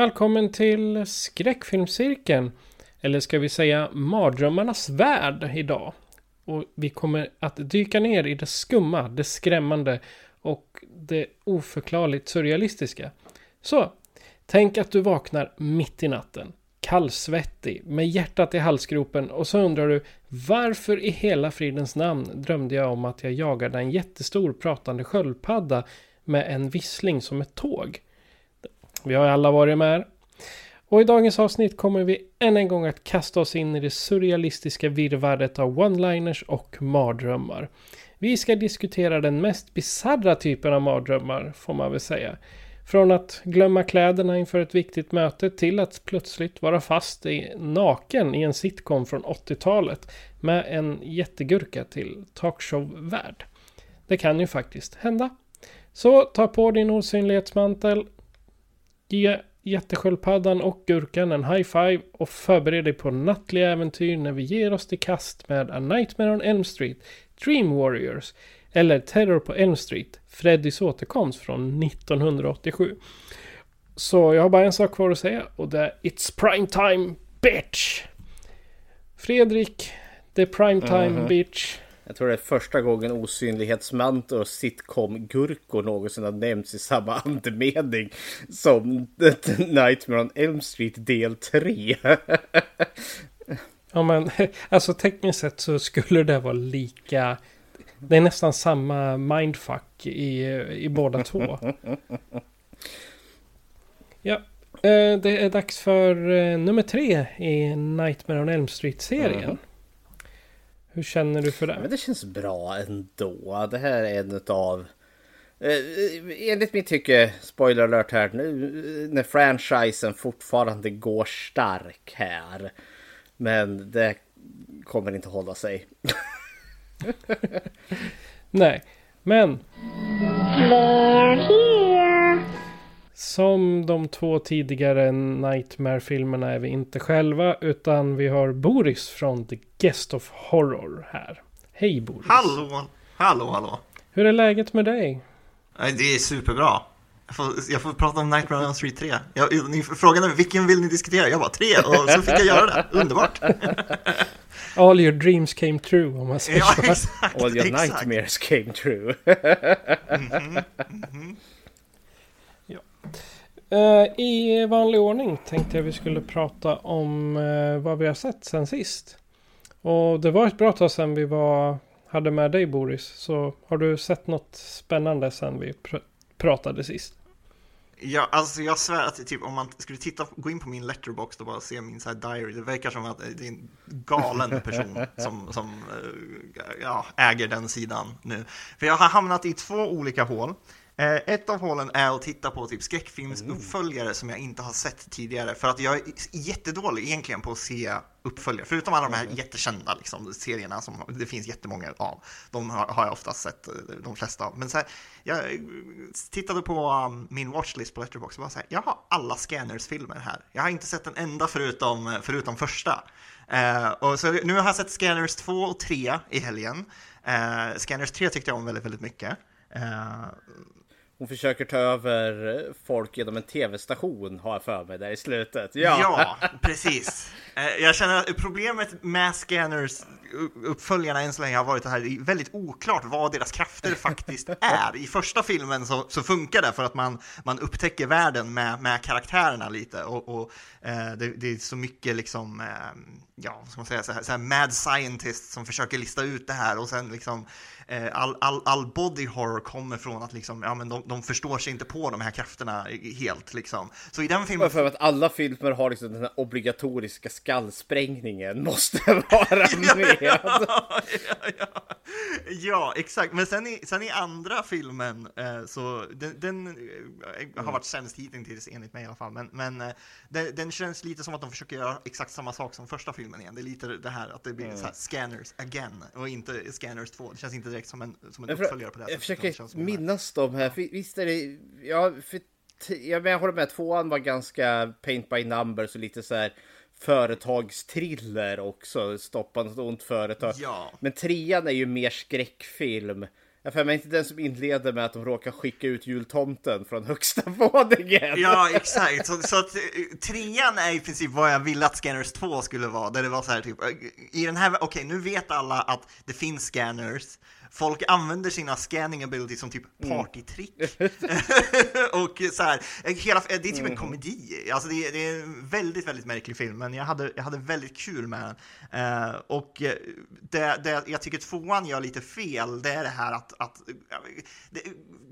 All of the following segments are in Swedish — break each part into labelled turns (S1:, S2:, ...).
S1: Välkommen till skräckfilmscirkeln. Eller ska vi säga mardrömmarnas värld idag. Och vi kommer att dyka ner i det skumma, det skrämmande och det oförklarligt surrealistiska. Så, tänk att du vaknar mitt i natten. Kallsvettig, med hjärtat i halsgropen och så undrar du varför i hela fridens namn drömde jag om att jag jagade en jättestor pratande sköldpadda med en vissling som ett tåg. Vi har alla varit med. Och i dagens avsnitt kommer vi än en gång att kasta oss in i det surrealistiska virrvarret av one-liners och mardrömmar. Vi ska diskutera den mest bizarra typen av mardrömmar, får man väl säga. Från att glömma kläderna inför ett viktigt möte till att plötsligt vara fast i, naken i en sitcom från 80-talet med en jättegurka till talkshow-värd. Det kan ju faktiskt hända. Så ta på din osynlighetsmantel, Ge jättesköldpaddan och gurkan en high five och förbered dig på nattliga äventyr när vi ger oss till kast med A Nightmare on Elm Street, Dream Warriors eller Terror på Elm Street, Freddys återkomst från 1987. Så jag har bara en sak kvar att säga och det är It's prime time bitch! Fredrik, the prime time
S2: Mhm.
S1: bitch.
S2: Jag tror det är första gången osynlighetsmantel och sitcom-gurkor någonsin har nämnts i samma andemening som The Nightmare on Elm Street del 3.
S1: Ja men alltså tekniskt sett så skulle det vara lika. Det är nästan samma mindfuck i, i båda två. Ja, eh, det är dags för eh, nummer tre i Nightmare on Elm Street-serien.
S2: Mhm.
S1: Hur känner du för det?
S2: Men det känns bra ändå. Det här är en utav... Eh, enligt mitt tycke, spoiler alert här, nu när franchisen fortfarande går stark här. Men det kommer inte hålla sig.
S1: Nej, men
S3: They're here.
S1: Som de två tidigare Nightmare-filmerna är vi inte själva utan vi har Boris från The Guest of Horror här. Hej Boris!
S4: Hallå, hallå, hallå.
S1: Hur är läget med dig?
S4: Det är superbra. Jag får, jag får prata om Nightmare on Street 3. Jag, ni frågade mig vilken vill ni diskutera? Jag bara tre och så fick jag göra det. Underbart.
S1: All your dreams came true om man säger
S4: Ja,
S1: så.
S4: exakt.
S2: All your
S4: exakt.
S2: nightmares came true.
S1: Eh, I vanlig ordning tänkte jag vi skulle prata om eh, vad vi har sett sen sist. Och det var ett bra tag sedan vi var, hade med dig Boris. Så har du sett något spännande sen vi pr- pratade sist?
S4: Ja, alltså jag svär att typ, om man skulle titta, gå in på min letterbox och bara se min så här diary, det verkar som att det är en galen person som, som eh, ja, äger den sidan nu. För jag har hamnat i två olika hål. Eh, Ett av hålen är att titta på typ skräckfilmsuppföljare som jag inte har sett tidigare. För att jag är jättedålig egentligen på att se uppföljare. Förutom alla de här jättekända liksom, serierna som det finns jättemånga av. De har, jag oftast sett eh, de flesta av. Men så här, jag eh, tittade på um, min watchlist på Letterboxd och bara så här, jag har alla Scanners-filmer här. Jag har inte sett en enda förutom, förutom första. Eh, och så nu har jag sett Scanners 2 och 3 i helgen. Eh, Scanners 3 tyckte jag om väldigt, väldigt mycket. Eh,
S2: hon försöker ta över folk genom en tv-station har jag för mig där i slutet. Ja,
S4: Ja, precis. Eh, Jag känner att problemet med Scanners uppföljarna än så länge har varit det här, det är väldigt oklart vad deras krafter faktiskt är. I första filmen så, så funkar det för att man, man upptäcker världen med, med karaktärerna lite och, och eh, det, det är så mycket liksom, eh, ja, vad ska man säga, så här, så här mad scientist som försöker lista ut det här och sen liksom eh, all, all, all body horror kommer från att liksom, ja men de, de förstår sig inte på de här krafterna helt liksom. Så i den filmen
S2: för att alla filmer har liksom den här obligatoriska skallsprängningen måste vara med.
S4: ja, ja, ja, exakt. Men sen i, sen i andra filmen, eh, så den, den eh, har varit sämst hittills enligt mig i alla fall. Men, men eh, den, den känns lite som att de försöker göra exakt samma sak som första filmen igen. Det är lite det här att det blir så här scanners again och inte scanners 2. Det känns inte direkt som en, som en
S2: Jag,
S4: uppföljare på det
S2: för, jag försöker minnas dem här. För Visst är det... Ja, för, t- ja, men jag håller med. Tvåan var ganska paint by numbers och lite så här företagstriller också. Stoppa något ont företag.
S4: Ja.
S2: Men trean är ju mer skräckfilm. Jag för mig inte den som inleder med att de råkar skicka ut jultomten från högsta våningen.
S4: Ja, exakt. Så, så att eh, trean är i princip vad jag ville att Scanners 2 skulle vara. Där det var så här typ, eh, i den här, okej nu vet alla att det finns scanners. Folk använder sina scanning abilities som typ partytrick. och så här, hela, det är typ en komedi. Alltså det, är- det är en väldigt, väldigt märklig film, men jag hade, jag hade väldigt kul med den. Eh, och eh, det, det jag tycker tvåan gör lite fel, det är det här att, att eh, det,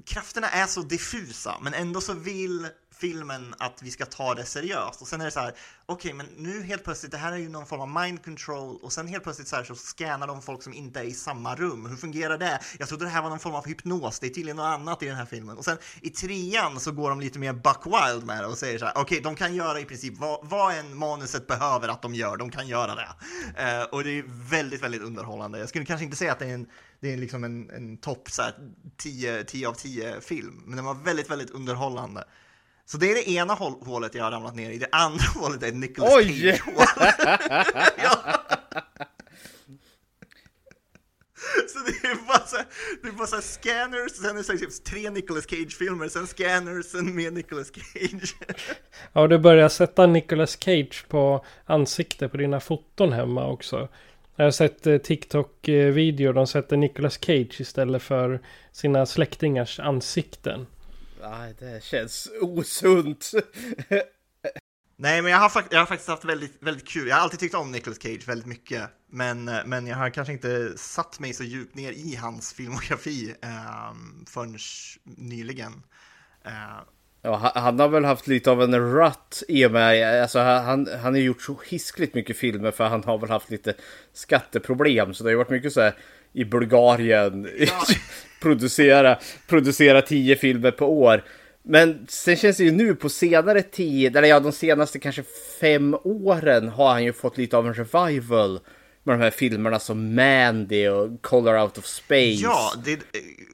S4: krafterna är så diffusa, men ändå så vill filmen att vi ska ta det seriöst. Och sen är det så här, okej, men nu helt plötsligt, det här är ju någon form av mind control och sen helt plötsligt så här så scannar de folk som inte är i samma rum. Hur fungerar det? Jag trodde det här var någon form av hypnos, det är tydligen något annat i den här filmen. Och sen i trean så går de lite mer buck wild med det och säger så här, okej, de kan göra i princip vad, vad en manuset behöver att de gör, de kan göra det. Uh, och det är väldigt, väldigt underhållande. Jag skulle kanske inte säga att det är en det är liksom en, en topp 10, 10 av 10 film, men den var väldigt, väldigt underhållande. Så det är det ena hål- hålet jag har ramlat ner i. Det andra hålet är Nicolas
S2: Oj!
S4: Cage-hål. ja. Så det är bara så här, det är bara så här scanners, sen är det så typ tre Nicolas Cage-filmer, sen scanners, sen mer Nicolas Cage.
S1: Ja, du börjar sätta Nicolas Cage på ansikte på dina foton hemma också. Jag har sett eh, TikTok-videor, de sätter Nicolas Cage istället för sina släktingars ansikten.
S2: Nej, det känns osunt.
S4: Nej, men jag har, jag har faktiskt haft väldigt, väldigt kul. Jag har alltid tyckt om Nicolas Cage väldigt mycket, men, men jag har kanske inte satt mig så djupt ner i hans filmografi eh, förrän nyligen. Eh,
S2: Ja, han, har väl haft lite av en rut i och med, alltså han, han har gjort så hiskligt mycket filmer för han har väl haft lite skatteproblem. Så det har ju varit mycket så här i Bulgarien,
S4: Ja.
S2: producera, producera tio filmer på år. Men sen känns det ju nu på senare tid, eller ja de senaste kanske fem åren har han ju fått lite av en revival. Med de här filmerna som Mandy och Color Out of Space.
S4: Ja, det,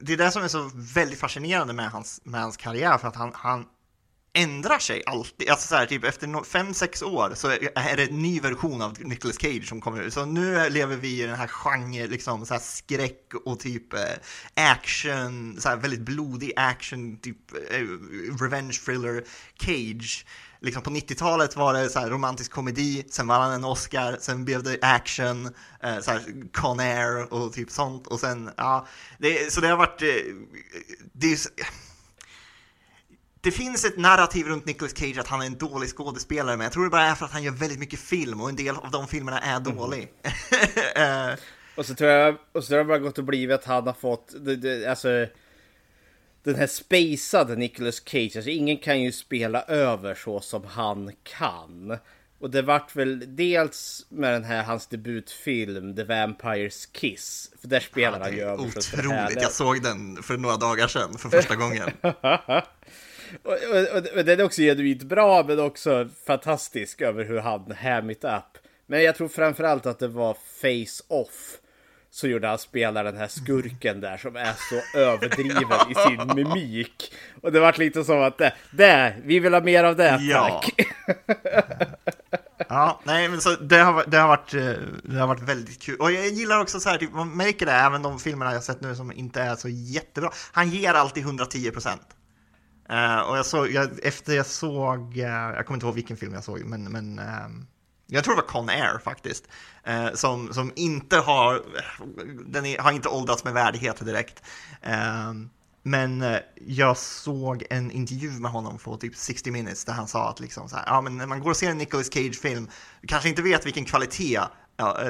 S4: det är det som är så väldigt fascinerande med hans, med hans karriär, för att han, han ändrar sig alltid. Alltså så här, typ efter no- fem, sex år så är det en ny version av Nicolas Cage som kommer ut. Så nu lever vi i den här genren, liksom så här skräck och typ eh, action, så här väldigt blodig action, typ eh, revenge thriller Cage. Liksom på 90-talet var det så här romantisk komedi, sen vann han en Oscar, sen blev det action, eh, så här Con Air och typ sånt. Och sen, ja, det, så det har varit, eh, det är, det finns ett narrativ runt Nicolas Cage att han är en dålig skådespelare, men jag tror det bara är för att han gör väldigt mycket film och en del av de filmerna är dålig. Eh,
S2: Och så tror jag, och så tror jag bara gått och blivit att han har fått, det, det, alltså den här spacade Nicolas Cage, alltså ingen kan ju spela över så som han kan. Och det vart väl dels med den här hans debutfilm The Vampires Kiss. För där spelar han
S4: det
S2: ju över
S4: otroligt, jag såg den för några dagar sedan för första gången.
S2: Och, och, och, den är också genuint bra men också fantastisk över hur han ham it up. Men jag tror framförallt att det var Face Off. Så gjorde han spela den här skurken där som är så överdriven i sin mimik. Och det vart lite som att det, det vi vill ha mer av det
S4: Ja.
S2: tack.
S4: Ja, nej, men så det har, det, har varit, eh, det har varit väldigt kul. Och jag gillar också så här, typ, man märker det även de filmerna jag sett nu som inte är så jättebra. Han ger alltid 110 procent. Uh, och jag såg, jag, efter jag såg, uh, jag kommer inte ihåg vilken film jag såg, men, men ehm, jag tror det var Con Air faktiskt, uh, som, som inte har, den är, har inte åldrats med värdighet direkt. Men jag såg en intervju med honom på typ 60 minutes där han sa att liksom så här, ja men när man går och ser en Nicolas Cage-film, du kanske inte vet vilken kvalitet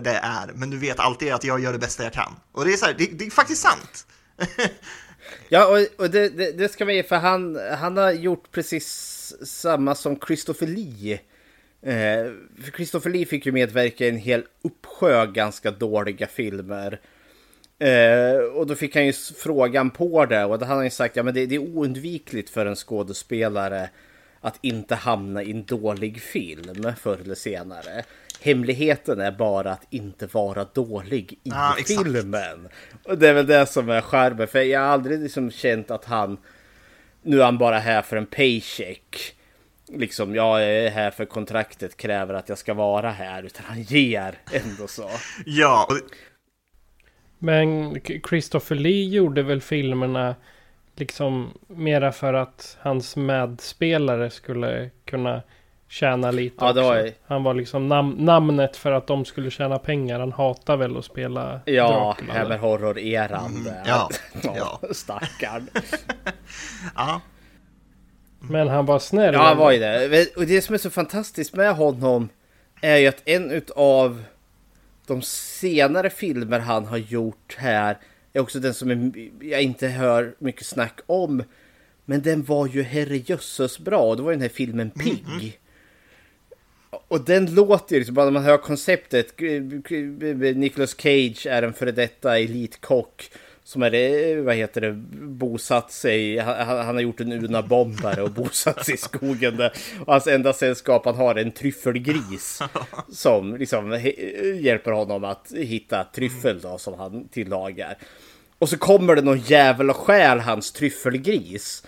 S4: det är, men du vet alltid att jag gör det bästa jag kan. Och det är så här, det, det är faktiskt sant.
S2: Ja, och, och det, det, det ska man ge för han, han har gjort precis samma som Christopher Lee. Eh, för Christopher Lee fick ju medverka i en hel uppsjö ganska dåliga filmer. Eh, och då fick han ju frågan på det och då hade han ju sagt ja men det, det är oundvikligt för en skådespelare att inte hamna i en dålig film förr eller senare. Hemligheten är bara att inte vara dålig i
S4: exakt.
S2: filmen. Och det är väl det som är charmen. För jag har aldrig liksom känt att han... Nu är han bara här för en paycheck. Liksom, jag är här för kontraktet kräver att jag ska vara här. Utan han ger ändå så.
S4: Ja,
S1: Men Christopher Lee gjorde väl filmerna liksom mera för att hans medspelare skulle kunna tjäna lite
S2: Ja, var ju-
S1: Han var liksom nam- namnet för att de skulle tjäna pengar. Han hatar väl att spela
S2: Ja, Hammer? Horror-eran. där.
S4: ja,
S2: ja. Stackarn.
S4: ja,
S1: Men han var snäll.
S2: Ja, han var ju det. Och det som är så fantastiskt med honom är ju att en utav de senare filmer han har gjort här är också den som jag inte hör mycket snack om. Men den var ju herrejösses bra. Det var ju den här filmen Pig. Och den låter ju liksom, bara när man hör konceptet. Nicolas Cage är en före detta elitkock. Som är det, vad heter det, bosatt sig, han, han har gjort en Una-bombare och bosatt sig i skogen där. Och hans enda sällskap han har är en tryffelgris. Som liksom hjälper honom att hitta tryffel då som han tillagar. Och så kommer det någon jävel och stjäl hans tryffelgris.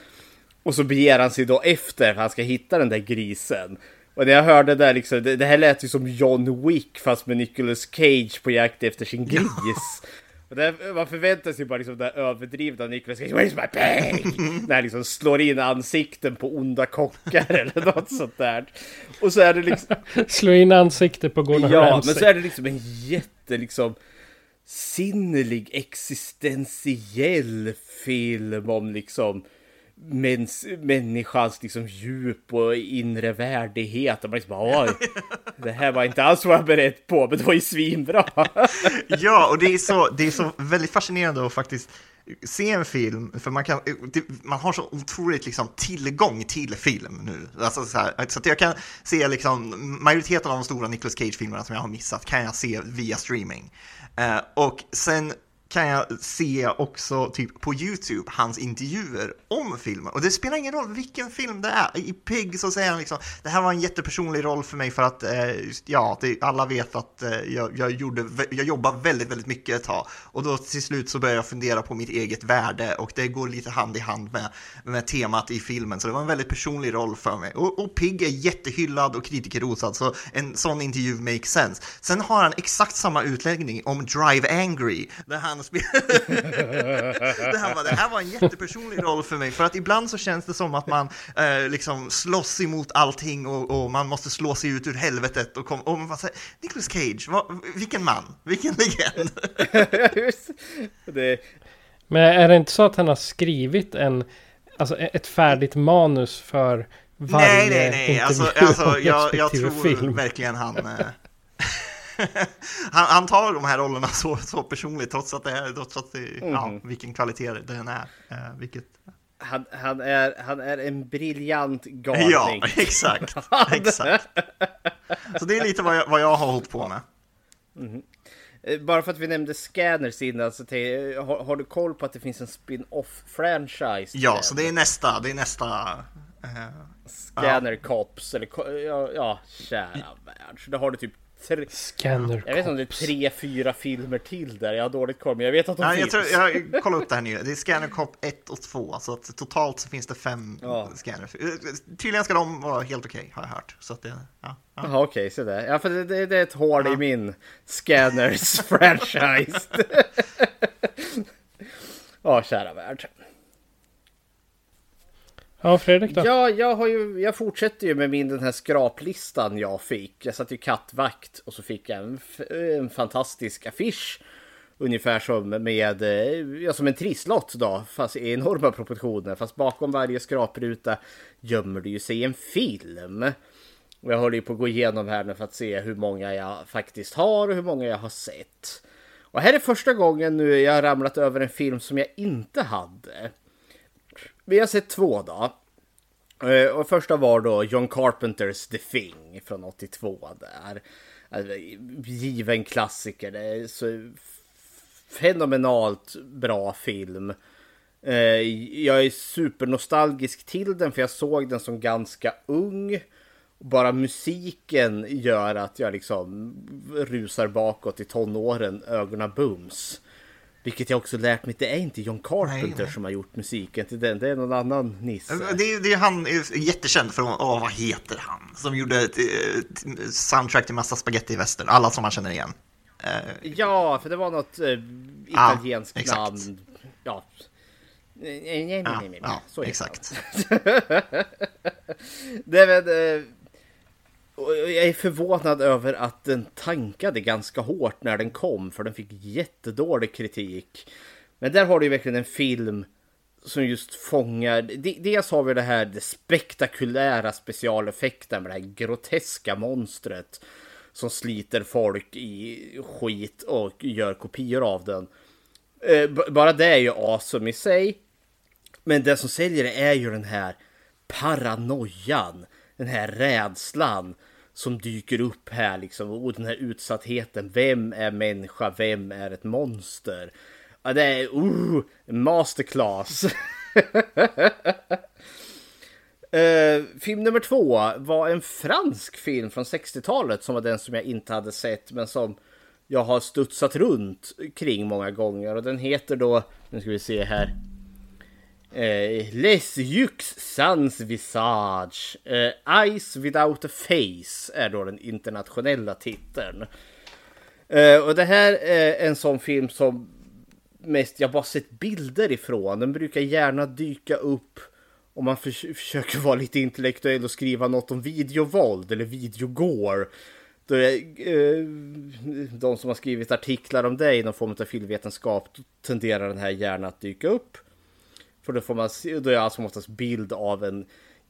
S2: Och så beger han sig då efter för han ska hitta den där grisen. Och när jag hörde det där liksom, det, det här lät ju som John Wick fast med Nicolas Cage på jakt efter sin gris. Och där, man förväntar sig bara liksom det överdrivna Nicolas Cage, Where's my pig? När han liksom slår in ansikten på onda kockar eller något sånt där. Och så är det liksom,
S1: Slå in ansikte på Gordon
S2: ja,
S1: Ramsay.
S2: men så är det liksom en jätte liksom sinnerlig existentiell film om liksom mäns, människans liksom djup och inre värdighet. Och man liksom bara, oj, det här var inte alls vad jag beredd på, men det var ju svinbra.
S4: ja, och det är, så, det är så väldigt fascinerande att faktiskt se en film, för man, kan, man har så otroligt liksom, tillgång till film nu. Alltså, så här, så att jag kan se liksom, majoriteten av de stora Nicolas Cage-filmerna som jag har missat kan jag se via streaming. Uh, och sen kan jag se också typ på YouTube hans intervjuer om filmen. Och det spelar ingen roll vilken film det är. I Pig så säger han liksom, det här var en jättepersonlig roll för mig för att, eh, ja, det, alla vet att eh, jag, jag, gjorde, jag jobbade väldigt, väldigt mycket ett tag. Och då till slut så började jag fundera på mitt eget värde och det går lite hand i hand med, med temat i filmen. Så det var en väldigt personlig roll för mig. Och, och Pig är jättehyllad och kritikerrosad, så en sån intervju makes sense. Sen har han exakt samma utläggning om Drive Angry, där han spelar... det, här var, det här var en jättepersonlig roll för mig, för att ibland så känns det som att man eh, liksom slåss emot allting och, och man måste slå sig ut ur helvetet och, kom, och man säger, Nicolas Cage, vad, vilken man, vilken legend.
S2: det,
S1: Men är det inte så att han har skrivit en, alltså ett färdigt manus för varje
S4: nej, nej, nej, alltså, alltså jag, jag tror
S1: film?
S4: verkligen han... Han, han tar de här rollerna så, så personligt trots att det är, trots att det, ja,
S1: Mhm.
S4: vilken kvalitet den är. Eh, vilket,
S2: han, han, är, han är en briljant galning.
S4: ja, exakt, exakt. Så det är lite vad jag, vad jag har hållit på med.
S2: Eh, Bara för att vi nämnde Scanners innan, så te, har, har du koll på att det finns en spin-off franchise?
S4: Ja,
S2: den?
S4: så det är nästa, det är nästa. eh,
S2: Scanner Cops, eller ja, ja kära värld. Så då har du typ tre,
S1: Scanner
S2: jag vet inte om det är tre, fyra filmer till där. Jag har dåligt koll, men jag vet att de
S4: Nej, jag,
S2: finns.
S4: tror, jag kollar upp det här nu. Det är Scanner Cop 1 och 2, så att totalt så finns det fem
S2: Ja.
S4: scanners. Eh, Tydligen ska de vara helt okej, har jag hört. Så att det, ja, ja.
S2: Jaha, okej, så där. Ja, för det, det, det är ett hål i min Scanners franchise. Ja, kära värld.
S1: Ja, Fredrik då?
S2: Ja, jag, har ju, jag fortsätter ju med min den här skraplistan jag fick. Jag satt ju kattvakt och så fick jag en, en fantastisk affisch. Ungefär som med, eh, ja, som en trisslott då, fast i enorma proportioner. Fast bakom varje skrapruta gömmer det ju sig en film. Och jag håller ju på att gå igenom här nu för att se hur många jag faktiskt har och hur många jag har sett. Och här är första gången nu jag har ramlat över en film som jag inte hade. Vi har sett två då. Eh, och första var då John Carpenters The Thing från 82 där. Alltså, given klassiker. Det är så fenomenalt bra film. Eh, jag är supernostalgisk till den för jag såg den som ganska ung. Bara musiken gör att jag liksom rusar bakåt i tonåren, ögonen bums. Vilket jag också lärt mig, det är inte John Carpenter
S4: Nej, nej.
S2: som har gjort musiken till den, det är någon annan nisse.
S4: Det är, det är han är jättekänd för, åh vad heter han? Som gjorde ett, ett soundtrack till massa spaghetti-västern, alla som man känner igen. Eh,
S2: Ja, för det var något eh, italienskt
S4: exakt.
S2: namn. Ja. Nej, nej, nej,
S4: ja,
S2: nej, nej.
S4: ja,
S2: Så heter
S4: exakt.
S2: Det eh, och jag är förvånad över att den tankade ganska hårt när den kom, för den fick jättedålig kritik. Men där har du ju verkligen en film som just fångar, dels har vi det här det spektakulära specialeffekten med det här groteska monstret som sliter folk i skit och gör kopior av den. Eh, bara det är ju awesome i sig. Men det som säljer det är ju den här paranoian, den här rädslan som dyker upp här liksom och den här utsattheten. Vem är människa? Vem är ett monster? Ja, det är uh, masterclass. uh, film nummer två var en fransk film från 60-talet som var den som jag inte hade sett men som jag har studsat runt kring många gånger och den heter då, nu ska vi se här. Eh, Les Yux Sans Visage. Eh, Eyes Without a Face är då den internationella titeln. Eh, och det här är en sån film som mest jag bara sett bilder ifrån. Den brukar gärna dyka upp om man förs- försöker vara lite intellektuell och skriva något om videovåld eller videogore. Då är, eh, de som har skrivit artiklar om det i någon form av filmvetenskap tenderar den här gärna att dyka upp. För då får man se, då är alltså oftast bild av en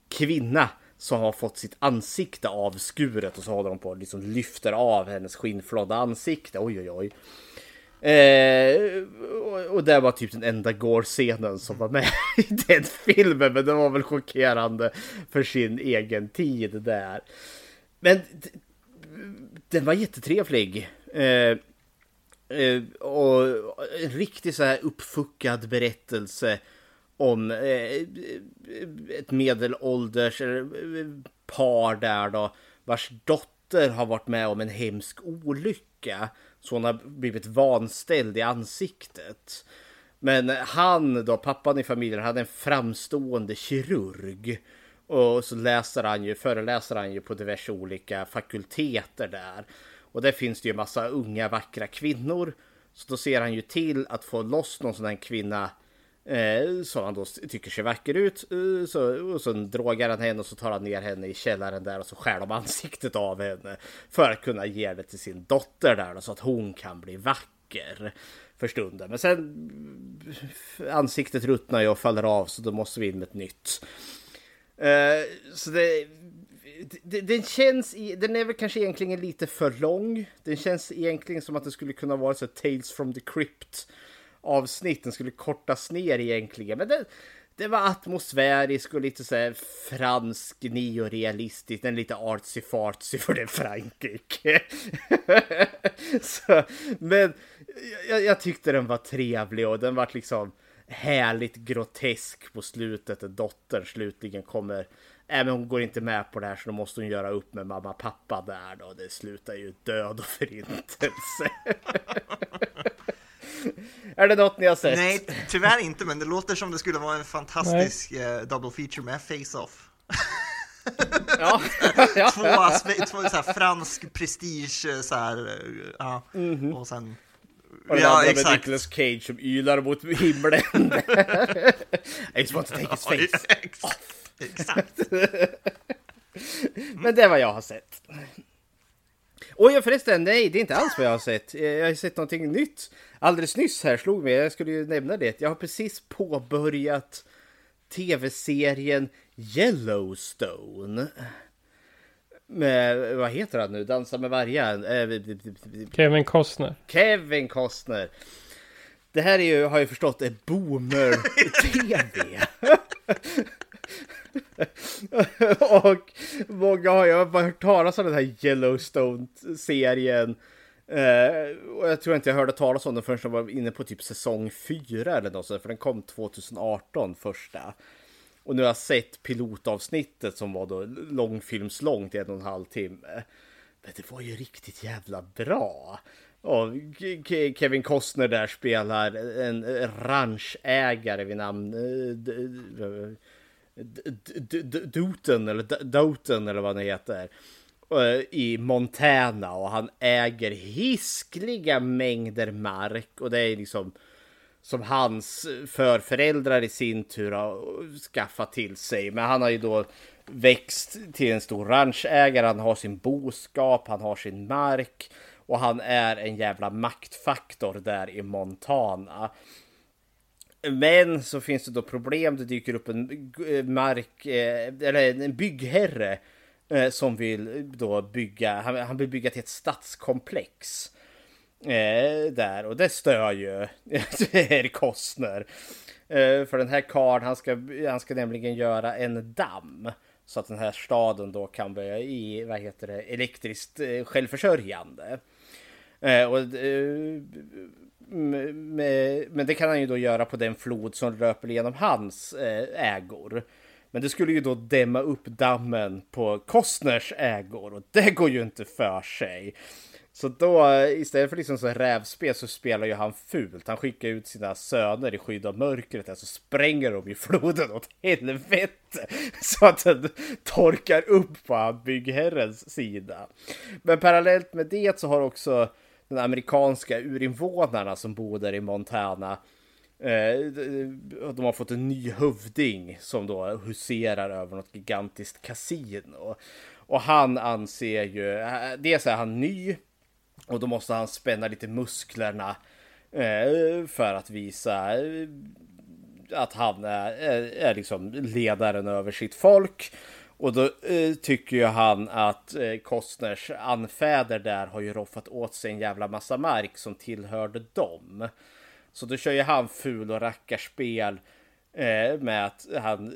S2: kvinna som har fått sitt ansikte avskuret och så håller de på och liksom lyfter av hennes skinnflådda ansikte. Oj oj oj. Eh, och, och det var typ den enda Gore-scenen som var med i den filmen. Men det var väl chockerande för sin egen tid där. Men den var jättetrevlig. Eh, Eh, och en riktigt så här uppfuckad berättelse om eh, ett medelålders eh, par där då vars dotter har varit med om en hemsk olycka så hon har blivit vanställd i ansiktet. Men han då, pappan i familjen, hade en framstående kirurg. Och så läser han ju, föreläser han ju på diverse olika fakulteter där. Och där finns det ju massa unga vackra kvinnor. Så då ser han ju till att få loss någon sån här kvinna eh, som han då tycker ser vacker ut. Eh, så, och sen drogar han henne och så tar han ner henne i källaren där och så skär de ansiktet av henne. För att kunna ge det till sin dotter där då, så att hon kan bli vacker för stunden. Men sen ansiktet ruttnar ju och faller av så då måste vi in med ett nytt. Eh, så det, det, den känns, i, den är väl kanske egentligen lite för lång. Den känns egentligen som att det skulle kunna vara så Tales from the Crypt avsnitt. Den skulle kortas ner egentligen. Men det, det var atmosfärisk och lite så här fransk neorealistisk. Den är lite artsy fartsy för det är Frankrike. så, men jag, jag tyckte den var trevlig och den var liksom härligt grotesk på slutet. Dottern slutligen kommer Nej men hon går inte med på det här så då måste hon göra upp med mamma och pappa där då. Det slutar ju död och förintelse. är det något ni har sett?
S4: Nej, tyvärr inte, men det låter som det skulle vara en fantastisk eh, double feature med Face-Off.
S2: Ja.
S4: Två, aspe- två så här, fransk prestige, eh, så här, eh, ja, och sen...
S2: Och den
S4: ja,
S2: andra med
S4: exakt.
S2: Nicolas Cage som ylar mot himlen. I just want to take his face.
S4: Exakt. Exakt.
S2: Men det är vad jag har sett. Och ja, förresten, nej, det är inte alls vad jag har sett. Eh, Jag har sett någonting nytt. Alldeles nyss här slog mig, jag skulle ju nämna det. Jag har precis påbörjat tv-serien Yellowstone. Med, vad heter han nu? Dansa med vargar? Eh,
S1: Kevin Costner.
S2: Kevin Costner. Det här är ju, har jag förstått, är boomer-tv. och många har ju bara hört talas om den här Yellowstone-serien. Eh, och jag tror inte jag hörde talas om den förrän jag var inne på typ säsong 4 eller något sånt, för den kom 2018 första. Och nu har jag sett pilotavsnittet som var då långfilmslångt, en och en halv timme. Men det var ju riktigt jävla bra. Och Kevin Costner där spelar en ranchägare vid namn eh, eh, D-D-Doten eller D- Doten eller vad han heter. Eh, I Montana och han äger hiskliga mängder mark och det är liksom som hans förföräldrar i sin tur har skaffat till sig. Men han har ju då växt till en stor ranchägare, han har sin boskap, han har sin mark och han är en jävla maktfaktor där i Montana. Men så finns det då problem, det dyker upp en eh, mark, eh, eller en byggherre eh, som vill då bygga, han, vill bygga till ett stadskomplex. Där och det stör ju Herr Kostner. För den här karln han ska, han ska nämligen göra en damm. Så att den här staden då kan börja i, vad heter det, elektriskt självförsörjande. Och, men det kan han ju då göra på den flod som löper genom hans eh, ägor. Men det skulle ju då dämma upp dammen på Kostners ägor och det går ju inte för sig. Så då eh, istället för liksom så här rävspel så spelar ju han fult. Han skickar ut sina söner i skydd av mörkret. Så spränger de i floden åt helvete. Så att den torkar upp på byggherrens sida. Men parallellt med det så har också den amerikanska urinvånarna som bor där i Montana eh, de har fått en ny hövding som då huserar över något gigantiskt kasino. Och han anser ju, eh, dels är han ny och då måste han spänna lite musklerna eh, för att visa att han är, är liksom ledaren över sitt folk. Och då eh, tycker ju han att eh, Kostners anfäder där har ju roffat åt sig en jävla massa mark som tillhörde dem. Så då kör ju han ful och rackarspel eh, med att han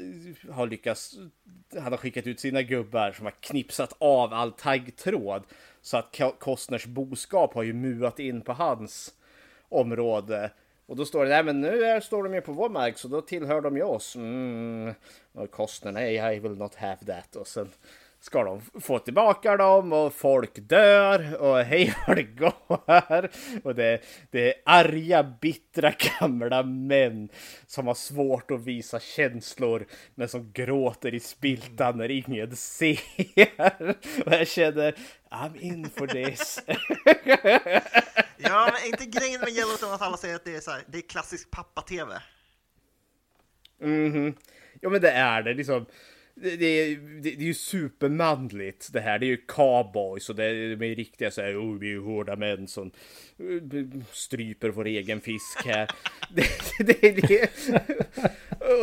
S2: har lyckats. Han har skickat ut sina gubbar som har knipsat av all taggtråd så att Kostners boskap har ju muat in på hans område. Och då står det, nej men nu är, står de ju på vår mark så då tillhör de ju oss. Mm. Och Kostner, nej I will not have that. Och sen ska de få tillbaka dem och folk dör och hej vad det går. Och det, det är arga, bittra gamla män som har svårt att visa känslor men som gråter i spiltan när ingen ser. Och jag känner, I'm in for this.
S4: Ja, men inte grejen med Yellowstone att alla säger att det är, så här, det är klassisk pappa-tv?
S2: Mhm. Ja men det är det liksom. Det, det, är, det, är ju supermanligt det här. Det är ju cowboys och det är, de är riktiga så här, oh, vi är ju hårda män som eh, stryper vår egen fisk här. det, det, det,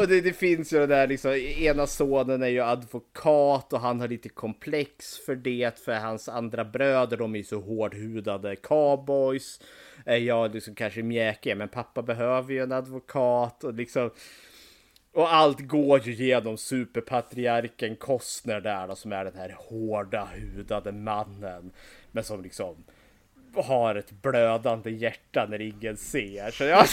S2: och det, det finns ju det där liksom, ena sonen är ju advokat och han har lite komplex för det, för hans andra bröder, de är ju så hårdhudade cowboys. Jag liksom kanske mjäkig, men pappa behöver ju en advokat och liksom och allt går ju genom superpatriarken Kostner där då, som är den här hårda hudade mannen. Men som liksom har ett blödande hjärta när ingen ser. Så jag...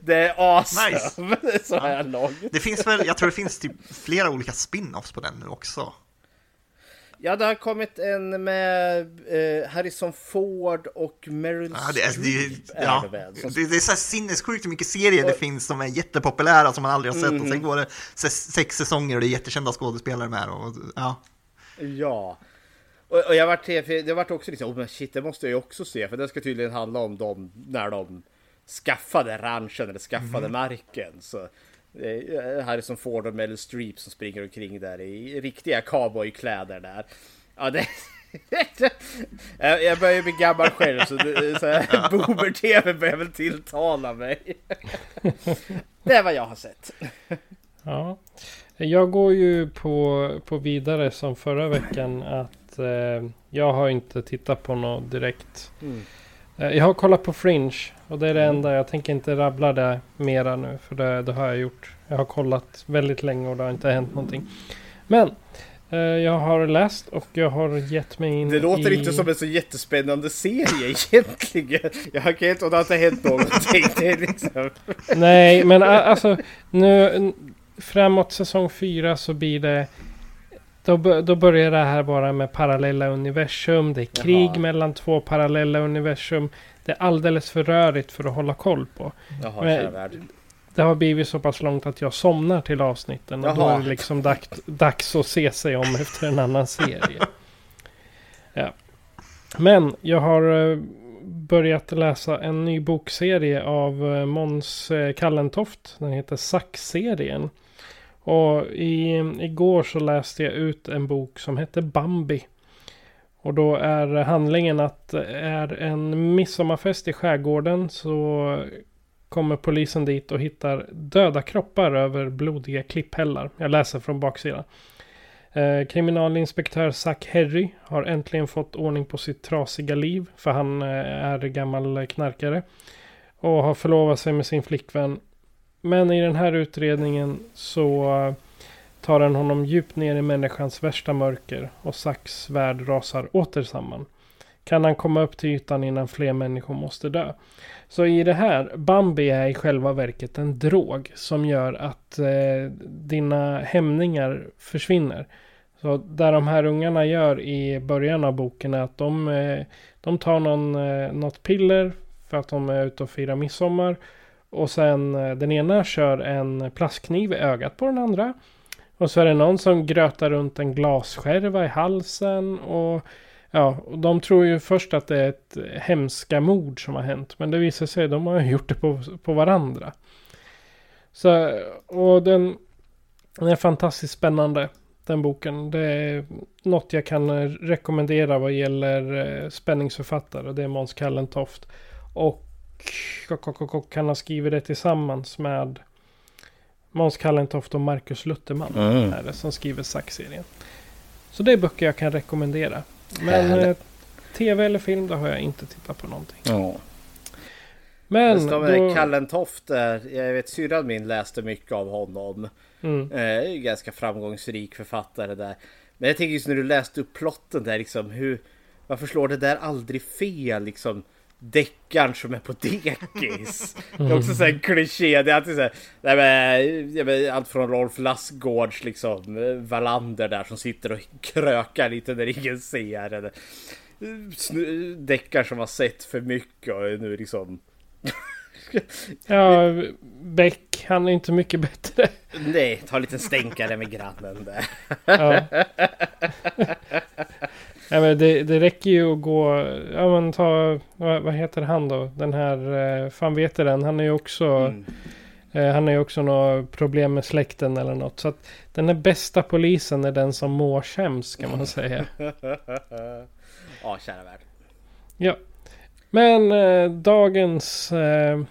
S2: det är awesome! Så här långt.
S4: Det finns väl, jag tror det finns typ flera olika spin-offs på den nu också.
S2: Ja, det har kommit en med eh, Harrison Ford och Meryl
S4: Ja, det,
S2: Streep.
S4: det, ja,
S2: det som
S4: det, det är så sinnessjukt hur mycket serier det finns som är jättepopulära som man aldrig har sett och sen går det se- sex säsonger och det är jättekända skådespelare med och ja.
S2: Ja. Och, och jag vart, det vart också liksom, oh men shit, det måste jag ju också se, för det ska tydligen handla om dem när de skaffade ranchen eller skaffade marken. Så Harrison Ford och Meryl Streep som springer omkring där i riktiga cowboykläder där. Ja, det... Jag börjar bli gammal själv så, så boomer-tv börjar väl tilltala mig. Det är vad jag har sett.
S1: Ja. Jag går ju på, på vidare som förra veckan att eh, jag har inte tittat på något direkt.
S2: Mm.
S1: Eh, jag har kollat på Fringe och det är det enda. Jag tänker inte rabbla det mera nu för det, det har jag gjort. Jag har kollat väldigt länge och det har inte hänt någonting. Men eh, jag har läst och jag har gett mig in
S2: Det låter
S1: i...
S2: inte som en så jättespännande serie egentligen. Jag kan inte, och det har inte hänt någonting. Det liksom...
S1: Nej, men alltså nu framåt säsong fyra så blir det då, då börjar det här bara med parallella universum. Det är krig
S2: Jaha.
S1: mellan två parallella universum. Det är alldeles för rörigt för att hålla koll på.
S2: Jaha,
S1: Men-. Det har blivit så pass långt att jag somnar till avsnitten. Och då
S2: Jaha.
S1: är det liksom dags, dags att se sig om efter en annan serie. Ja. Men jag har eh, börjat läsa en ny bokserie av eh, Måns eh, Kallentoft. Den heter Sax-serien. Och i, igår så läste jag ut en bok som heter Bambi. Och då är handlingen att är en midsommarfest i skärgården så kommer polisen dit och hittar döda kroppar över blodiga klipphällar. Jag läser från baksidan. Eh, kriminalinspektör Zack Herry har äntligen fått ordning på sitt trasiga liv. För han eh, är gammal knarkare. Och har förlovat sig med sin flickvän. Men i den här utredningen så eh, tar den honom djupt ner i människans värsta mörker. Och Zacks värld rasar åter samman. Kan han komma upp till ytan innan fler människor måste dö? Så i det här, Bambi är i själva verket en drog som gör att eh, dina hämningar försvinner. Så där de här ungarna gör i början av boken är att de, eh, de tar någon, eh, något piller för att de är ute och firar midsommar. Och sen eh, den ena kör en plastkniv i ögat på den andra. Och så är det någon som grötar runt en glasskärva i halsen. Och Ja, och de tror ju först att det är ett hemska mord som har hänt. Men det visar sig att de har gjort det på, på varandra. Så, och den, den är fantastiskt spännande. Den boken. Det är något jag kan eh, rekommendera vad gäller eh, spänningsförfattare. Det är Måns Kallentoft. Och, och, och, och, och han har skrivit det tillsammans med Måns Kallentoft och Marcus Lutterman.
S2: Mm.
S1: Är det, som skriver Sax-serien. Så det är böcker jag kan rekommendera. Men eh, tv eller film, då har jag inte tittat på någonting.
S2: Ja.
S1: Men då...
S2: då... Kallentoft där, jag vet syrran min läste mycket av honom.
S1: Mm,
S2: Eh, ganska framgångsrik författare där. Men jag tänker just när du läste upp plotten där liksom hur Varför slår det där aldrig fel liksom? Deckaren som är på dekis. Det är också så en kliché. Det är alltid så här, nej men, jag men, allt från Rolf Lassgårds liksom Wallander där som sitter och krökar lite när ingen ser. Eller, Deckaren som har sett för mycket och är nu liksom
S1: Ja, Beck, han är inte mycket bättre.
S2: Nej, ta en liten stänkare med grannen där.
S1: Ja. ja, men det, det räcker ju att gå... Ja, men ta... Vad, vad heter han då? Den här... eh, Fan vet den? Han är ju också...
S2: Mm.
S1: Eh, han har ju också något problem med släkten eller något. Så att den här bästa polisen är den som mår sämst kan man säga.
S2: ja, kära värld.
S1: Ja. Men eh, dagens eh,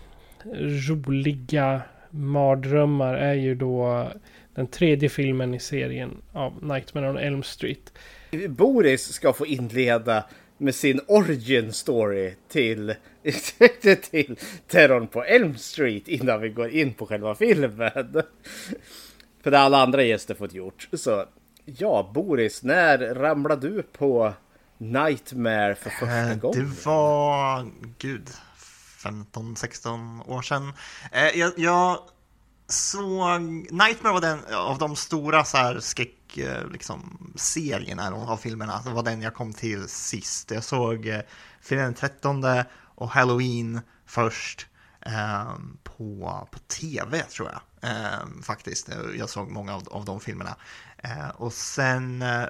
S1: roliga mardrömmar är ju då den tredje filmen i serien av Nightmare on Elm Street.
S2: Boris ska få inleda med sin origin story till, till terrorn på Elm Street innan vi går in på själva filmen. För det har alla andra gäster fått gjort. Så ja, Boris, när ramlade du på Nightmare för första
S4: Eh,
S2: gången?
S4: Det var, gud, 15-16 år sedan. Eh, Jag, jag såg, Nightmare var den av de stora så här skräck, och eh, liksom, serierna av filmerna. Det var den jag kom till sist. Jag såg eh, Fredag den 13 och Halloween först. eh, på, på tv tror jag eh, faktiskt. Jag såg många av, av de filmerna. Eh, och sen eh,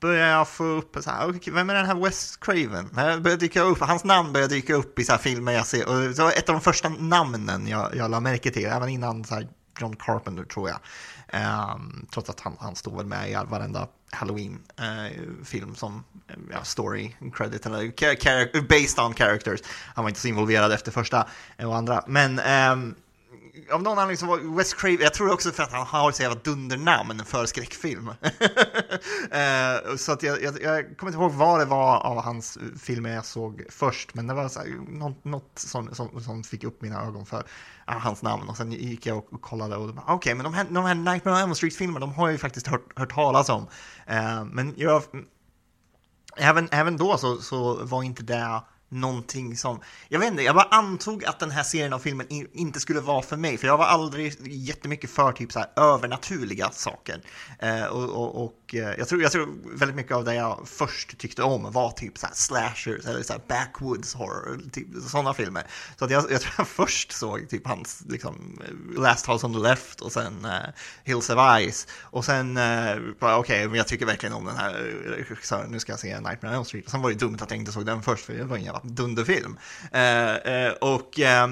S4: började jag få upp så här, okay, vem är den här Wes Craven? Började dyka upp, hans namn började dyka upp i så här filmer jag ser. Och det var ett av de första namnen jag, jag la märke till, även innan så här John Carpenter tror jag. Um, trots att han, han stod väl med i varenda Halloween-film eh, uh, som eh, ja, story credit eller based on characters. Han var inte så involverad efter första och andra. Men um, av någon anledning så var Wes Craven, jag tror också för att han har så jävla dundernamn för skräckfilm. eh, så att jag, jag, jag, kommer inte ihåg vad det var av hans filmer jag såg först, men det var så här, något, något som, som, som, fick upp mina ögon för uh, hans namn. Och sen gick jag och, och kollade och okej, okay, men de här, de här Nightmare on Elm Street-filmerna, de har jag ju faktiskt hört, hört talas om. Eh, men jag, även, även då så, så var inte det någonting som, jag vet inte, jag bara antog att den här serien av filmen inte skulle vara för mig, för jag var aldrig jättemycket för typ så här övernaturliga saker. Eh, och, och, och eh, jag, tror, jag tror väldigt mycket av det jag först tyckte om var typ så här slashers eller så här backwoods horror, typ sådana filmer. Så att jag, jag tror jag först såg typ hans liksom eh, Last House on the Left och sen eh, Hills of Ice och sen, eh, bara okej, okay, men jag tycker verkligen om den här regissören, nu ska jag se Nightmare on Elm Street. Och sen var det dumt att jag inte såg den först, för det var ingen dunderfilm. Eh, eh, och eh,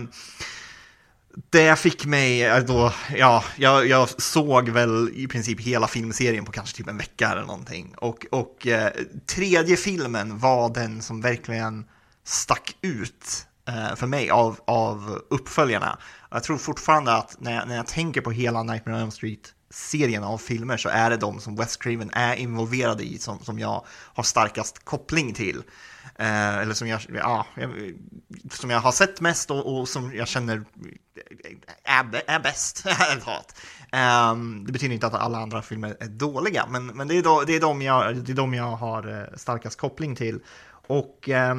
S4: det fick mig eh, då, ja, jag, jag, såg väl i princip hela filmserien på kanske typ en vecka eller någonting. Och, och eh, tredje filmen var den som verkligen stack ut eh, för mig av, av uppföljarna. Jag tror fortfarande att när jag, när jag tänker på hela Nightmare on Elm Street serien av filmer så är det de som Wes Craven är involverade i som, som jag har starkast koppling till. Eh, eller som jag, ja, som jag har sett mest och, och som jag känner är, är bäst. eh, det betyder inte att alla andra filmer är dåliga, men, men det, är då, det, är de jag, det är de jag har eh, starkast koppling till. Och eh,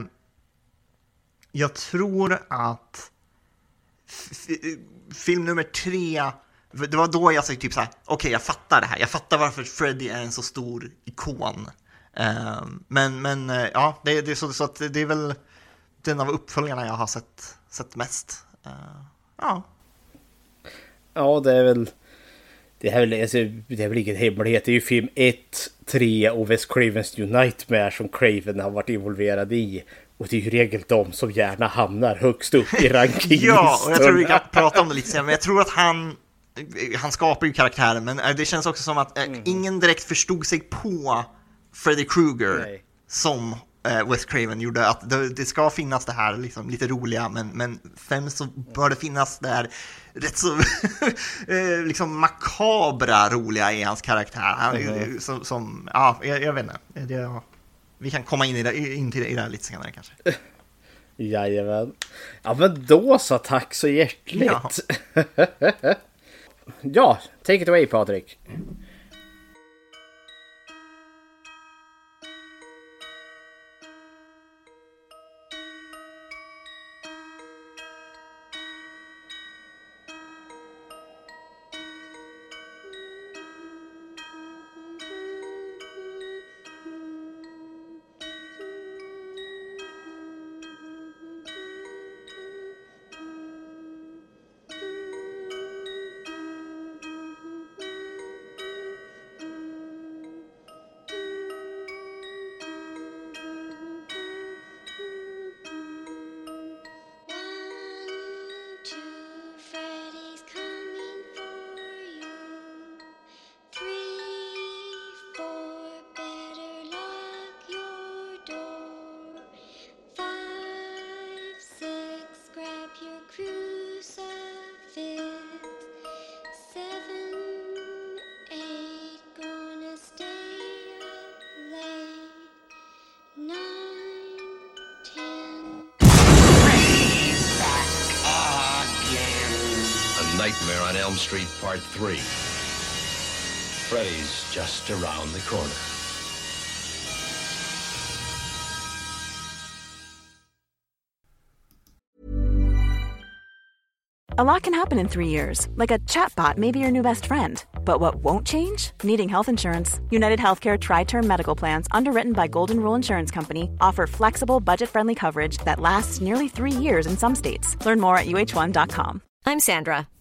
S4: jag tror att film nummer tre det var då jag sa typ så här, okej okay, jag fattar det här, jag fattar varför Freddy är en så stor ikon. Ehm, men, men eh, ja, det, det, är så, så att det är väl den av uppföljarna jag har sett, sett mest. Uh, ja.
S2: Ja, det är väl... Det är väl, alltså, det är väl ingen hemlighet. Det är ju film 1, 3 och West Cravens New Nightmare som Craven har varit involverad i. Och det är ju regel de som gärna hamnar högst upp i rankinglistan.
S4: ja, och jag tror vi kan prata om det lite senare, men jag tror att han han skapar ju karaktären, men det känns också som att mm. ingen direkt förstod sig på Freddy Krueger som eh, Wes Craven gjorde, att det, det, ska finnas det här liksom, lite roliga, men, men främst så bör det finnas det här rätt så eh, liksom makabra roliga i hans karaktär. Han, mm. som, som, ja, jag, jag vet inte. Det, vi kan komma in, i det, in till det, i det här lite senare kanske.
S2: Jajamän. Ja men då så, tack så hjärtligt. Ja, ja take it away Patrik.
S5: Part 3. Freddy's just around the corner.
S6: A lot can happen in three years, like a chatbot may be your new best friend. But what won't change? Needing health insurance. United Healthcare Tri Term Medical Plans, underwritten by Golden Rule Insurance Company, offer flexible, budget friendly coverage that lasts nearly three years in some states. Learn more at uh1.com.
S7: I'm Sandra,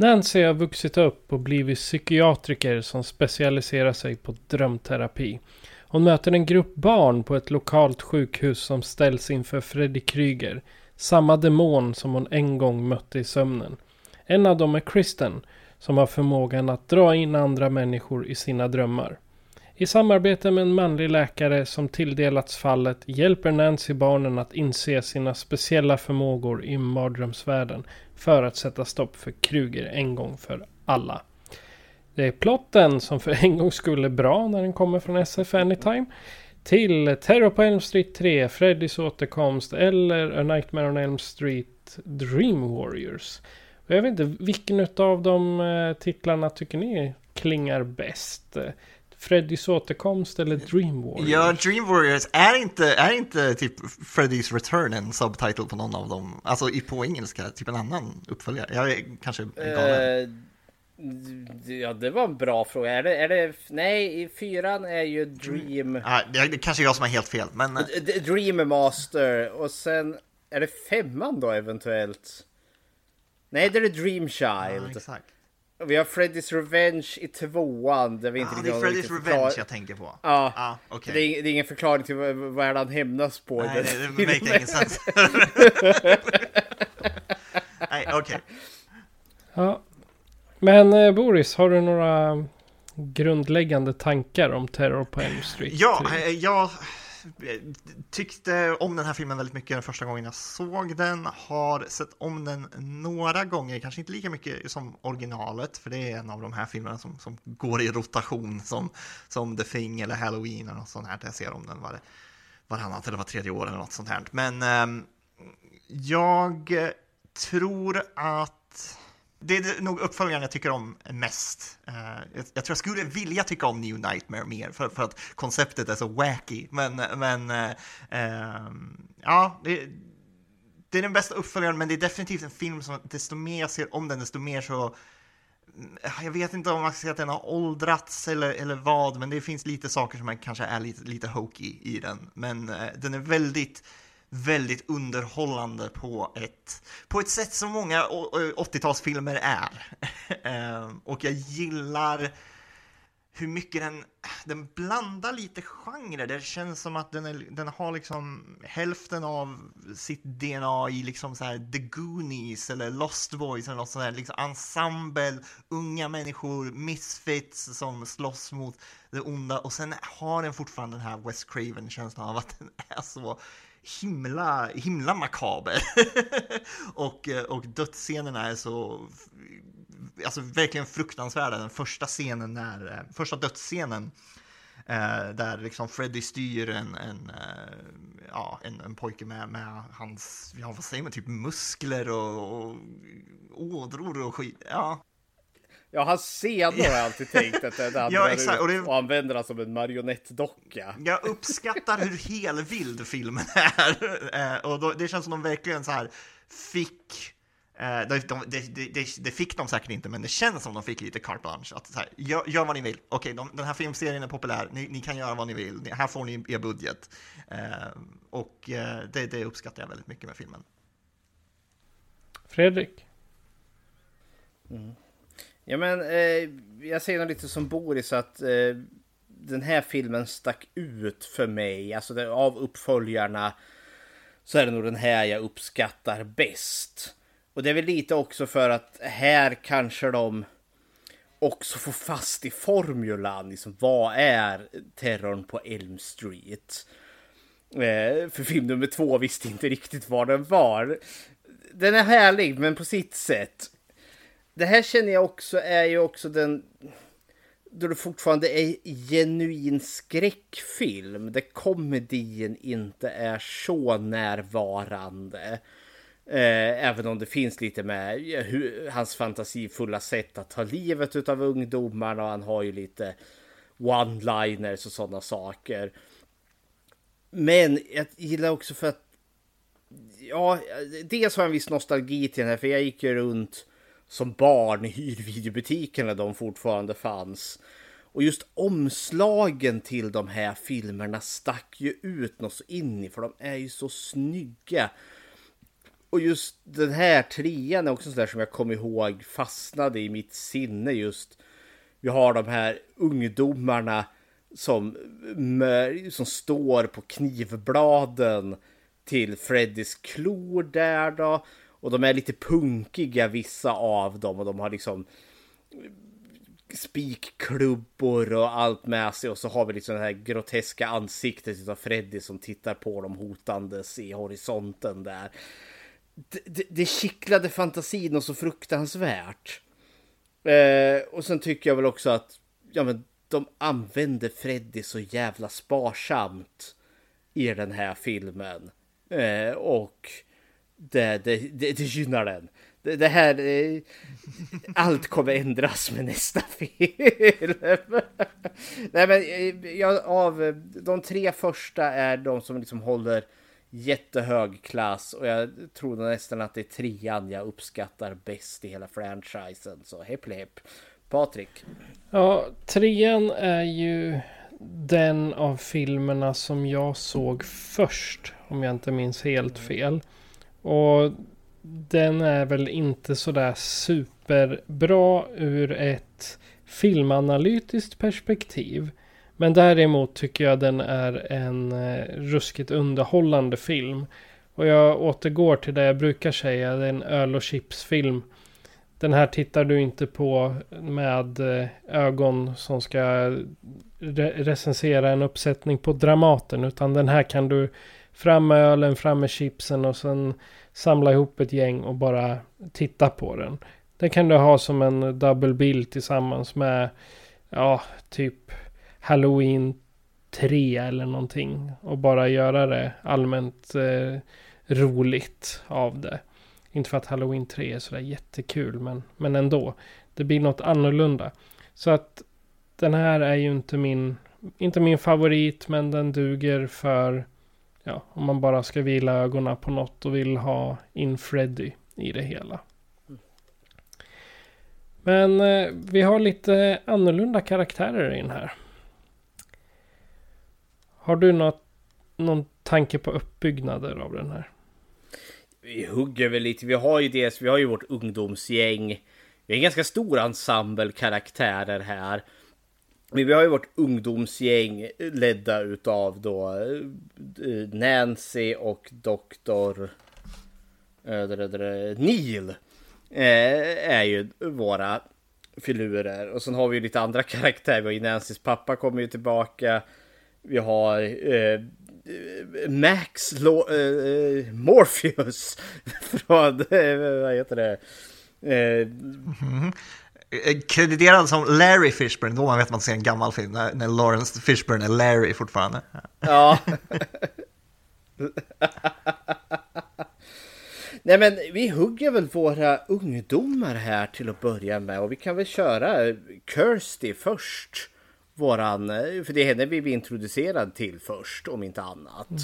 S1: Nancy har vuxit upp och blivit psykiatriker som specialiserar sig på drömterapi. Hon möter en grupp barn på ett lokalt sjukhus som ställs inför Freddy Krueger. Samma demon som hon en gång mötte i sömnen. En av dem är Kristen som har förmågan att dra in andra människor i sina drömmar. I samarbete med en manlig läkare som tilldelats fallet hjälper Nancy barnen att inse sina speciella förmågor i mardrömsvärlden för att sätta stopp för Kruger en gång för alla. Det är plotten som för en gång skulle är bra när den kommer från SF Anytime. Till Terror på Elm Street 3, Freddys återkomst eller A Nightmare on Elm Street Dream Warriors. Jag vet inte, vilken av de eh, titlarna tycker ni klingar bäst? Eh, Freddys återkomst eller Dream Warriors?
S4: Ja, Dream Warriors, är inte, är inte typ Freddy's Return en subtitle på någon av dem? Alltså i- på engelska, typ en annan uppföljare? Jag är kanske galen.
S2: Eh, ja, det var en bra fråga. Är det, är det, nej, i fyran är ju Dream...
S4: Ja, det det kanske är jag som har helt fel, men eh,
S2: Dream Master och sen är det femman då eventuellt? Nej, det är Dream
S4: ja,
S2: Child.
S4: exakt.
S2: Vi har Freddy's Revenge i tvåan. Där vi inte
S4: Ja, det är Freddy's Revenge
S2: förklar-
S4: jag tänker på.
S2: Ja,
S4: Ja, okej.
S2: det, är, det är ingen förklaring till vad, han hämnas på.
S4: Nej, det, det make ingen sense. Nej, okej.
S1: Ja. Men eh, Boris, har du några grundläggande tankar om Terror på Elm Street?
S4: Ja,
S1: 3?
S4: eh, jag tyckte om den här filmen väldigt mycket den första gången jag såg den. Har sett om den några gånger, kanske inte lika mycket som originalet, för det är en av de här filmerna som, som går i rotation som, som The Thing eller Halloween eller något sånt här. där Jag ser om den var, varannat eller var tredje år eller något sånt här. Men eh, jag tror att det är nog uppföljaren jag tycker om mest. Eh, jag, tror jag skulle vilja tycka om New Nightmare mer för, för att konceptet är så wacky. Men, men eh, eh, ja, det, det är den bästa uppföljaren, men det är definitivt en film som desto mer jag ser om den, desto mer så mm, jag vet inte om man ska säga att den har åldrats eller, eller vad, men det finns lite saker som kanske är lite, lite hokey i den. Men eh, den är väldigt, väldigt underhållande på ett, på ett sätt som många 80-talsfilmer är. Ehm, och jag gillar hur mycket den, den blandar lite genrer. Det känns som att den, är, den har liksom hälften av sitt DNA i liksom så här The Goonies eller Lost Boys eller något sånt där. Liksom ensemble, unga människor, misfits som slåss mot det onda. Och sen har den fortfarande den här West Craven-känslan av att den är så himla, himla makaber. och, eh, och dödsscenerna är så alltså verkligen fruktansvärda. Den första scenen när, eh, första dödsscenen eh, där liksom Freddy styr en, en, eh, ja, en, en pojke med, med hans, ja vad säger man, typ muskler och, och ådror och skit. Ja,
S2: Ja, hans scener har jag alltid tänkt att det han
S4: Ja, exakt,
S2: ut
S4: och det-
S2: och använder den som en marionettdocka.
S4: jag uppskattar hur helvild filmen är. Eh, och då, det känns som de verkligen så här fick eh, de, de, det, det, det fick de säkert inte, men det känns som de fick lite carte blanche. Att så här, gör, gör vad ni vill. Okej, de, den här filmserien är populär. Ni, ni kan göra vad ni vill. Ni, här får ni er budget. Eh, och eh, det, det uppskattar jag väldigt mycket med filmen.
S1: Fredrik?
S2: Ja men eh, jag säger nog lite som Boris att eh, den här filmen stack ut för mig. Alltså det, av uppföljarna så är det nog den här jag uppskattar bäst. Och det är väl lite också för att här kanske de också får fast i formulan. Liksom, vad är terrorn på Elm Street? Eh, för film nummer två visste inte riktigt vad den var. Den är härlig men på sitt sätt. Det här känner jag också är ju också den då det fortfarande är genuin skräckfilm där komedin inte är så närvarande. Eh, även om det finns lite med hur, hans fantasifulla sätt att ta livet av ungdomarna och han har ju lite one-liners och sådana saker. Men jag gillar också för att ja, dels har jag en viss nostalgi till den här, för jag gick ju runt som barn i hyrvideobutikerna när de fortfarande fanns. Och just omslagen till de här filmerna stack ju ut något så in i, för de är ju så snygga. Och just den här trean är också sådär som jag kom ihåg fastnade i mitt sinne just. Vi har de här ungdomarna som, som står på knivbladen till Freddys klor där då. Och de är lite punkiga vissa av dem och de har liksom spikklubbor och allt med sig och så har vi liksom det här groteska ansiktet av Freddy som tittar på dem hotandes i horisonten där. Det, det, det kittlade fantasin och så fruktansvärt. Eh, och sen tycker jag väl också att ja, men de använder Freddy så jävla sparsamt i den här filmen. Eh, och det, det, det, det gynnar den. Det, det här... Eh, allt kommer ändras med nästa film. Nej men eh, jag, av eh, de tre första är de som liksom håller jättehög klass och jag tror nästan att det är trean jag uppskattar bäst i hela franchisen. Så hepp hepp. Patrik?
S1: Ja, trean är ju den av filmerna som jag såg först. Om jag inte minns helt fel. Och den är väl inte sådär superbra ur ett filmanalytiskt perspektiv. Men däremot tycker jag den är en eh, ruskigt underhållande film. Och jag återgår till det jag brukar säga, det är en öl och chipsfilm. Den här tittar du inte på med eh, ögon som ska re recensera en uppsättning på Dramaten. Utan den här kan du fram med ölen, fram med chipsen och sen samla ihop ett gäng och bara titta på den. Den kan du ha som en double bill tillsammans med ja, typ Halloween 3 eller någonting. Och bara göra det allmänt eh, roligt av det. Inte för att Halloween 3 är sådär jättekul men, men ändå. Det blir något annorlunda. Så att den här är ju inte min, inte min favorit men den duger för ja, om man bara ska vila ögonen på något och vill ha in Freddy i det hela. Men eh, vi har lite annorlunda karaktärer i den här. Har du något, någon tanke på uppbyggnader av den här?
S2: Vi hugger väl lite. Vi har ju dels, vi har ju vårt ungdomsgäng. Vi har en ganska stor ensemble karaktärer här. Men vi har ju vårt ungdomsgäng ledda utav då eh, Nancy och doktor eh, Neil. Eh, är ju våra filurer. Och sen har vi ju lite andra karaktärer. Vi har ju Nancys pappa kommer ju tillbaka. Vi har eh, Max Lo eh, Morpheus från, eh, vad heter det? Eh,
S4: mm. Krediterad som Larry Fishburne, då man vet att man ser en gammal film, när, när Lawrence Fishburne är Larry fortfarande.
S2: Ja. Nej men vi hugger väl våra ungdomar här till att börja med och vi kan väl köra Kirsty först våran, eh, för det är henne vi blir introducerad till först om inte annat. Mm.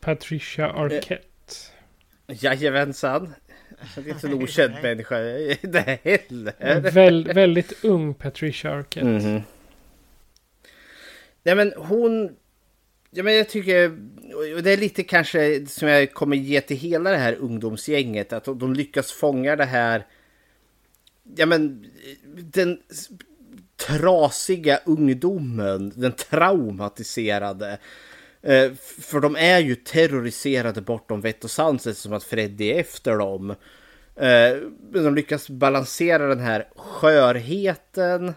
S1: Patricia Arquette.
S2: Eh, jajamensan. Det är inte en okänd människa det heller.
S1: Väl, väldigt ung Patricia Arquette. Mm -hmm.
S2: Nej men hon... Ja, men jag tycker, och det är lite kanske som jag kommer ge till hela det här ungdomsgänget, att de lyckas fånga det här, ja men den trasiga ungdomen, den traumatiserade. Eh, för de är ju terroriserade bortom vett och sans som att Freddy är efter dem. Eh, men de lyckas balansera den här skörheten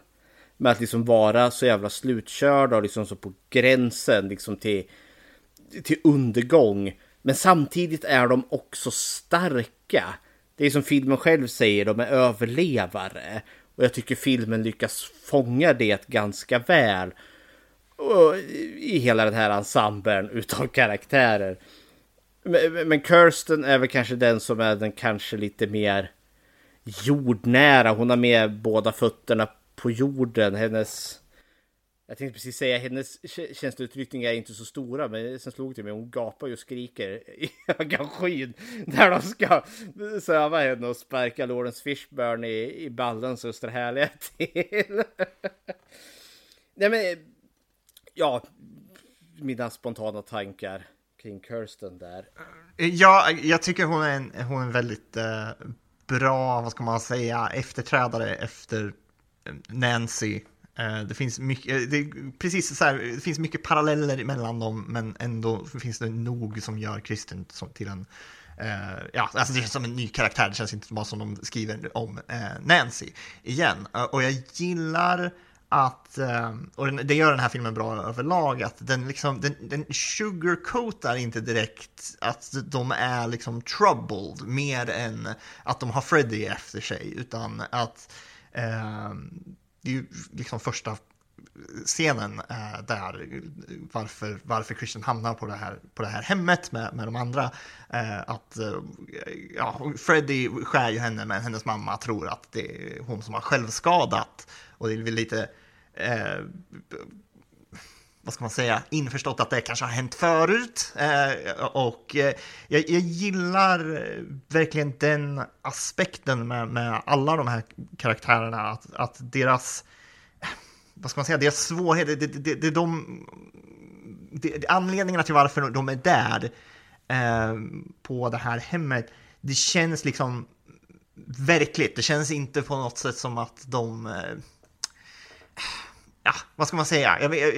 S2: med att liksom vara så jävla slutkörda och liksom så på gränsen liksom till, till undergång. Men samtidigt är de också starka. Det är som filmen själv säger, de är överlevare. Och jag tycker filmen lyckas fånga det ganska väl. Och I hela den här ensemblen utav karaktärer. Men, men Kirsten är väl kanske den som är den kanske lite mer jordnära. Hon har med båda fötterna på jorden. Hennes... Jag tänkte precis säga hennes känsloutryckningar är inte så stora, men sen slog det mig. Hon gapar ju och skriker i höga skyn när de ska söva henne och sparka Lawrence Fishburne i, i ballen så det härliga till. Nej men, ja, mina spontana tankar kring Kirsten där.
S4: Ja, jag tycker hon är en, hon är en väldigt eh, bra, vad ska man säga, efterträdare efter eh, Nancy. Eh, det finns mycket, eh, det, precis så här, det finns mycket paralleller mellan dem, men ändå finns det nog som gör Kristen som, till en Uh, ja, alltså det känns som en ny karaktär, det känns inte bara som de skriver om uh, Nancy igen. Uh, och jag gillar att, eh, och det gör den här filmen bra överlag, att den liksom, den, den sugarcoatar inte direkt att de är liksom troubled mer än att de har Freddy efter sig, utan att eh, det är ju liksom första scenen eh, där varför, varför Christian hamnar på det här, på det här hemmet med, med de andra. Eh, att eh, ja, Freddy skär ju henne men hennes mamma tror att det är hon som har självskadat. Och det är väl lite eh, vad ska man säga, införstått att det kanske har hänt förut. Eh, och eh, jag, jag gillar verkligen den aspekten med, med alla de här karaktärerna, att, att deras, vad ska man säga, deras svårigheter, det, det, det, det, är de, det, det, anledningarna till varför de är där eh, på det här hemmet, det känns liksom verkligt. Det känns inte på något sätt som att de eh, ja, vad ska man säga? Jag, jag,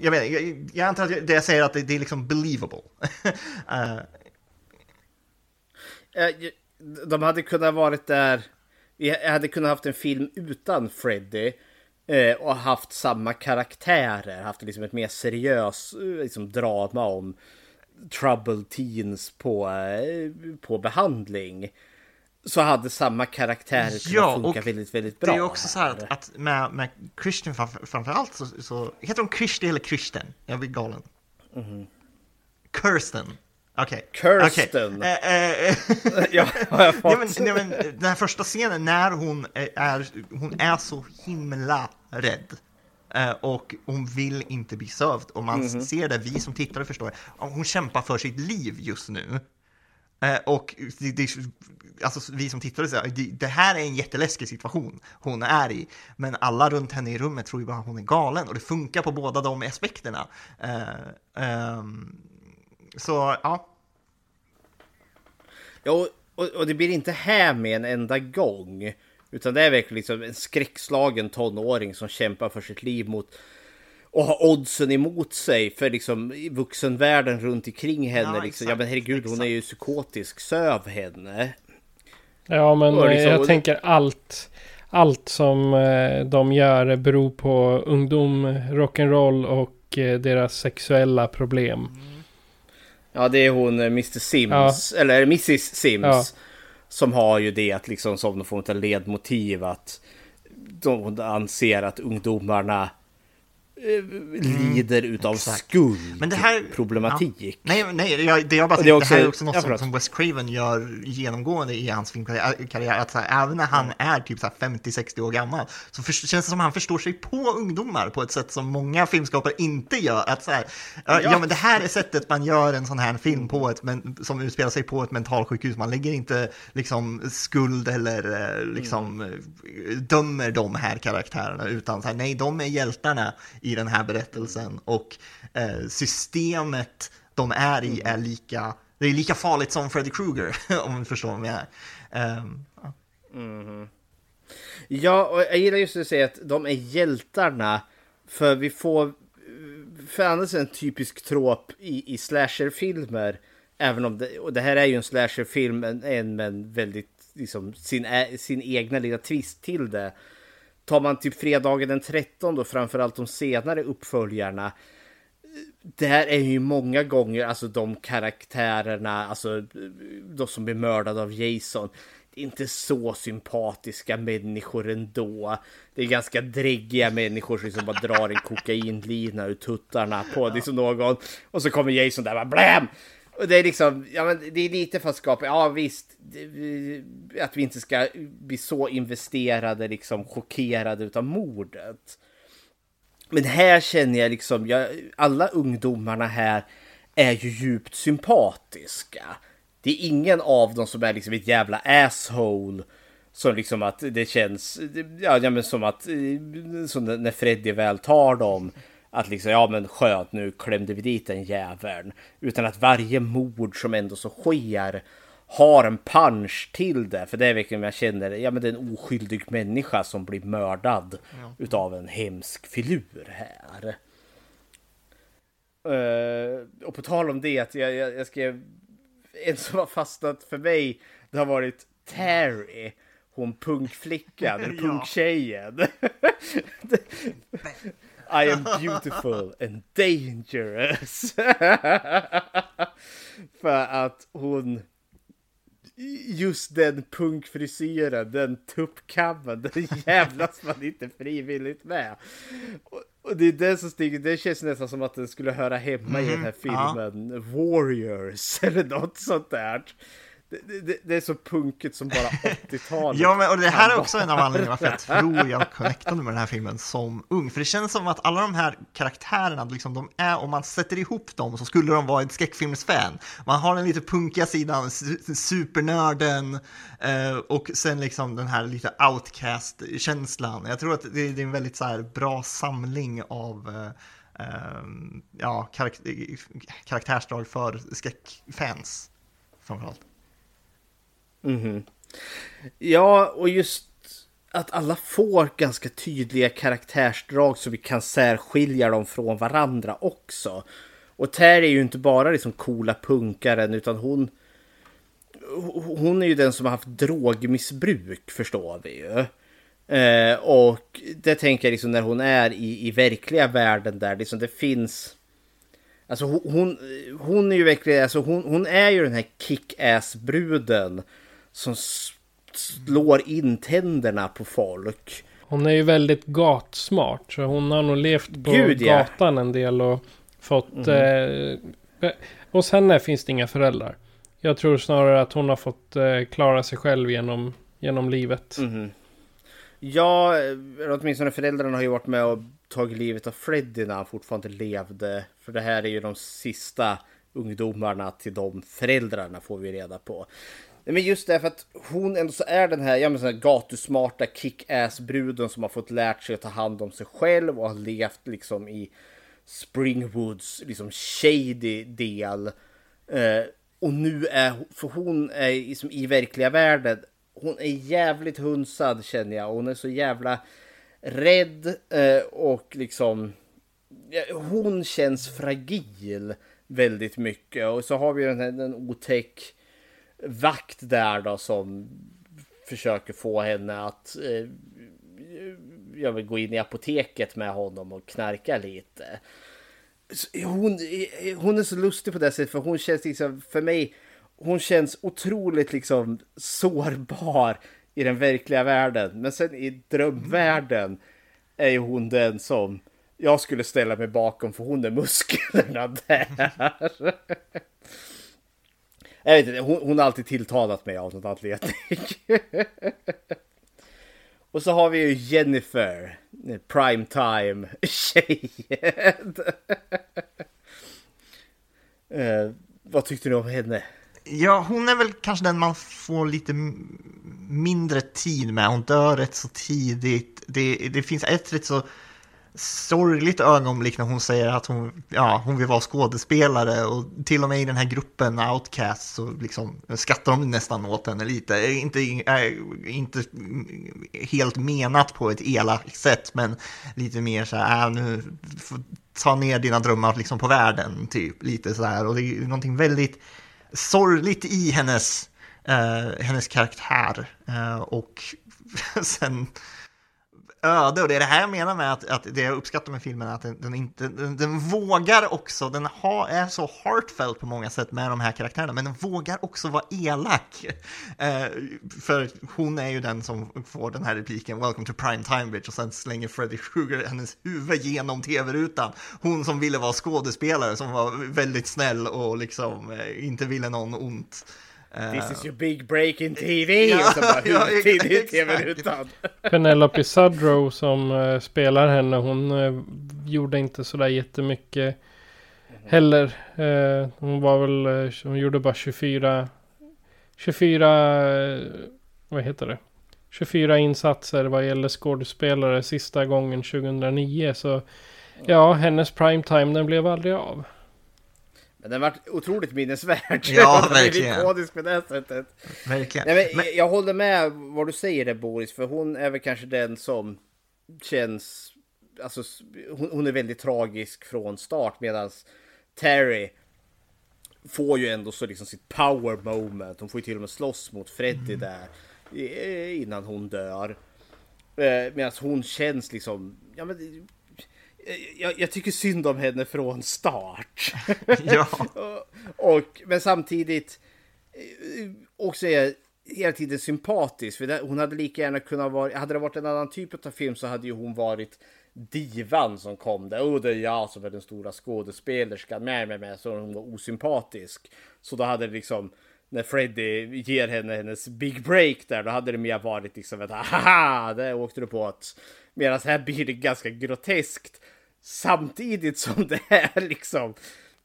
S4: jag, menar, jag, jag antar att det jag säger att det, det är liksom believable.
S2: uh. De hade kunnat varit där. Vi hade kunnat haft en film utan Freddy. Eh, och haft samma karaktärer. Haft liksom ett mer seriöst liksom, drama om trouble teens på, på behandling. Så hade samma karaktärer kunnat
S4: Ja,
S2: funka väldigt, väldigt bra.
S4: det är också så här att, att med, med Christian framför, framför allt så, så heter hon Christy eller Christian? Jag blir galen. Kirsten. Okej.
S2: Kirsten.
S4: Okej. Eh, eh,
S2: Ja, har jag fått.
S4: Ja, men, nej, men, den här första scenen när hon är, hon är så himla rädd. Eh, och hon vill inte bli sövd. Och man
S2: Mhm.
S4: ser det, vi som tittare förstår, hon kämpar för sitt liv just nu. Eh, och det, det, alltså, vi som tittare säger, det, det här är en jätteläskig situation hon är i. Men alla runt henne i rummet tror ju bara att hon är galen. Och det funkar på båda de aspekterna. Uh, um, så ja,
S2: Ja, och, och, och det blir inte här med en enda gång. Utan det är verkligen liksom en skräckslagen tonåring som kämpar för sitt liv mot och har oddsen emot sig för liksom i vuxenvärlden runt omkring henne.
S4: Ja,
S2: liksom.
S4: exakt,
S2: ja men herregud, hon är ju psykotisk. Söv henne.
S1: Ja, men
S2: Och
S1: eh,
S2: liksom-
S1: jag tänker allt. Allt som eh, de gör beror på ungdom, rock'n'roll och eh, deras sexuella problem.
S2: Ja, det är hon Mr Sims, eller Mrs Sims.
S1: Ja.
S2: Som har ju det att liksom som någon form av ledmotiv att de anser att ungdomarna lider utav
S4: Mm. exakt.
S2: skuld.
S4: Men det här-
S2: problematik.
S4: Nej, nej jag, det jag bara tänkte,
S2: det är
S4: det, här är
S2: också-
S4: också något
S2: ja,
S4: som, som Wes Craven gör genomgående i hans filmkarriär. Att så här, även när han är typ så här 50-60 år gammal så för, känns det som att han förstår sig på ungdomar på ett sätt som många filmskapare inte gör. Att så här, ja. ja, men det här är sättet man gör en sån här film på, ett, men, som utspelar sig på ett mentalsjukhus. Man lägger inte liksom skuld eller eh, liksom eh, dömer de här karaktärerna, utan så här, nej, de är hjältarna i den här berättelsen och eh, systemet de är i är lika, det är lika farligt som Freddy Krueger, om du förstår vad jag menar. Um, ja. Mhm.
S2: Ja, och jag gillar just att säga att de är hjältarna. För vi får... För annars är en typisk trop i, i slasherfilmer. Även om det, och det här är ju en slasherfilm, en, en men väldigt liksom sin, ä- sin egna lilla twist till det. Tar man typ fredagen den 13 då, framförallt de senare uppföljarna. där är ju många gånger, alltså de karaktärerna, alltså de som blir mördade av Jason. Det är inte så sympatiska människor ändå. Det är ganska dräggiga människor som liksom bara drar en kokainlina ur tuttarna på liksom någon. Och så kommer Jason där och bara bläm! Och det är liksom, ja men det är lite för att skapa, ja visst, att vi inte ska bli så investerade, liksom chockerade utav mordet. Men här känner jag liksom, jag, alla ungdomarna här är ju djupt sympatiska. Det är ingen av dem som är liksom ett jävla asshole. Som liksom att det känns, ja, ja men som att, eh, som när Freddy väl tar dem. Att liksom, ja men skönt nu klämde vi dit den jäveln. Utan att varje mord som ändå så sker har en punch till det. För det är verkligen jag känner, ja men det är en oskyldig människa som blir mördad ja. utav en hemsk filur här. Uh, och på tal om det, att jag, jag, jag skrev en som har fastnat för mig, det har varit Terry. Hon punkflickan, eller punktjejen. I am beautiful and dangerous. för att hon just den punkfrisyren, den tuppkammen, den jävlas man inte frivilligt med. Och, och det är det som stiger, det känns nästan som att den skulle höra hemma mm, i den här filmen ja. Warriors eller något sånt där. Det, det, det, är så punkigt som bara 80-talet.
S4: ja, men och det här är också en av anledningarna varför jag tror jag connectade med den här filmen som ung. För det känns som att alla de här karaktärerna, liksom, de är, om man sätter ihop dem så skulle de vara ett skräckfilmsfan. Man har den lite punkiga sidan, supernörden eh, och sen liksom den här lite outcast-känslan. Jag tror att det, är en väldigt så här, bra samling av eh, eh ja, karak- karaktärsdrag för skräckfans framförallt.
S2: Mm. Ja, och just att alla får ganska tydliga karaktärsdrag så vi kan särskilja dem från varandra också. Och Terry är ju inte bara liksom coola punkaren utan hon hon är ju den som har haft drogmissbruk förstår vi ju. Eh, och det tänker jag liksom när hon är i, i verkliga världen där liksom det finns Alltså hon, hon är ju verkligen, alltså hon, hon är ju den här kick-ass bruden som slår in tänderna på folk.
S1: Hon är ju väldigt gatsmart. Så hon har nog levt på Gud, gatan ja. en del och fått... Mm. Eh, hos henne finns det inga föräldrar. Jag tror snarare att hon har fått eh, klara sig själv genom, genom livet.
S2: Mm. Ja, åtminstone föräldrarna har ju varit med och tagit livet av Freddy när han fortfarande levde. För det här är ju de sista ungdomarna till de föräldrarna får vi reda på. Men just det, för att hon ändå så är den här, ja, men sån här gatusmarta kick-ass-bruden som har fått lärt sig att ta hand om sig själv och har levt liksom i Springwoods liksom shady del. Eh, och nu är, för hon är liksom i verkliga världen, hon är jävligt hunsad känner jag. Och hon är så jävla rädd eh, och liksom, ja, hon känns fragil väldigt mycket. Och så har vi den här den otäck vakt där då som försöker få henne att eh, jag vill gå in i apoteket med honom och knarka lite. Hon, eh, hon är så lustig på det sättet för hon känns liksom för mig. Hon känns otroligt liksom sårbar i den verkliga världen. Men sen i drömvärlden är ju hon den som jag skulle ställa mig bakom för hon är musklerna där. Jag vet inte, hon, hon har alltid tilltalat mig av något atletik. Och så har vi ju Jennifer, primetime tjejen. uh, vad tyckte du om henne?
S4: Ja, hon är väl kanske den man får lite mindre tid med. Hon dör rätt så tidigt. Det, det finns ett rätt så sorgligt ögonblick när hon säger att hon, ja, hon vill vara skådespelare och till och med i den här gruppen Outcast så liksom skattar de nästan åt henne lite. Eh, inte, eh, inte helt menat på ett elakt sätt men lite mer så här, äh, nu ta ner dina drömmar liksom på världen typ lite så här och det är någonting väldigt sorgligt i hennes, uh, hennes karaktär uh, och sen öde och det är det här jag menar med att, att det jag uppskattar med filmen är att den, den inte, den, den, vågar också, den ha, är så heartfelt på många sätt med de här karaktärerna, men den vågar också vara elak. Eh, för hon är ju den som får den här repliken, Welcome to prime time bitch, och sen slänger Freddy Krueger hennes huvud genom tv-rutan. Hon som ville vara skådespelare, som var väldigt snäll och liksom eh, inte ville någon ont.
S2: This is your big break in TV!
S4: Ja,
S2: och så bara
S4: ja,
S2: in i
S4: exakt.
S2: tv-rutan.
S1: Penelope Sudrow som eh, spelar henne, hon eh, gjorde inte sådär jättemycket heller. Eh, hon var väl, eh, hon gjorde bara 24, 24, eh, vad heter det? 24 insatser vad gäller skådespelare sista gången 2009. Så ja, hennes primetime den blev aldrig av.
S2: Men den var otroligt minnesvärd.
S4: Ja, verkligen.
S2: ikonisk på det sättet.
S4: Verkligen.
S2: Nej, men,
S4: Men-
S2: Jag håller med vad du säger där Boris, för hon är väl kanske den som känns... Alltså, hon, hon är väldigt tragisk från start medan Terry får ju ändå så liksom sitt power moment. Hon får ju till och med slåss mot Freddy där eh, innan hon dör. Eh, Medan hon känns liksom... Ja, men, jag, jag tycker synd om henne från start.
S4: Ja.
S2: och, men samtidigt eh, också är jag hela tiden sympatisk. För det, hon hade lika gärna kunnat vara, hade det varit en annan typ av film så hade ju hon varit divan som kom där. Oh, det är jag som är den stora skådespelerskan. Med, med, med. Så hon var osympatisk. Så då hade det liksom, när Freddy ger henne hennes big break där, då hade det mer varit liksom ett haha, där åkte du på att. Medan här blir det ganska groteskt. Samtidigt som det är liksom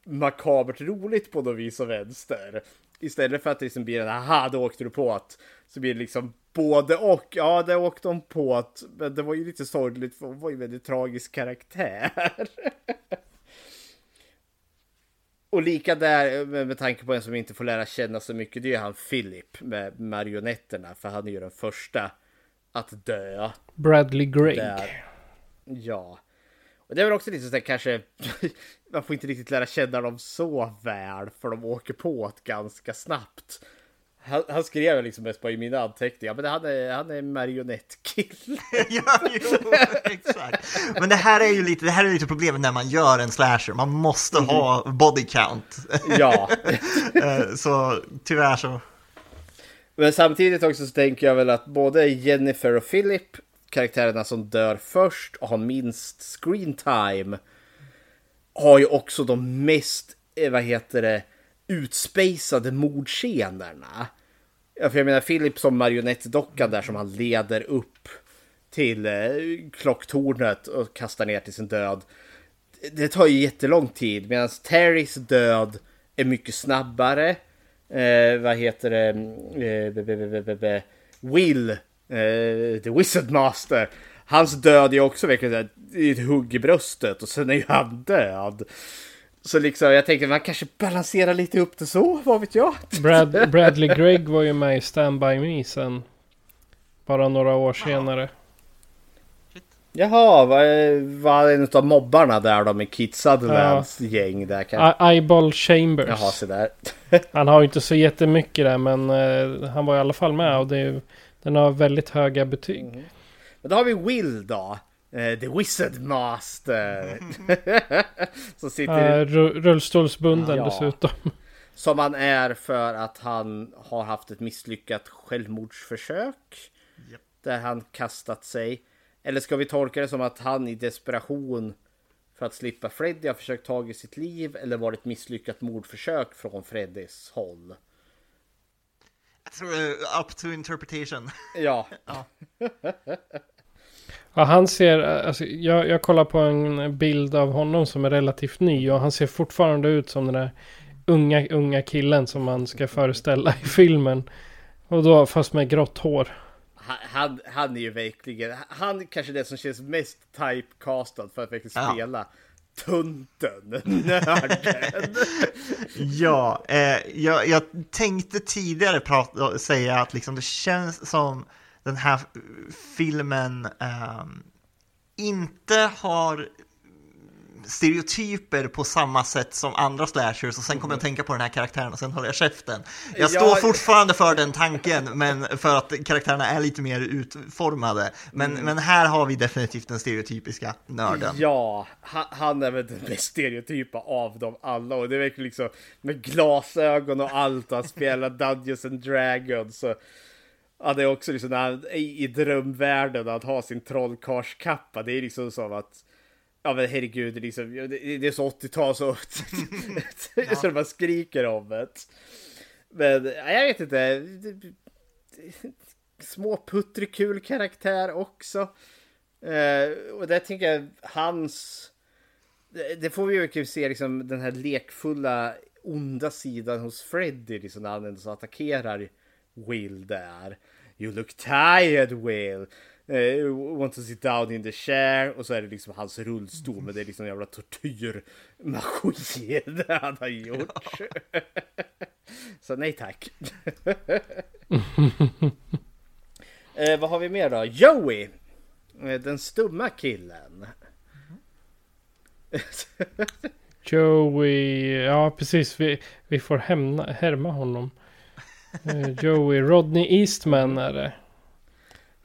S2: makabert roligt på något vis och vänster. Istället för att det liksom blir en aha, då åkte du på att. Så blir det liksom både och. Ja, det åkte de på att. Men det var ju lite sorgligt för hon var ju väldigt tragisk karaktär. och lika där med, tanke på en som inte får lära känna så mycket. Det är ju han Philip med marionetterna. För han är ju den första att dö.
S1: Bradley Gregg.
S2: Där. Ja. Och det är väl också lite så där kanske. Man får inte riktigt lära känna dem så väl. För de åker på det ganska snabbt. Han, han skrev liksom mest bara i mina anteckningar. Men han är, han är marionettkille.
S4: ja, jo, exakt. Men det här är ju lite, det här är lite problemet när man gör en slasher. Man måste ha body count.
S2: ja.
S4: Eh, så tyvärr så.
S2: Men samtidigt också så tänker jag väl att både Jennifer och Philip, karaktärerna som dör först och har minst screen time, har ju också de mest, eh, vad heter det, utspejsade mordscenerna. Ja, för jag menar Philip som marionettdockan där som han leder upp till eh, klocktornet och kastar ner till sin död. Det tar ju jättelång tid medan Terrys död är mycket snabbare. Eh, vad heter det? Mm, eh, be, be, be, be, be. Will, eh, the Wizard Master. Hans död är också verkligen här, ett hugg i bröstet och sen är ju han död. Så liksom jag tänkte man kanske balanserar lite upp det så, vad vet jag?
S1: Brad, Bradley Gregg var ju med i Stand By Me sen. Bara några år senare.
S2: Jaha, var, var en av mobbarna där då med Kit Sutherlands gäng där kanske?
S1: I- Eyeball Chambers.
S2: Jaha, så där.
S1: Han har ju inte så jättemycket där men eh, han var i alla fall med och det är, ju- den har väldigt höga betyg.
S2: Men då har vi Will då. Eh, the Wizard Master. som sitter
S1: Uh, rullstolsbunden
S2: Ja.
S1: dessutom.
S2: Som han är för att han har haft ett misslyckat självmordsförsök. Där han kastat sig. Eller ska vi tolka det som att han i desperation för att slippa Freddy har försökt tagit sitt liv? Eller var det ett misslyckat mordförsök från Freddys håll?
S4: Jag tror det är up to interpretation.
S2: Ja,
S1: Ja, han ser, alltså, jag, jag kollar på en bild av honom som är relativt ny och han ser fortfarande ut som den där unga, unga killen som man ska föreställa i filmen. Och då fast med grått hår.
S2: han, han, han är ju verkligen, han kanske är det som känns mest typecastad för att verkligen
S4: Ja
S2: tunten, nörden.
S4: Ja, eh, jag, jag tänkte tidigare prata, säga att liksom det känns som den här filmen eh, inte har stereotyper på samma sätt som andra slashers och sen kommer jag att tänka på den här karaktären och sen håller jag käften. Jag står fortfarande för den tanken, men för att karaktärerna är lite mer utformade. Men, men här har vi definitivt den stereotypiska nörden.
S2: Ja, han, är väl den mest stereotypa av dem alla och det är verkligen liksom med glasögon och allt han spelar Dungeons and Dragons. Så, ja, det är också liksom när han, i, i drömvärlden att ha sin trollkarlskappa. Det är liksom som att Ja men herregud, det är, liksom, det, det är så 80-tal så, så det bara skriker om det. Men jag vet inte. Små puttrikul karaktär också. Uh, och där tänker jag hans... Det, det får vi ju se liksom den här lekfulla onda sidan hos Freddy liksom när han ändå så attackerar Will där. You look tired Will. Uh, want to sit down in the chair och så är det liksom hans rullstol men det är liksom en jävla tortyrmaskin han har gjort. så nej tack. uh, vad har vi mer då? Joey! Uh, den stumma killen.
S1: Joey, ja precis. Vi, vi får hämna, härma honom. Uh, Joey, Rodney Eastman är det.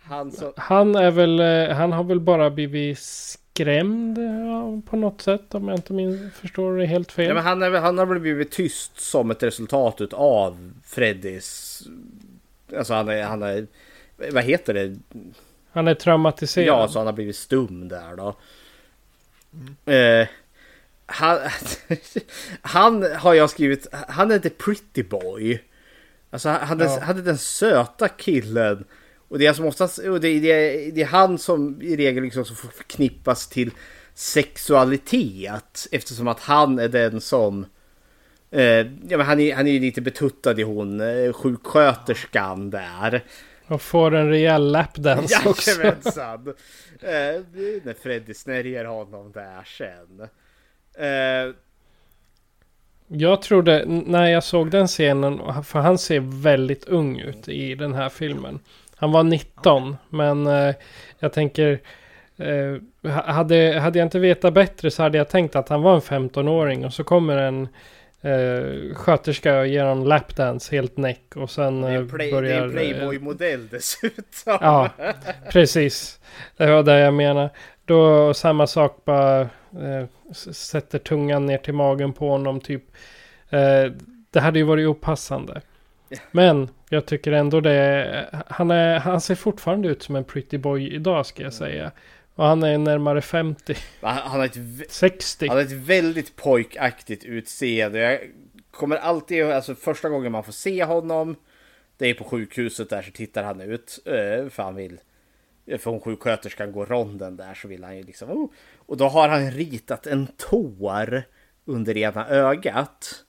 S2: Han, så...
S1: han är väl, uh, han har väl bara blivit skrämd uh, på något sätt om jag inte min, förstår det helt fel.
S2: Ja, men han, är, han har väl blivit tyst som ett resultat av Freddys... Alltså han är, han är, vad heter det?
S1: Han är traumatiserad.
S2: Ja, så han har blivit stum där då. Mm. han, han har jag skrivit, han är the pretty boy. Alltså han är, ja. han är den söta killen. Och det är, som oftast, och det, det, det är han som i regel liksom får förknippas till sexualitet. Eftersom att han är den som... Eh, ja, men han, är, han är ju lite betuttad i hon eh, sjuksköterskan där.
S1: Och får en rejäl lapdance också.
S2: Jajamensan. eh, när Freddy snärjer honom där sen. Eh,
S1: jag trodde, när jag såg den scenen, för han ser väldigt ung ut i den här filmen. Han var 19, men eh, jag tänker... Eh, hade, hade jag inte vetat bättre så hade jag tänkt att han var en 15-åring och så kommer en eh, sköterska och ger honom lapdance helt näck och sen
S2: det är en, play,
S1: börjar...
S2: Det är en Playboy-modell dessutom.
S1: Ja, precis. Det var det jag menar. Då samma sak bara eh, sätter tungan ner till magen på honom typ. Eh, det hade ju varit opassande. Men jag tycker ändå det. Han, är, han ser fortfarande ut som en pretty boy idag ska jag säga. Och han är närmare 50.
S2: Han har ett,
S1: 60.
S2: Han har ett väldigt pojkaktigt utseende. Jag kommer alltid, alltså första gången man får se honom. Det är på sjukhuset där så tittar han ut. För han vill. För om sjuksköterskan går ronden där så vill han ju liksom. Oh. Och då har han ritat en tår under ena ögat.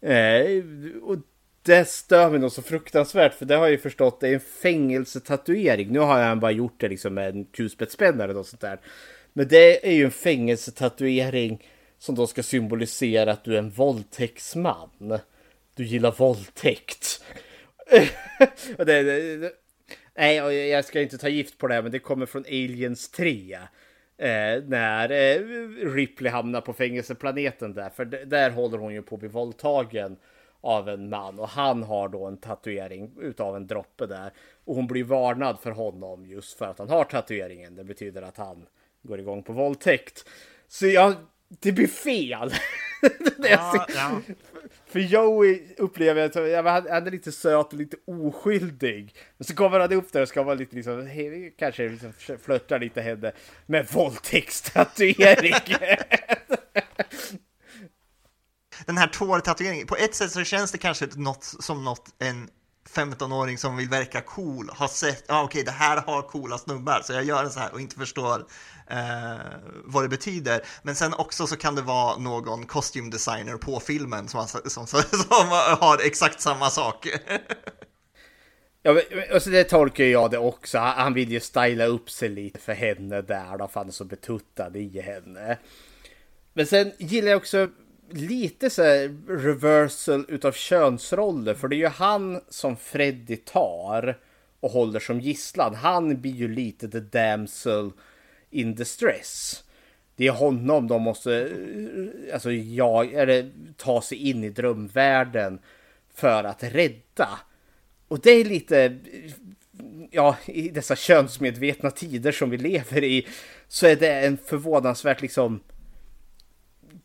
S2: Eh, och det stör mig nog så fruktansvärt för det har jag ju förstått det är en fängelsetatuering. Nu har jag bara gjort det liksom med en kulspetspenna eller sånt där. Men det är ju en fängelsetatuering som då ska symbolisera att du är en våldtäktsman. Du gillar våldtäkt. och det, det, nej, jag ska inte ta gift på det, men det kommer från Aliens 3. Eh, när eh, Ripley hamnar på fängelseplaneten där, för där håller hon ju på att bli våldtagen av en man och han har då en tatuering utav en droppe där och hon blir varnad för honom just för att han har tatueringen. Det betyder att han går igång på våldtäkt. Så jag, det blir fel.
S4: Ja, ja.
S2: För Joey upplever jag att han är lite söt och lite oskyldig. Men så kommer han upp där och ska vara lite liksom, kanske liksom flörta lite henne med våldtäktstatuering.
S4: Den här tårtatueringen, på ett sätt så känns det kanske något, som något en 15-åring som vill verka cool har sett, ja ah, okej okay, det här har coola snubbar så jag gör en så här och inte förstår eh, vad det betyder. Men sen också så kan det vara någon kostymdesigner på filmen som, som, som, som har exakt samma sak.
S2: Ja, alltså det tolkar jag det också. Han vill ju styla upp sig lite för henne där då, för han är så betuttad i henne. Men sen gillar jag också lite så här reversal utav könsroller, för det är ju han som Freddy tar och håller som gisslan. Han blir ju lite the damsel in distress. Det är honom de måste eh, alltså jag, eller, ta sig in i drömvärlden för att rädda. Och det är lite, ja, i dessa könsmedvetna tider som vi lever i så är det en förvånansvärt liksom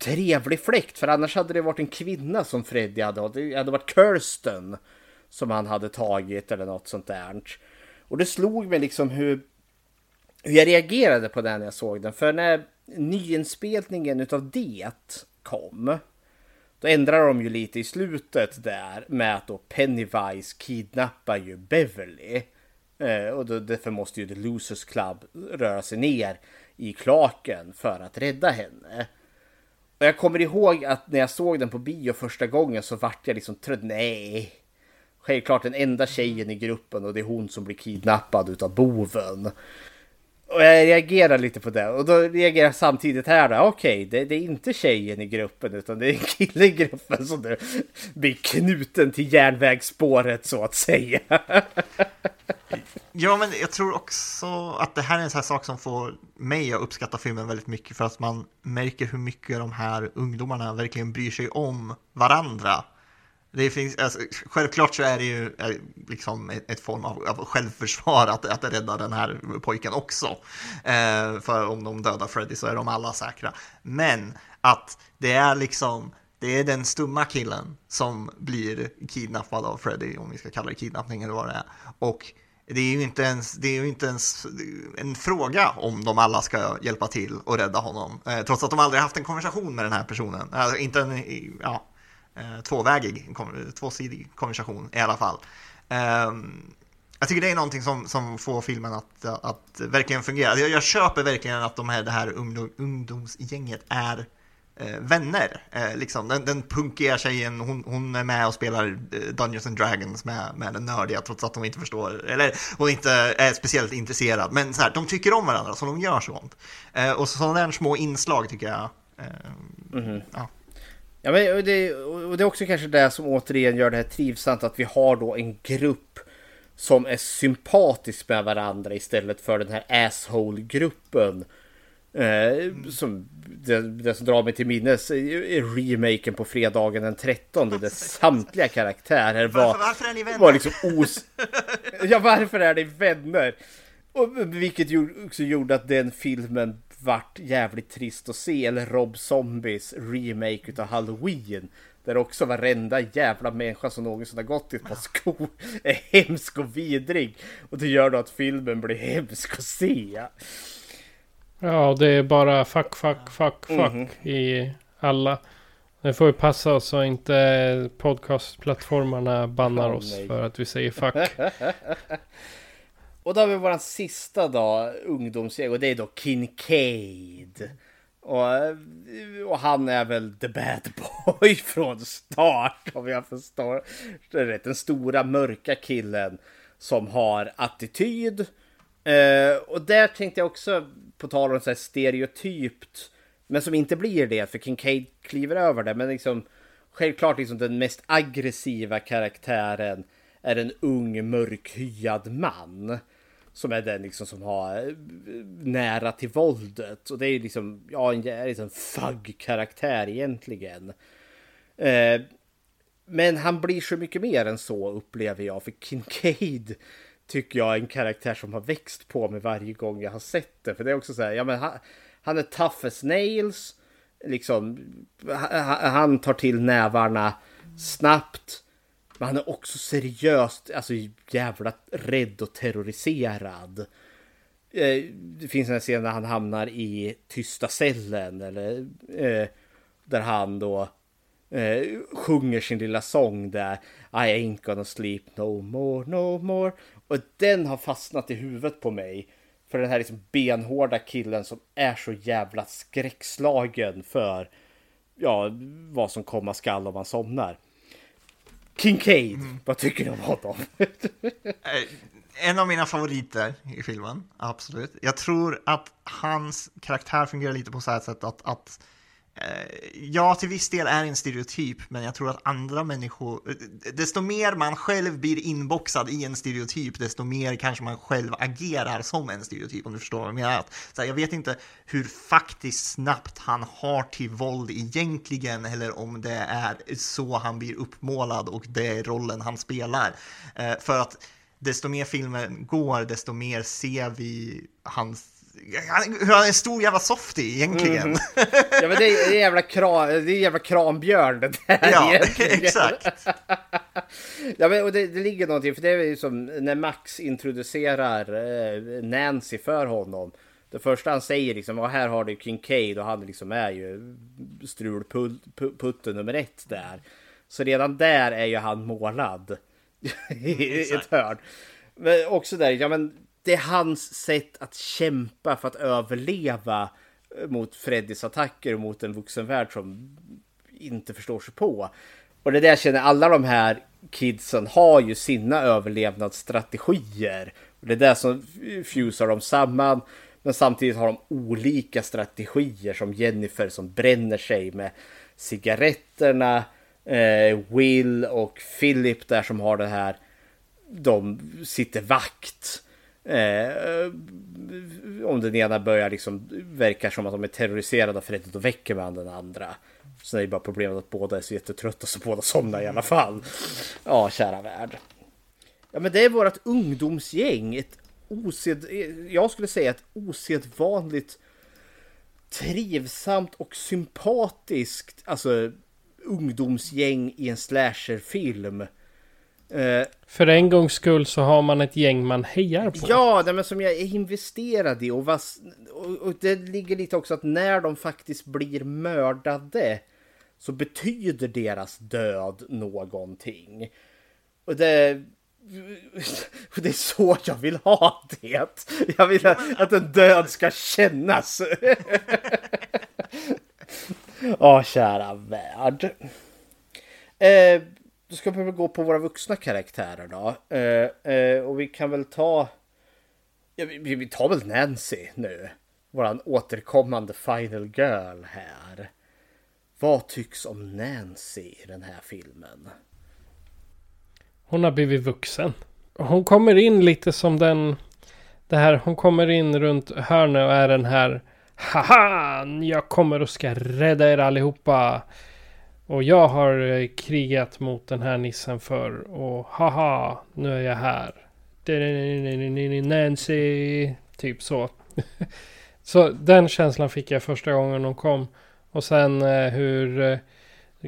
S2: trevlig fläkt. För annars hade det varit en kvinna som Freddy hade. Det hade varit Kirsten som han hade tagit eller något sånt där. Och det slog mig liksom hur, hur jag reagerade på den när jag såg den. För när nyinspelningen utav det kom. Då ändrar de ju lite i slutet där med att då Pennywise kidnappar ju Beverly. Eh, och då, därför måste ju The Losers Club röra sig ner i klaken för att rädda henne. Och jag kommer ihåg att när jag såg den på bio första gången så vart jag liksom trött. Nej, självklart den enda tjejen i gruppen och det är hon som blir kidnappad utav boven. Och jag reagerar lite på det och då reagerar jag samtidigt här då. Okej, det, det, är inte tjejen i gruppen utan det är en kille i gruppen som nu blir knuten till järnvägsspåret så att säga.
S4: Ja, men jag tror också att det här är en sån här sak som får mig att uppskatta filmen väldigt mycket för att man märker hur mycket de här ungdomarna verkligen bryr sig om varandra. Det finns, alltså, självklart så är det ju liksom ett, ett form av, av, självförsvar att, att rädda den här pojken också. Eh, för om de dödar Freddy så är de alla säkra. Men att det är liksom, det är den stumma killen som blir kidnappad av Freddy, om vi ska kalla det kidnappning eller vad det är. Och det är ju inte ens, det är ju inte ens en fråga om de alla ska hjälpa till och rädda honom. Eh, trots att de aldrig haft en konversation med den här personen. Alltså, inte en, ja, eh, tvåvägig, tvåsidig konversation i alla fall. Eh, jag tycker det är någonting som, som får filmen att, att verkligen fungera. Jag, jag köper verkligen att de här, det här ungdom, ungdomsgänget är eh, vänner. Eh, liksom. den, den punkiga tjejen, hon, hon är med och spelar eh, Dungeons and Dragons med, med den nördiga trots att hon inte förstår, eller hon inte är speciellt intresserad. Men så här, de tycker om varandra så de gör sånt. Eh, och sådana där små inslag tycker jag. Mm ja.
S2: Ja, men det, och det är också kanske det som återigen gör det här trivsamt att vi har då en grupp som är sympatisk med varandra istället för den här asshole-gruppen Eh, som, det, det, som drar mig till minnes är remaken på fredagen den 13 där samtliga karaktärer var...
S4: Varför, varför är ni vänner?
S2: Var liksom os... ja, varför är ni vänner? Och, vilket också gjorde att den filmen vart jävligt trist att se. Eller Rob Zombies remake utav Halloween. Där också varenda jävla människa som någonsin har gått i ett par skor är hemsk och vidrig. Och det gör då att filmen blir hemsk att se.
S1: Ja, det är bara fuck, fuck, fuck, fuck mm -hmm. i alla. Det får vi passa oss så inte podcastplattformarna bannar oh, oss för att vi säger fuck.
S2: och då har vi våran sista då, ungdomsgäng och det är då Kincaid. Och, och, han är väl the bad boy från start om jag förstår det rätt. Den stora mörka killen som har attityd. Uh, och där tänkte jag också på tal om så här stereotypt, men som inte blir det för Kincaid kliver över det. Men liksom självklart liksom den mest aggressiva karaktären är en ung mörkhyad man. Som är den liksom som har eh, nära till våldet. Och det är liksom, ja, en liksom fugg-karaktär egentligen. Eh, men han blir så mycket mer än så upplever jag. För Kincaid tycker jag är en karaktär som har växt på mig varje gång jag har sett det. För det är också så här, ja men han, han är tough as nails. Liksom, han tar till nävarna snabbt. Men han är också seriöst, alltså jävla rädd och terroriserad. Eh, det finns en scen när han hamnar i tysta cellen eller eh, där han då eh, sjunger sin lilla sång där I ain't gonna sleep no more, no more. Och den har fastnat i huvudet på mig. För den här liksom benhårda killen som är så jävla skräckslagen för ja, vad som komma skall om man somnar. Kincaid, mm. vad tycker du om honom?
S4: Eh, en av mina favoriter i filmen, absolut. Jag tror att hans karaktär fungerar lite på så här sätt att, att Eh, ja, till viss del är det en stereotyp, men jag tror att andra människor, eh, desto mer man själv blir inboxad i en stereotyp, desto mer kanske man själv agerar som en stereotyp, om du förstår vad jag menar. Så jag vet inte hur faktiskt snabbt han har till våld egentligen, eller om det är så han blir uppmålad och det är rollen han spelar. Eh, för att desto mer filmen går, desto mer ser vi hans hur han är en stor jävla softie egentligen. Mm.
S2: Ja men det är, det är jävla, kram, det är jävla krambjörn det där
S4: Ja, egentligen. exakt.
S2: ja men och det, det ligger någonting, för det är ju som när Max introducerar eh, Nancy för honom. Det första han säger liksom, här har du Kincaid och han liksom är ju strulputte nummer ett där. Så redan där är ju han målad i ett hörn. Men också där, ja men det är hans sätt att kämpa för att överleva eh, mot Freddys attacker och mot en vuxen värld som inte förstår sig på. Och det är det jag känner, alla de här kidsen har ju sina överlevnadsstrategier. Och det är det som fusar dem samman. Men samtidigt har de olika strategier som Jennifer som bränner sig med cigaretterna. Eh, Will och Philip där som har det här. De sitter vakt. Eh, om den ena börjar liksom verkar som att de är terroriserade av Freddy, då väcker man den andra. Sen är det bara problemet att båda är så jättetrötta så båda somnar i alla fall. Ja, kära värld. Ja, men det är vårt ungdomsgäng. Ett osed... Jag skulle säga ett osedvanligt trivsamt och sympatiskt alltså ungdomsgäng i en slasherfilm.
S1: Eh, För en gångs skull så har man ett gäng man hejar på.
S2: Ja, men som jag är investerad i och, vas, och, och det ligger lite också att när de faktiskt blir mördade så betyder deras död någonting. Och det, det är så jag vill ha det. Jag vill att en död ska kännas. Åh, kära värld. Eh, då ska vi väl gå på våra vuxna karaktärer då. Eh, eh, och vi kan väl ta... Ja, vi, vi tar väl Nancy nu. Våran återkommande final girl här. Vad tycks om Nancy i den här filmen?
S1: Hon har blivit vuxen. Hon kommer in lite som den... Det här, hon kommer in runt hörnet och är den här... Haha! Jag kommer och ska rädda er allihopa. Och jag har eh, krigat mot den här nissen för och haha, nu är jag här. Nancy, typ så. Så den känslan fick jag första gången hon kom. Och sen eh, hur... Eh,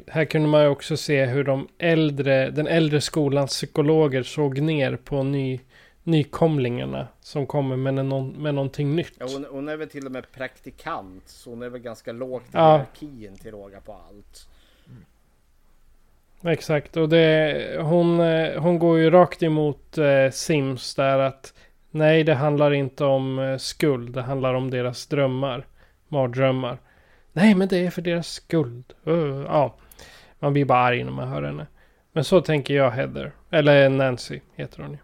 S1: här kunde man ju också se hur de äldre, den äldre skolans psykologer såg ner på ny, nykomlingarna. Som kommer med, någon, med någonting nytt.
S2: Ja, hon, hon, är väl till och med praktikant. Så hon är väl ganska lågt i ja. hierarkin till råga på allt.
S1: Exakt, och det, hon, eh, hon går ju rakt emot eh, Sims där att nej, det handlar inte om eh, skuld, det handlar om deras drömmar, mardrömmar. Nej, men det är för deras skuld. Uh, ja, man blir bara arg när man hör henne. Men så tänker jag Heather, eller Nancy heter hon ju.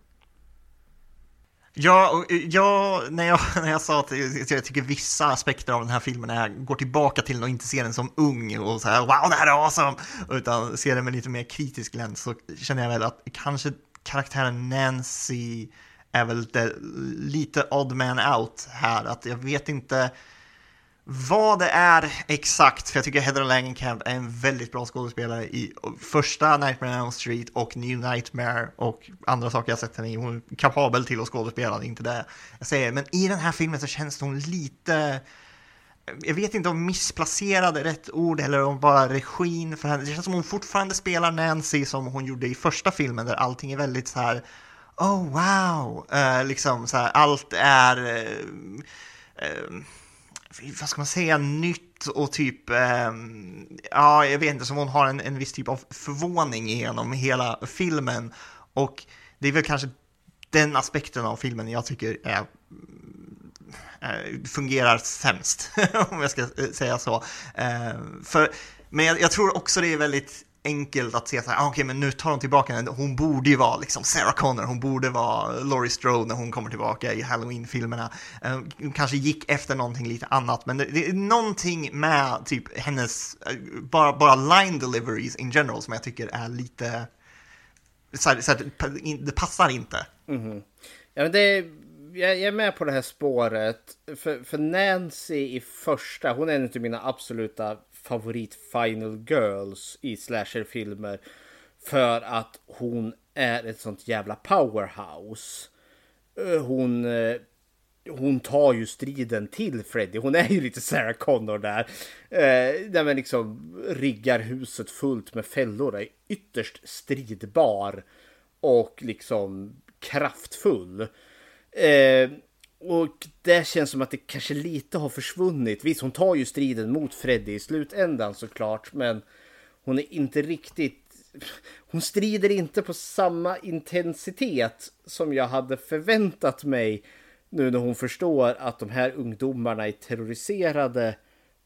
S4: Ja, eh, ja när, jag, när jag sa eh, att jag tycker vissa aspekter av den här filmen är, går tillbaka till och inte ser den som ung och så här wow det här är awesome, utan ser den med lite mer kritisk läns så känner jag väl att kanske karaktären Nancy är väl lite, lite odd man out här, att jag vet inte vad det är exakt, för jag tycker Heather Langenkamp är en väldigt bra skådespelare i första Nightmare on Elm Street och New Nightmare och andra saker jag sett henne i. Hon är kapabel till att skådespela, det är inte det jag säger. Men i den här filmen så känns hon lite jag vet inte om missplacerad är rätt ord eller om bara regin för henne. Det känns som hon fortfarande spelar Nancy som hon gjorde i första filmen där allting är väldigt så här Oh wow! Uh, liksom så här, allt är uh, uh, vad ska man säga, nytt och typ, eh, ja, jag vet inte, som hon har en, en viss typ av förvåning genom hela filmen. Och det är väl kanske den aspekten av filmen jag tycker är, eh, fungerar sämst, om jag ska eh, säga så. Eh, för, men jag, jag, tror också det är väldigt enkelt att se så här, ah, okej okay, men nu tar hon tillbaka henne, hon borde ju vara liksom Sarah Connor, hon borde vara Laurie Strode när hon kommer tillbaka i Halloween-filmerna. Hon kanske gick efter någonting lite annat, men det, det, är någonting med typ hennes, eh, bara, bara line deliveries in general som jag tycker är lite, så, här, så här, det passar inte.
S2: Mm -hmm. Ja, men det jag, är med på det här spåret. För, för Nancy i första, hon är en av mina absoluta favorit Final Girls i slasherfilmer. För att hon är ett sånt jävla powerhouse. Eh, hon, eh, hon tar ju striden till Freddy. Hon är ju lite Sarah Connor där. Eh, där man liksom riggar huset fullt med fällor. Är ytterst stridbar. Och liksom kraftfull. Eh, och det känns som att det kanske lite har försvunnit. Visst, hon tar ju striden mot Freddy i slutändan såklart, men hon är inte riktigt... Hon strider inte på samma intensitet som jag hade förväntat mig nu när hon förstår att de här ungdomarna är terroriserade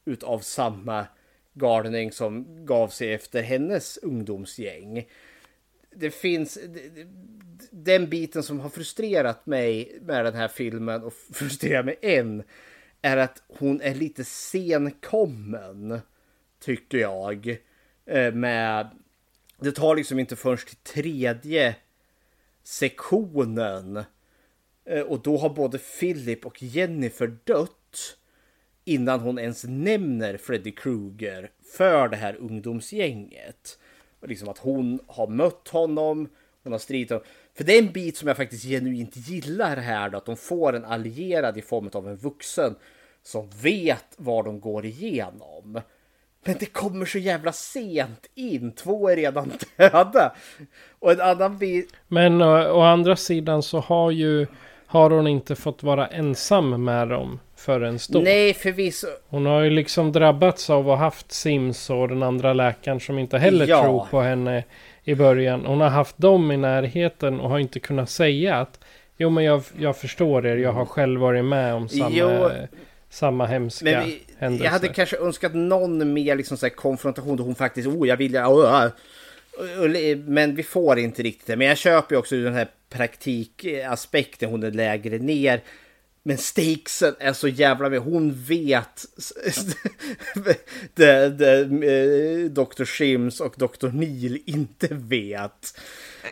S2: utav samma galning som gav sig efter hennes ungdomsgäng. Det finns den biten som har frustrerat mig med den här filmen och frustrerar mig än är att hon är lite senkommen tycker jag. Eh, med det tar liksom inte först till tredje sektionen eh, och då har både Philip och Jennifer dött innan hon ens nämner Freddy Krueger för det här ungdomsgänget. Liksom att hon har mött honom, hon har stridit. För det är en bit som jag faktiskt genuint gillar här då, att de får en allierad i form av en vuxen som vet vad de går igenom. Men det kommer så jävla sent in. Två är redan döda. Och en annan bit.
S1: Men å, å andra sidan så har ju har hon inte fått vara ensam med dem förrän då.
S2: Nej, förvisso.
S1: Hon har ju liksom drabbats av att ha haft Sims och den andra läkaren som inte heller
S2: Ja.
S1: tror på henne i början. Hon har haft dem i närheten och har inte kunnat säga att Jo men jag, jag förstår er, jag har själv varit med om samma,
S2: Jo.
S1: samma hemska
S2: Men vi,
S1: händelser.
S2: jag hade kanske önskat någon mer liksom så konfrontation då hon faktiskt, oh jag vill, oh, men vi får inte riktigt det. Men jag köper ju också den här praktikaspekten, hon är lägre ner. Men stakesen är så jävla med. Hon vet det, det eh, Dr. Shims och Dr. Neil inte vet.
S4: Eh,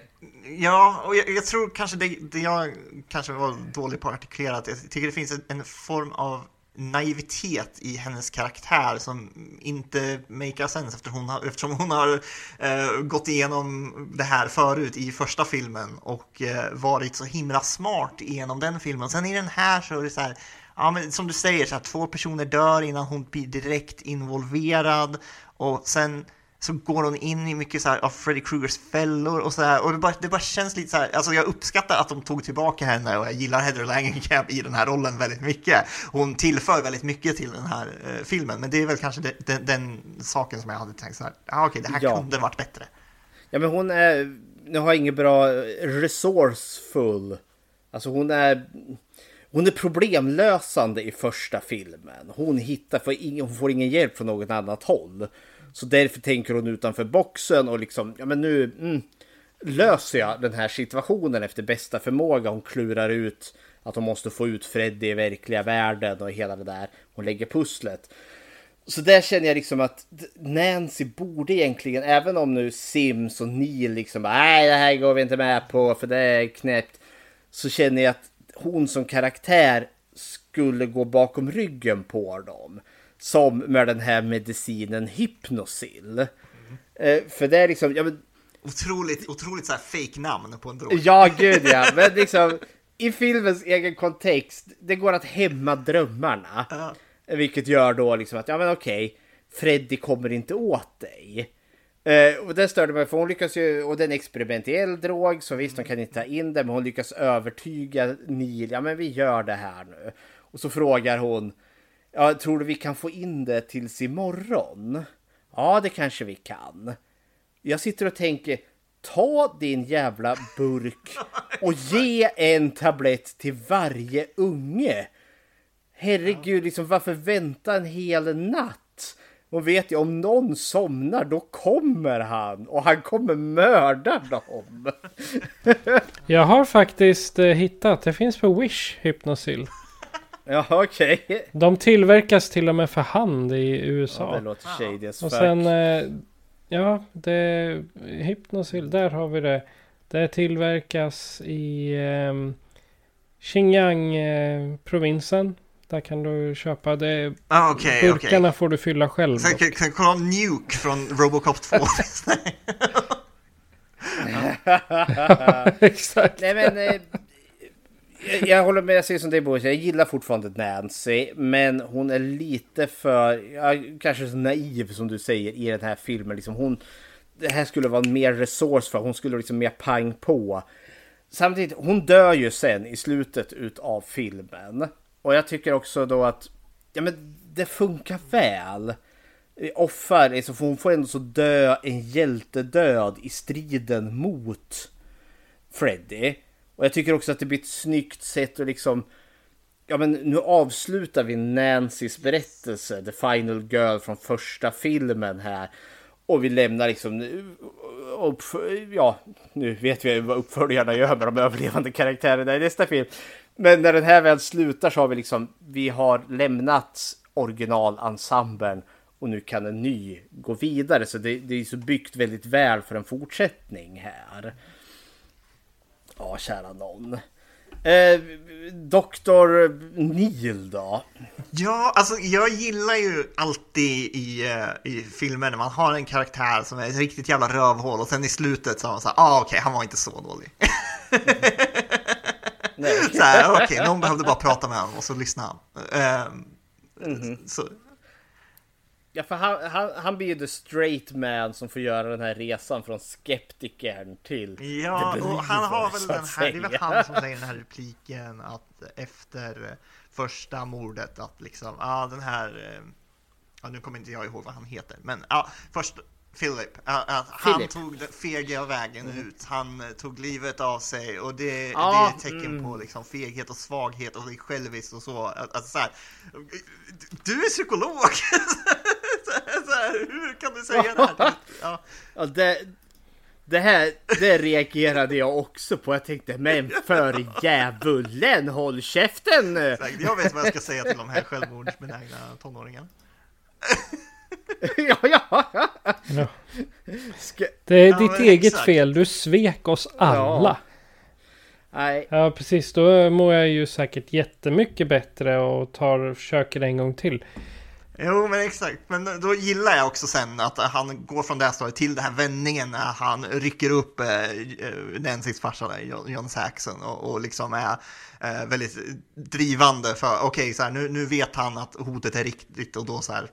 S4: ja, och jag, jag tror kanske det, det jag kanske var dålig på att artikulera, att jag tycker det finns en, en form av naivitet i hennes karaktär som inte make sense eftersom hon har, eftersom hon har eh, gått igenom det här förut i första filmen och eh, varit så himla smart genom den filmen. Sen i den här så är det så här, ja men som du säger, så här, två personer dör innan hon blir direkt involverad och sen så går hon in i mycket så här av Freddy Kruegers fällor och så här och det bara, det bara känns lite så här, alltså jag uppskattar att de tog tillbaka henne och jag gillar Heather Langenkamp i den här rollen väldigt mycket. Hon tillför väldigt mycket till den här eh, filmen, men det är väl kanske det, den, den saken som jag hade tänkt så här, ja okej, det här
S2: Ja.
S4: kunde varit bättre.
S2: Ja men hon är, nu har jag inget bra resourceful. Alltså hon är, hon är problemlösande i första filmen. Hon hittar, för ingen, hon får ingen hjälp från något annat håll. Så därför tänker hon utanför boxen och liksom, ja men nu mm, löser jag den här situationen efter bästa förmåga. Hon klurar ut att hon måste få ut Freddy i verkliga världen och hela det där. Hon lägger pusslet. Så där känner jag liksom att Nancy borde egentligen, även om nu Sims och Neil liksom nej det här går vi inte med på för det är knäppt. Så känner jag att hon som karaktär skulle gå bakom ryggen på dem. Som med den här medicinen Hypnosil. Eh, för det är liksom, ja men
S4: Otroligt, otroligt så här fake namn på en drog.
S2: Ja, gud ja. Men liksom i filmens egen kontext, det går att hämma drömmarna.
S4: Ja.
S2: Vilket gör då liksom att, ja men okej, Freddy kommer inte åt dig. Eh, och det störde mig för hon lyckas ju, och det är en experimentell drog så visst de kan inte ta in det men hon lyckas övertyga Neil, ja men vi gör det här nu. Och så frågar hon, ja tror du vi kan få in det tills imorgon? Ja det kanske vi kan. Jag sitter och tänker, ta din jävla burk och ge en tablett till varje unge. Herregud, liksom varför vänta en hel natt? Och vet ju, om någon somnar då kommer han och han kommer mörda dem.
S1: Jag har faktiskt eh, hittat, det finns på Wish Hypnosil.
S2: Ja, okej.
S1: De tillverkas till och med för hand i USA.
S2: Ja, det låter shady as
S1: Och sen, eh, ja, det Hypnosil, där har vi det. Det tillverkas i eh, Xinjiang-provinsen. Där kan du köpa det.
S4: Ah, okej.
S1: Burkarna får du fylla själv.
S4: Sen kan kan- kolla om Nuke från Robocop 2.
S1: Exakt.
S2: Nej men... Jag, jag håller med, jag säger som det är Boris, jag gillar fortfarande Nancy. Men hon är lite för, ja, kanske så naiv som du säger i den här filmen. Liksom hon, det här skulle vara mer resurs för hon skulle liksom mer pang på. samtidigt, hon dör ju sen i slutet utav filmen. Och jag tycker också då att ja, men det funkar väl. Offar, liksom, för hon får ändå så dö en hjältedöd i striden mot Freddy. Och jag tycker också att det blir ett snyggt sätt att liksom Ja men nu avslutar vi Nancys berättelse, The Final Girl från första filmen här. Och vi lämnar liksom upp, ja, nu vet vi vad uppföljarna gör med de överlevande karaktärerna i nästa film. Men när den här väl slutar så har vi liksom, vi har lämnat originalensemblen och nu kan en ny gå vidare. Så det, det är så byggt väldigt väl för en fortsättning här. Ja, kära någon. Eh, Dr. Neil då?
S4: Ja, alltså jag gillar ju alltid i, uh, i filmer när man har en karaktär som är ett riktigt jävla rövhål och sen i slutet så har man så här, ah okej, okay, han var inte så dålig. Nej. så här, okej, okay, någon behövde bara prata med honom och så lyssnade han. Uh, mm -hmm. så,
S2: Ja, för han, han, han blir ju the straight man som får göra den här resan från skeptikern till
S4: Ja, och han har väl den här, det är väl han som säger den här repliken att efter första mordet att liksom, ja den här, ja nu kommer inte jag ihåg vad han heter, men ja, först, Philip, han Philip. tog fega vägen mm. ut. Han tog livet av sig och det, ah, det är ett tecken mm. på liksom feghet och svaghet och själviskt och så. Att så här, du är psykolog! så här, hur kan du säga det här?
S2: Ja. ja det, det här det reagerade jag också på. Jag tänkte, men för djävulen, håll käften!
S4: Jag vet vad jag ska säga till de här självmordsbenägna tonåringarna.
S2: ja, ja.
S1: ja. Ska... Det är ja, ditt eget exakt. fel. Du svek oss alla. Ja.
S2: Nej.
S1: Ja, precis. Då mår jag ju säkert jättemycket bättre och tar, försöker en gång till.
S4: Jo, men exakt. Men då gillar jag också sen att han går från det stadiet till den här vändningen när han rycker upp eh, eh Nancys farsa, där, John Saxon, och, och liksom är eh, väldigt drivande för, okej, okay, så här, nu, nu vet han att hotet är riktigt och då så här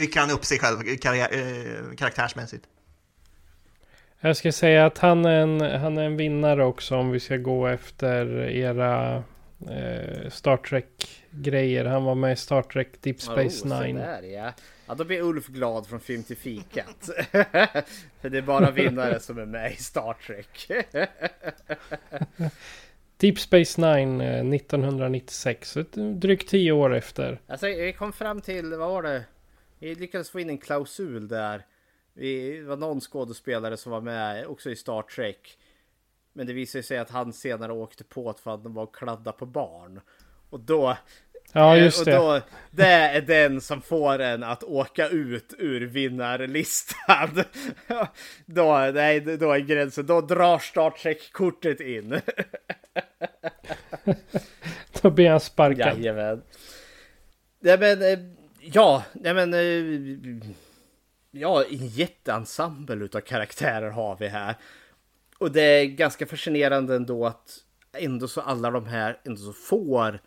S4: rycker han upp sig själv eh, karaktärsmässigt.
S1: Jag ska säga att han är, en, han är en vinnare också om vi ska gå efter era eh, Star Trek-grejer. Han var med i Star Trek Deep Space oh, Nine.
S2: Där, ja. ja, då blir Ulf glad från film till fikat. För det är bara vinnare som är med i Star Trek.
S1: Deep Space Nine 1996, eh, drygt tio år efter.
S2: Alltså vi kom fram till, vad var det? Vi lyckades få in en klausul där. det var någon skådespelare som var med också i Star Trek. Men det visade sig att han senare åkte på att han var kladda på barn. Och då...
S1: Ja, eh, just det.
S2: Och då, det är den som får en att åka ut ur vinnarlistan. då, nej, då är gränsen. Då drar Star Trek-kortet in.
S1: Då blir han sparkad.
S2: Jajamän. Nej men, eh, ja, nej men. Eh, ja, en jätteensemble utav karaktärer har vi här. Och det är ganska fascinerande ändå att ändå så alla de här ändå så får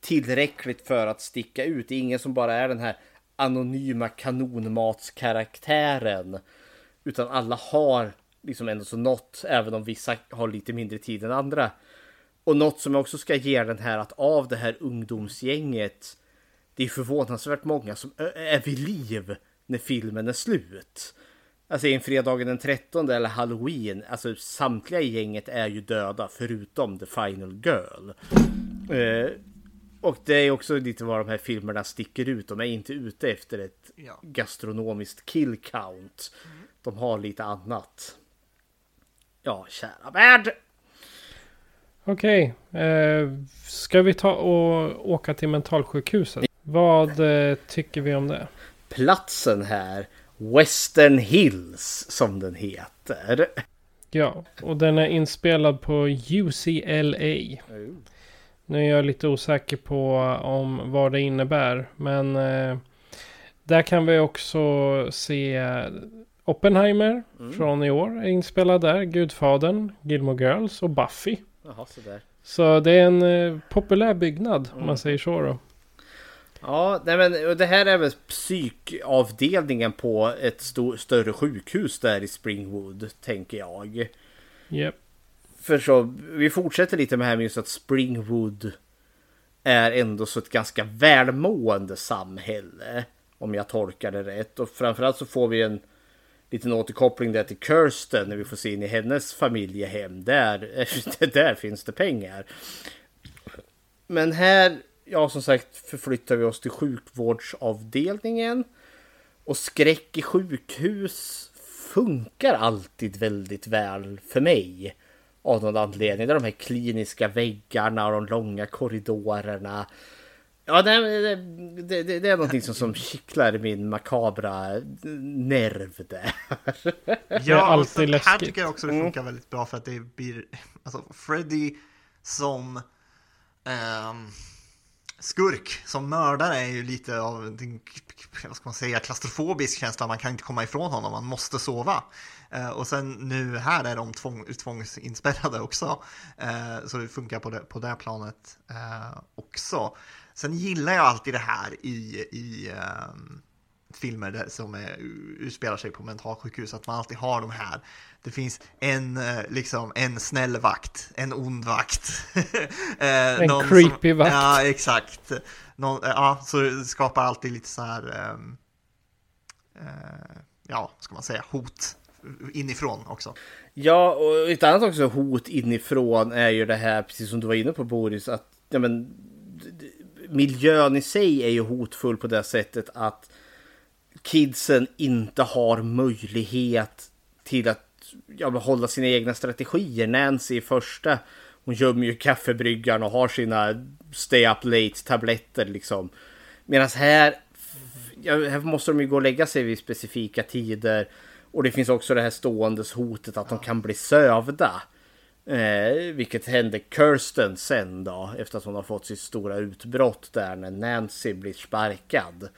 S2: tillräckligt för att sticka ut. Det är ingen som bara är den här anonyma kanonmatskaraktären. Utan alla har liksom ändå så något, även om vissa har lite mindre tid än andra. Och något som jag också ska ge den här att av det här ungdomsgänget det är förvånansvärt många som är vid liv när filmen är slut. Alltså en fredagen den 13 eller halloween, alltså samtliga i gänget är ju döda förutom the final girl. Eh, och det är också lite vad de här filmerna sticker ut. De är inte ute efter ett ja. gastronomiskt kill count. Mm. De har lite annat. Ja, kära värld!
S1: Okej, okay. eh, ska vi ta och åka till mentalsjukhuset? Vad eh, tycker vi om det?
S2: Platsen här, Western Hills som den heter.
S1: Ja, och den är inspelad på UCLA. Nu är jag lite osäker på om vad det innebär, men eh, där kan vi också se Oppenheimer mm. från i år är inspelad där. Gudfadern, Gilmore Girls och Buffy.
S2: Jaha, sådär.
S1: Så det är en eh, populär byggnad om man mm. säger så då.
S2: Ja, nej men det här är väl psykavdelningen på ett stor, större sjukhus där i Springwood, tänker jag.
S1: Yep.
S2: för så, vi fortsätter lite med det här med just att Springwood är ändå så ett ganska välmående samhälle. Om jag tolkar det rätt. Och framförallt så får vi en liten återkoppling där till Kirsten när vi får se in i hennes familjehem. Där, där finns det pengar. Men här, ja som sagt, förflyttar vi oss till sjukvårdsavdelningen. Och skräck i sjukhus funkar alltid väldigt väl för mig. Av någon anledning. Det är de här kliniska väggarna och de långa korridorerna. Ja, det, det, det, det är någonting som, som kittlar min makabra nerv där.
S4: Ja,
S1: alltid
S4: och sen, här
S1: läskigt.
S4: tycker jag också det funkar väldigt bra för att det blir, alltså Freddy som ehm, skurk, som mördare är ju lite av vad ska man säga, klaustrofobisk känsla, man kan inte komma ifrån honom, man måste sova. Eh, och sen nu här är de tvång, tvångsinspärrade också, eh, så det funkar på det, på det planet eh, också. Sen gillar jag alltid det här i, i filmer där, som är, utspelar sig på mentalsjukhus, att man alltid har de här. Det finns en, liksom, en snäll vakt, en ond vakt.
S1: En
S4: någon
S1: creepy vakt.
S4: Ja, exakt. Någon, ja, så skapar alltid lite så här, ehm, eh, ja, ska man säga, hot inifrån också.
S2: Ja, och ett annat också hot inifrån är ju det här, precis som du var inne på Boris, att ja, men, miljön i sig är ju hotfull på det sättet att kidsen inte har möjlighet till att ja, hålla sina egna strategier. Nancy i första, hon gömmer ju kaffebryggaren och har sina stay up late tabletter liksom. Medan här, ja, här måste de ju gå och lägga sig vid specifika tider. Och det finns också det här ståendes hotet att de kan bli sövda. Eh, vilket hände Kirsten sen då, efter att hon har fått sitt stora utbrott där när Nancy blir sparkad.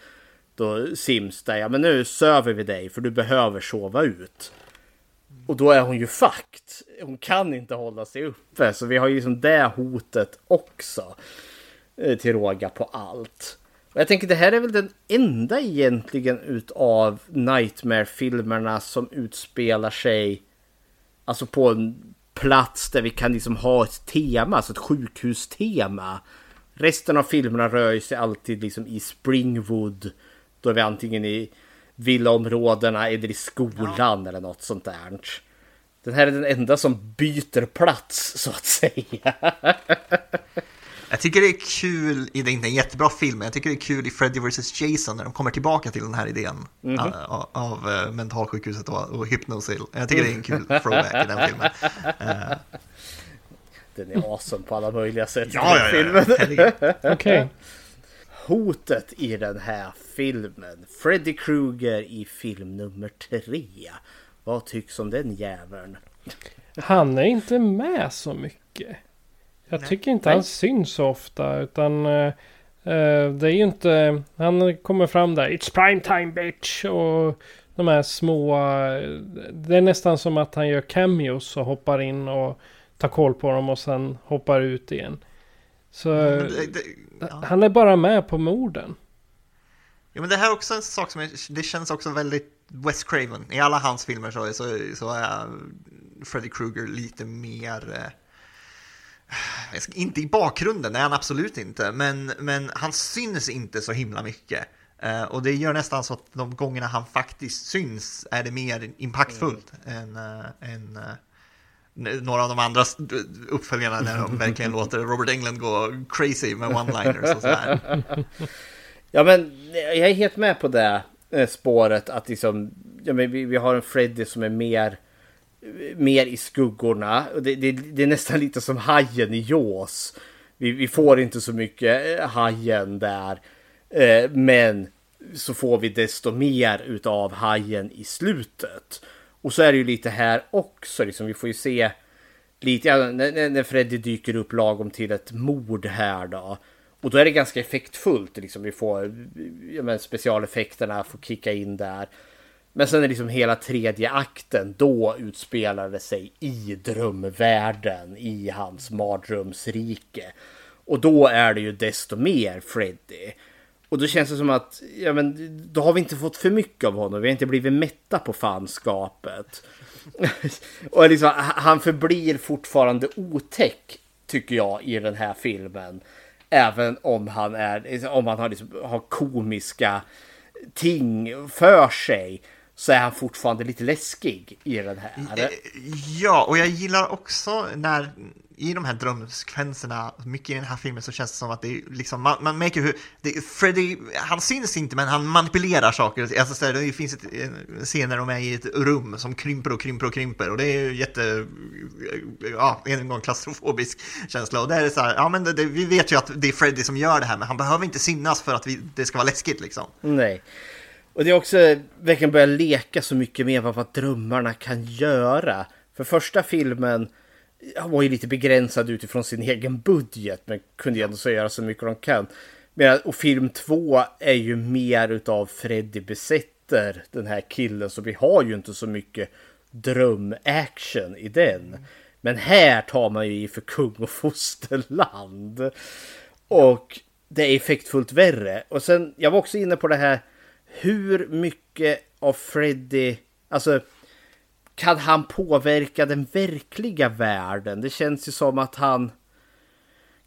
S2: Då Sims där, ja men nu söver vi dig för du behöver sova ut. Och då är hon ju fucked. Hon kan inte hålla sig uppe. Så vi har ju liksom det hotet också. eh, Till råga på allt. Och jag tänker det här är väl den enda egentligen utav Nightmare-filmerna som utspelar sig Alltså på en plats där vi kan liksom ha ett tema, alltså ett sjukhustema. Resten av filmerna rör sig alltid liksom i Springwood. Då är vi antingen i villaområdena eller i skolan eller något sånt där. Den här är den enda som byter plats så att säga.
S4: Jag tycker det är kul, det är inte en jättebra film, men jag tycker det är kul i Freddy vs Jason när de kommer tillbaka till den här idén
S2: Mhm.
S4: äh, av, av äh, mentalsjukhuset och, och Hypnosil. Jag tycker det är en kul throwback i den filmen. Äh,
S2: Den är awesome på alla möjliga sätt.
S4: ja,
S2: den
S4: ja,
S2: filmen.
S4: ja, herregud.
S1: Okej.
S2: Hotet i den här filmen. Freddy Krueger i film nummer tre. Vad tycks om den jäveln?
S1: Han är inte med så mycket. Jag tycker inte han syns så ofta utan eh, eh, det är ju inte... Han kommer fram där. It's prime time bitch! Och de här små... eh, Det är nästan som att han gör cameos och hoppar in och tar koll på dem och sen hoppar ut igen. Så
S4: Men det, det, ja.
S1: han är bara med på morden.
S4: Ja, men det här är också en sak som är, det känns också väldigt Wes Craven. I alla hans filmer så, så, så är Freddy Krueger lite mer... Inte i bakgrunden, är han absolut inte, men, men han syns inte så himla mycket. Eh, och det gör nästan så att de gångerna han faktiskt syns är det mer impactfullt än, eh, än n- några av de andra uppföljarna när de verkligen låter Robert Englund gå crazy med one-liners och sådär.
S2: Ja men jag är helt med på det spåret att liksom, ja, men vi, vi har en Freddy som är mer, mer i skuggorna. Det, det, det är nästan lite som hajen i Jaws. Vi, vi får inte så mycket eh, hajen där. Eh, men så får vi desto mer utav hajen i slutet. Och så är det ju lite här också. Liksom, vi får ju se lite ja, när, när- när Freddy dyker upp lagom till ett mord här då. Och då är det ganska effektfullt. Liksom, vi får ja, men specialeffekterna får kicka in där. Men sen är liksom hela tredje akten. Då utspelar det sig i drömvärlden. I hans mardrömsrike. Och då är det ju desto mer Freddy. Och då känns det som att ja, men, då har vi inte fått för mycket av honom. Vi har inte blivit mätta på fanskapet. och liksom, han förblir fortfarande otäck tycker jag i den här filmen. Även om han, är, om han har, liksom, har komiska ting för sig så är han fortfarande lite läskig i den här.
S4: Ja, och jag gillar också när i de här drömsekvenserna, mycket i den här filmen så känns det som att det är liksom, man, man märker hur, det, Freddy, han syns inte men han manipulerar saker. Alltså, så det finns ett, en scen där de är i ett rum som krymper och krymper och krymper och det är ju jätte, ja, en gång klaustrofobisk känsla. Och det är så här, ja men det, vi vet ju att det är Freddy som gör det här men han behöver inte synas för att vi, det ska vara läskigt liksom.
S2: Nej. Och det är också verkligen börja leka så mycket med vad drömmarna kan göra. För första filmen var ju lite begränsad utifrån sin egen budget men kunde ju ändå så göra så mycket de kan. och film två är ju mer utav Freddy besätter den här killen så vi har ju inte så mycket drömaction i den. Men här tar man ju i för kung och fosterland. Och det är effektfullt värre. Och sen, jag var också inne på det här hur mycket av Freddy, alltså kan han påverka den verkliga världen? Det känns ju som att han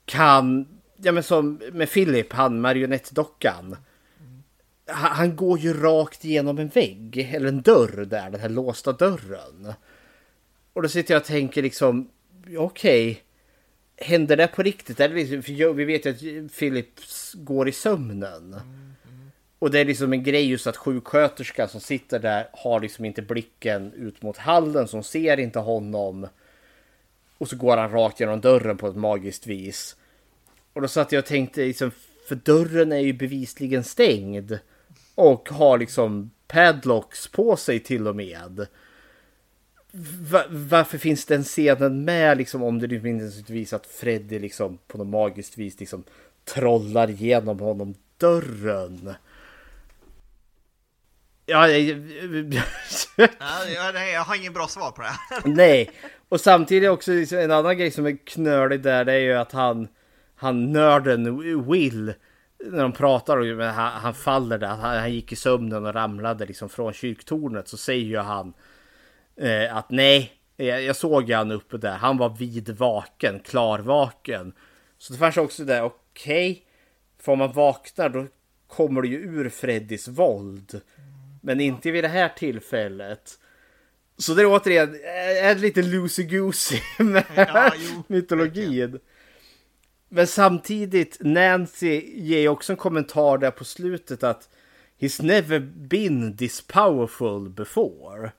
S2: kan, ja men som med Philip, han marionettdockan. Han, han går ju rakt genom en vägg, eller en dörr där, den här låsta dörren. Och då sitter jag och tänker liksom, okej, okay, händer det på riktigt? Eller liksom, för vi vet ju att Philip går i sömnen. Mm. Och det är liksom en grej just att sjuksköterskan som sitter där har liksom inte blicken ut mot hallen som ser inte honom. Och så går han rakt genom dörren på ett magiskt vis. Och då satt jag och tänkte liksom, för dörren är ju bevisligen stängd. Och har liksom padlocks på sig till och med. varför finns den scenen med liksom om det inte vis att Freddy liksom på något magiskt vis liksom trollar genom honom dörren. Ja, jag...
S4: jag har ingen bra svar på det här.
S2: Nej, och samtidigt också liksom en annan grej som är knölig där det är ju att han, han nörden Will, när de pratar och han, han faller där, han, han gick i sömnen och ramlade liksom från kyrktornet så säger ju han eh, att nej, jag, jag såg ju han uppe där, han var vidvaken, klarvaken. Så det fanns också där, okej, okay, för man vaknar då kommer det ju ur Freddys våld. Men inte vid det här tillfället. Så det är återigen är lite loosey-goosey med ja, mytologin. Men samtidigt, Nancy ger också en kommentar där på slutet att He's never been this powerful before.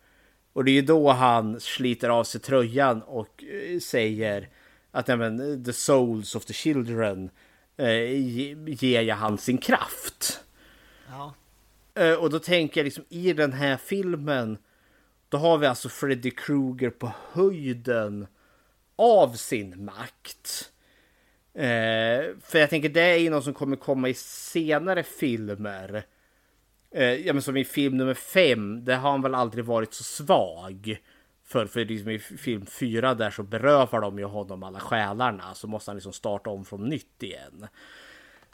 S2: Och det är ju då han sliter av sig tröjan och eh, säger att men, the souls of the children eh, ger jag han sin kraft. Ja. Eh, och då tänker jag liksom i den här filmen. Då har vi alltså Freddy Krueger på höjden av sin makt. Eh, för jag tänker det är ju något som kommer komma i senare filmer. Eh, ja men som i film nummer fem, där har han väl aldrig varit så svag. För, för liksom i film fyra där så berövar de ju honom alla själarna. Så måste han liksom starta om från nytt igen.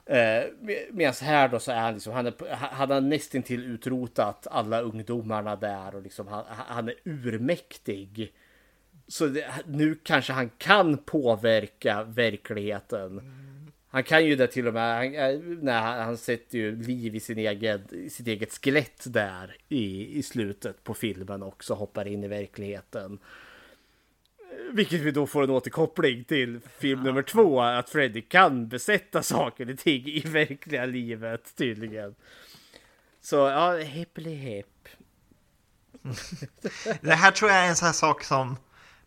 S2: Eh, Medan här då så är han liksom, han, är, han har nästintill utrotat alla ungdomarna där och liksom han, han är urmäktig. Så det, nu kanske han kan påverka verkligheten. Han kan ju det till och med, han, eh, nej, han, sätter ju liv i sin egen, sitt eget skelett där i, i slutet på filmen också, hoppar in i verkligheten. Vilket vi då får en återkoppling till film ja. nummer två, att Freddy kan besätta saker och ting i verkliga livet tydligen. Så ja, hippeli hipp.
S4: Det här tror jag är en sån här sak som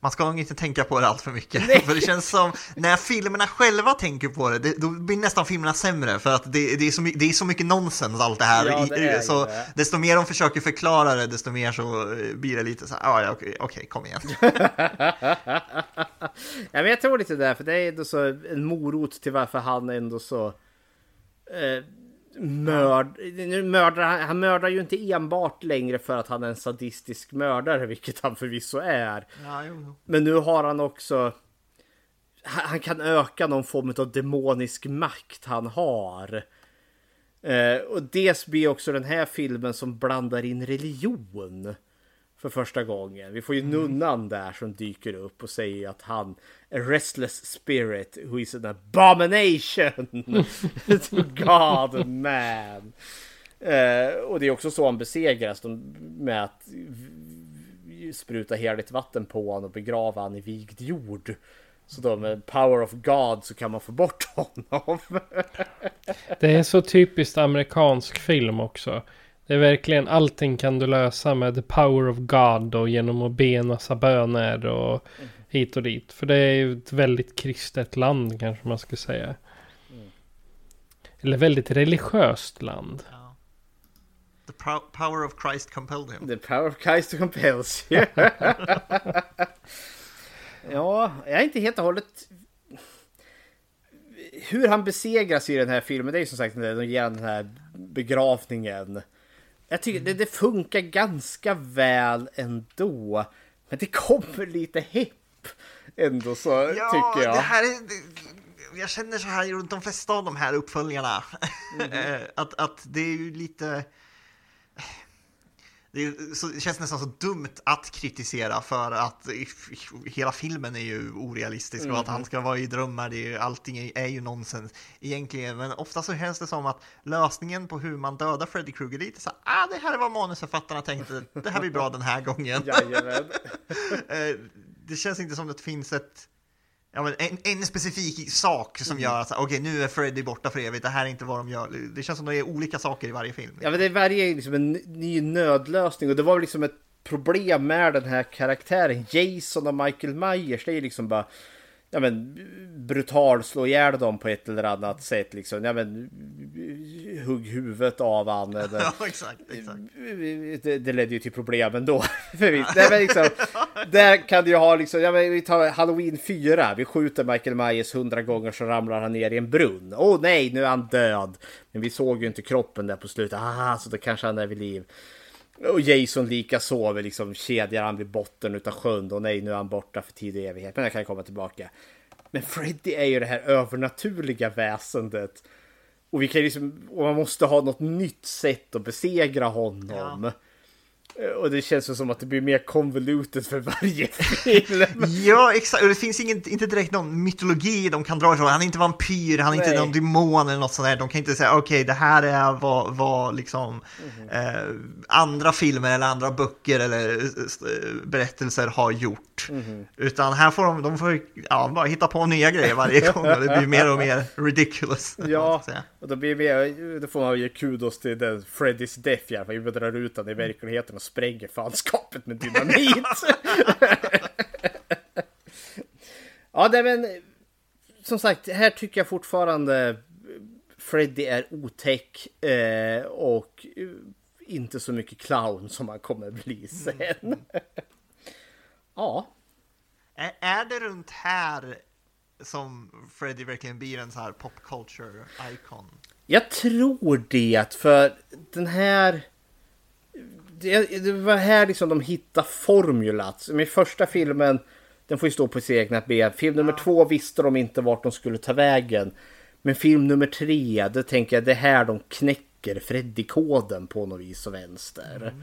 S4: man ska nog inte tänka på det allt för mycket. Nej. För det känns som, när filmerna själva tänker på det, det då blir nästan filmerna sämre. För att det, det, är, så, det är så mycket nonsens allt det här. Ja, det så det. Desto mer de försöker förklara det, desto mer så eh, blir det lite så här, ah, ja, okej, okej, kom igen.
S2: ja, men jag tror lite där, för det är ändå så en morot till varför han ändå så... Eh, mörd, nu mördar, han mördar ju inte enbart längre för att han är en sadistisk mördare, vilket han förvisso är. Ja, Men nu har han också... Han kan öka någon form av demonisk makt han har. Eh, och dels blir också den här filmen som blandar in religion för första gången. Vi får ju nunnan där som dyker upp och säger att han är restless spirit who is an abomination to God man. Eh, och det är också så han besegras de, med att spruta heligt vatten på honom och begrava han i vigd jord. Så då med power of God så kan man få bort honom.
S1: Det är så typiskt amerikansk film också. Det är verkligen allting kan du lösa med the power of God och genom att be en massa böner och hit och dit. För det är ju ett väldigt kristet land kanske man skulle säga. Eller väldigt religiöst land.
S4: Ja. The power of Christ compelled him.
S2: The power of Christ compels you. ja, jag är inte helt och hållet... Hur han besegras i den här filmen, det är ju som sagt när de ger den här begravningen. Jag tycker det, det funkar ganska väl ändå. Men det kommer lite hipp ändå så
S4: Ja,
S2: tycker jag.
S4: det här är... det- Jag känner så här runt de flesta av de här uppföljarna. Eh, att, att det är ju lite... Det, är, så, det känns nästan så dumt att kritisera för att hela filmen är ju orealistisk och att han ska vara i drömmar, det är, ju- allting är, är ju nonsens egentligen. Men ofta så känns det som att lösningen på hur man dödar Freddy Krueger lite så här, ah, det här är vad manusförfattarna tänkte, det här blir bra den här gången.
S2: Jajamän.
S4: Det känns inte som att det finns ett Ja, men en, en specifik sak som gör att okej nu är Freddy borta för evigt, det här är inte vad de gör. Det känns som att det är olika saker i varje film.
S2: Ja men det är varje liksom en ny nödlösning och det var liksom ett problem med den här karaktären. Jason och Michael Myers, det är liksom bara ja men brutal slå ihjäl dem på ett eller annat sätt liksom. Ja men hugg huvudet av han eller
S4: Ja, exakt, exakt.
S2: det, det ledde ju till problem ändå. Nej, men liksom, där kan du ju ha liksom, ja, men vi tar Halloween 4. Vi skjuter Michael Myers hundra gånger så ramlar han ner i en brunn. Åh oh, nej, nu är han död. Men vi såg ju inte kroppen där på slutet. Ah, så då kanske han är vid liv. Och Jason lika sover liksom kedjar han vid botten utav sjön. Och nej, nu är han borta för tid och evighet. Men jag kan komma tillbaka. Men Freddy är ju det här övernaturliga väsendet. Och vi kan liksom, och man måste ha något nytt sätt att besegra honom. Och det känns som att det blir mer convoluted för varje film.
S4: Ja, exakt. Och det finns ingen, inte direkt någon mytologi de kan dra ifrån. Han är inte vampyr, han är inte
S2: Nej.
S4: någon demon eller något sånt där. De kan inte säga okej, det här är vad, vad liksom eh, andra filmer eller andra böcker eller eh, berättelser har gjort. Utan här får de, de får ja, bara hitta på nya grejer varje gång och det blir mer och mer ridiculous.
S2: Ja. Och då, blir mer, då får man ge kudos till den Freddys Death i alla fall. Vi drar ut den i verkligheten och spränger fanskapet med dynamit. ja, det men som sagt, här tycker jag fortfarande Freddy är otäck eh, och eh, inte så mycket clown som han kommer bli sen. ja.
S4: Är, är det runt här som Freddy verkligen blir en så här pop culture icon?
S2: Jag tror det, för den här... Det, det var här liksom de hittade formulat. Med första filmen, den får ju stå på sina egna ben. Film nummer två visste de inte vart de skulle ta vägen. Men film nummer tre, det tänker jag, det är här de knäcker Freddy-koden på något vis och vänster.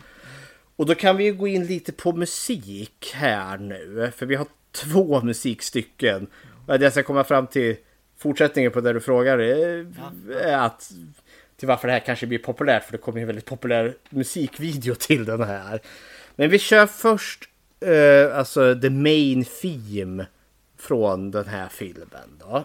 S2: Och då kan vi ju gå in lite på musik här nu. För vi har två musikstycken. Det jag ska komma fram till fortsättningen på det du frågar är är att till varför det här kanske blir populärt. För det kommer ju en väldigt populär musikvideo till den här. Men vi kör först eh, alltså the main theme från den här filmen då.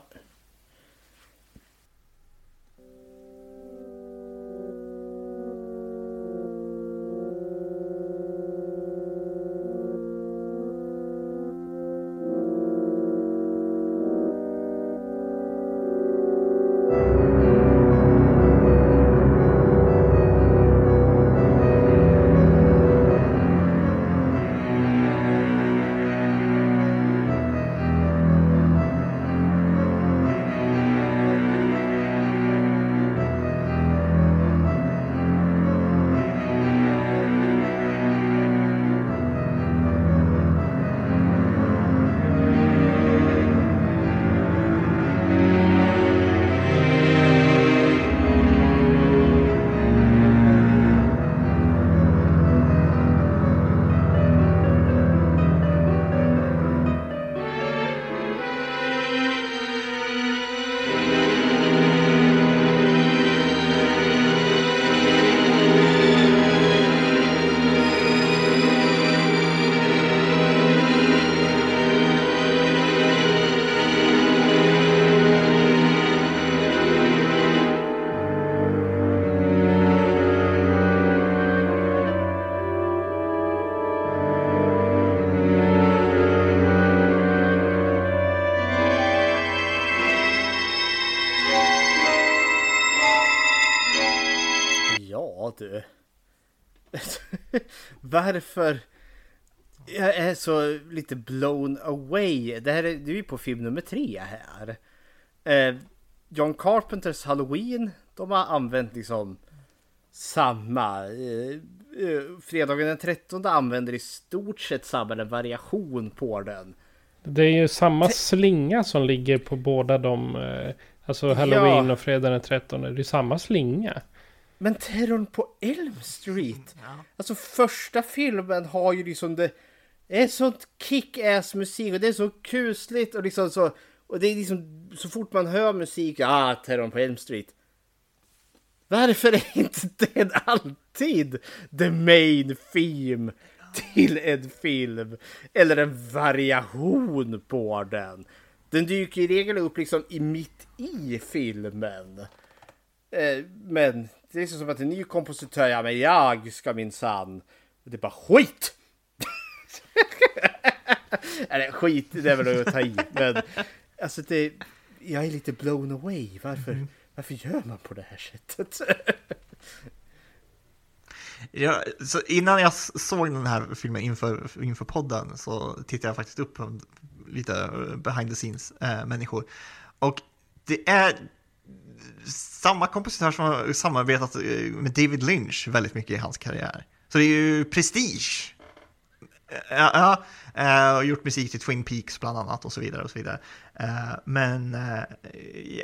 S2: Varför? Jag är så lite blown away. Det här är, du är på film nummer tre här. Eh, John Carpenters Halloween. De har använt liksom samma. Eh, eh, fredagen den 13 använder i stort sett samma variation på den.
S1: Det är ju samma slinga som ligger på båda de. eh, Alltså Halloween
S2: Ja.
S1: och fredag den 13. Det är samma slinga.
S2: Men terrorn på Elm Street. Alltså första filmen har ju liksom det. Det är sånt kick-ass musik och det är så kusligt och liksom så. Och det är liksom så fort man hör musik. Ah, terrorn på Elm Street. Varför är inte den alltid the main theme till en film? Eller en variation på den. Den dyker i regel upp liksom i mitt i filmen. Eh, men det är så som att en ny kompositör, ja men jag ska minsann. Det är bara skit! Eller skit, det är väl att ta i. Men alltså det, jag är lite blown away. Varför, varför gör man på det här sättet?
S4: Ja, så innan jag såg den här filmen inför, inför podden så tittade jag faktiskt upp på lite eh, behind the scenes eh, människor. Och det är samma kompositör som har samarbetat eh, med David Lynch väldigt mycket i hans karriär. Så det är ju prestige. Ja, och gjort musik till Twin Peaks bland annat och så vidare och så vidare. Men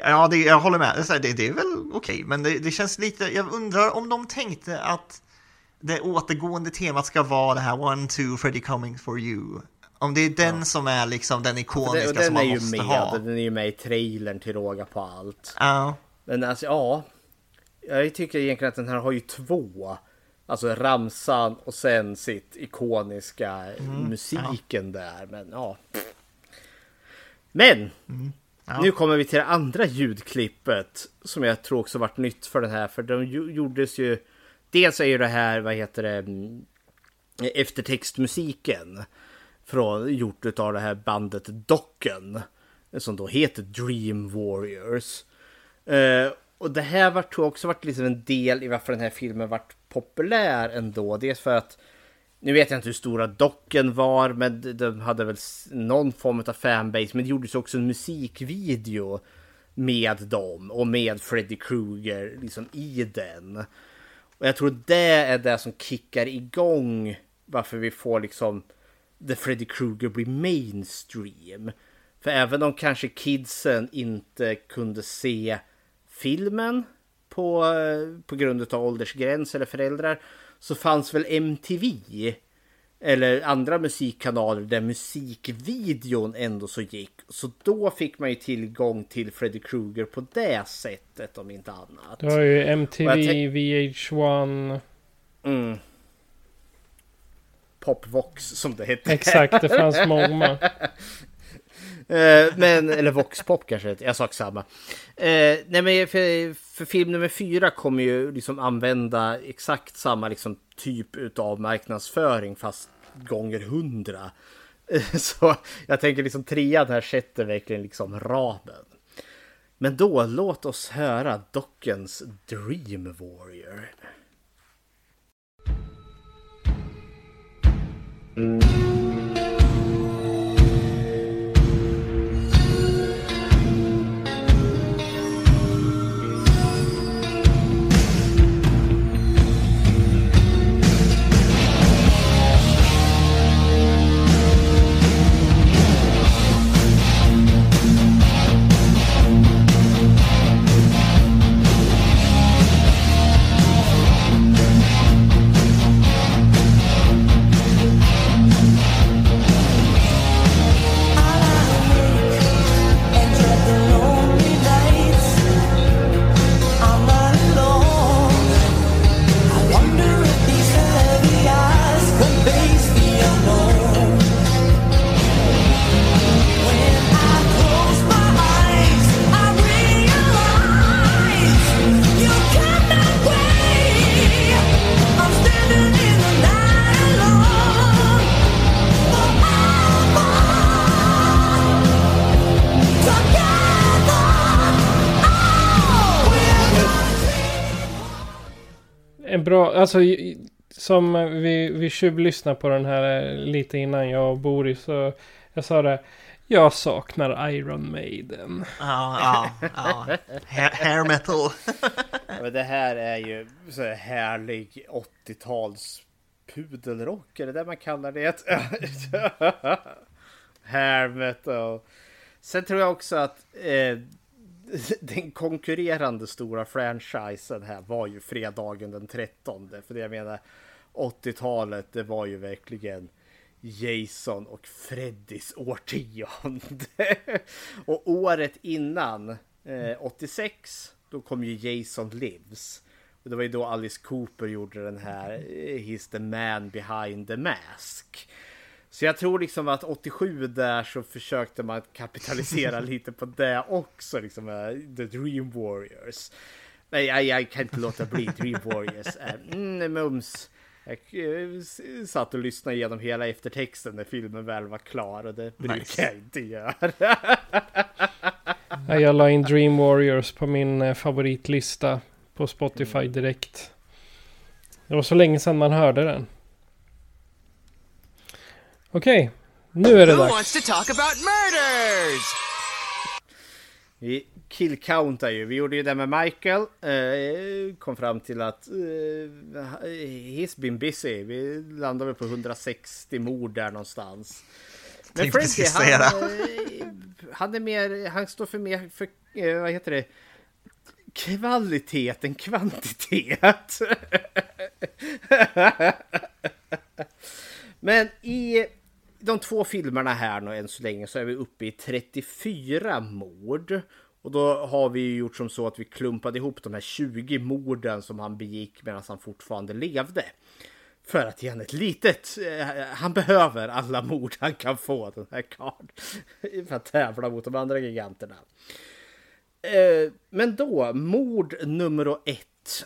S4: ja, det, jag håller med. Det, är det, är väl okej, men det, det känns lite, jag undrar om de tänkte att det återgående temat ska vara det här One, two, Freddy coming for you. Om det är den som är liksom den ikoniska
S2: och den
S4: som man måste
S2: med.
S4: ha.
S2: Den är ju med i trailern till råga på allt.
S4: Ja,
S2: Men alltså ja. Jag tycker egentligen att den här har ju två. Alltså ramsan och sen sitt ikoniska musiken där. Men ja. Men.
S4: Ja.
S2: Nu kommer vi till det andra ljudklippet. Som jag tror också varit nytt för den här. För de gjordes ju. Dels är ju det här, vad heter det. mm, Eftertextmusiken. Från, gjort av det här bandet Docken. Som då heter Dream Warriors. Eh, och det här var, tror jag också varit liksom en del i varför den här filmen varit populär ändå. Dels för att nu vet jag inte hur stora docken var, men de- hade väl någon form av fanbase. Men det gjordes också en musikvideo med dem och med Freddy Krueger liksom i den. Och jag tror det är det som kickar igång varför vi får liksom The Freddy Krueger blir mainstream. För även om kanske kidsen inte kunde se filmen på, eh, på grund av åldersgräns eller föräldrar så fanns väl MTV eller andra musikkanaler där musikvideon ändå så gick. Så då fick man ju tillgång till Freddy Krueger på det sättet om inte annat.
S1: Du har ju MTV,
S2: tänk-
S1: VH1.
S2: Mm. Popvox som det hette.
S1: Exakt, det fanns många.
S2: Eh, men, eller Voxpop kanske, jag sa samma. Eh, nej men för, för film nummer fyra kommer ju liksom använda exakt samma liksom typ utav marknadsföring fast gånger hundra. Eh, Så jag tänker liksom trean här sätter verkligen liksom ramen. Men då låt oss höra Dockens Dream Warrior.
S1: Música En bra, alltså som vi, vi tjuvlyssnade på den här eh, lite innan jag och Boris. Så jag sa det. Jag saknar Iron Maiden.
S4: Ja, ja, ja. Ha- Hair metal.
S2: Men det här är ju så här härlig 80-tals pudelrock, är det det man kallar det? Hair metal. Sen tror jag också att eh, den konkurrerande stora franchisen här var ju fredagen den 13. För det jag menar 80-talet det var ju verkligen Jason och Freddys årtionde. och året innan, eh, 86, då kom ju Jason Lives. Och det var ju då Alice Cooper gjorde den här eh, He's the man behind the mask. Så jag tror liksom att 87 där så försökte man kapitalisera lite på det också. Liksom, eh, The Dream Warriors. Nej, jag, jag kan inte låta bli Dream Warriors. Eh, Mm, mums. Jag eh, satt och lyssnade igenom hela eftertexten när filmen väl var klar och det brukar
S4: Nice.
S2: jag inte göra.
S1: Ja, Jag la in Dream Warriors på min favoritlista på Spotify direkt. Det var så länge sedan man hörde den. Okej, nu är det dags.
S8: to talk about murders?
S2: Vi killcountar ju. Vi gjorde ju det med Michael. Eh, kom fram till att eh, he's been busy. Vi landade väl på 160 mord där någonstans. Men Frankie, han, eh, han är mer, han står för mer för, eh, vad heter det? Kvalitet än kvantitet. Men i de två filmerna här nu än så länge så är vi uppe i 34 mord. Och då har vi ju gjort som så att vi klumpade ihop de här 20 morden som han begick medan han fortfarande levde. För att ge han ett litet... Eh, han behöver alla mord han kan få den här karln. För att tävla mot de andra giganterna. Eh, men då, mord nummer ett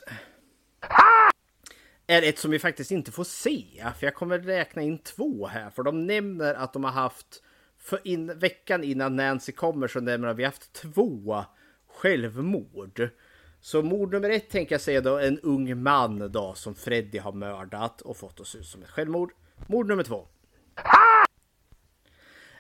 S2: är ett som vi faktiskt inte får se. För jag kommer räkna in två här. För de nämner att de har haft... För in, veckan innan Nancy kommer så nämner de att vi har haft två självmord. Så mord nummer ett tänker jag säga då en ung man då som Freddy har mördat och fått att se ut som ett självmord. Mord nummer två.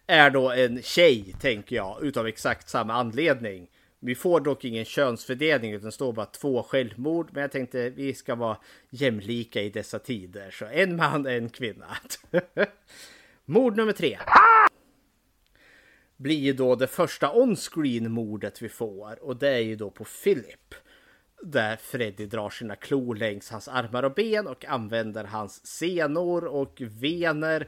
S2: Är då en tjej tänker jag utav exakt samma anledning. Vi får dock ingen könsfördelning utan det står bara två självmord. Men jag tänkte vi ska vara jämlika i dessa tider. Så en man, en kvinna. Mord nummer tre. Blir ju då det första on-screen mordet vi får. Och det är ju då på Philip. Där Freddy drar sina klor längs hans armar och ben och använder hans senor och vener.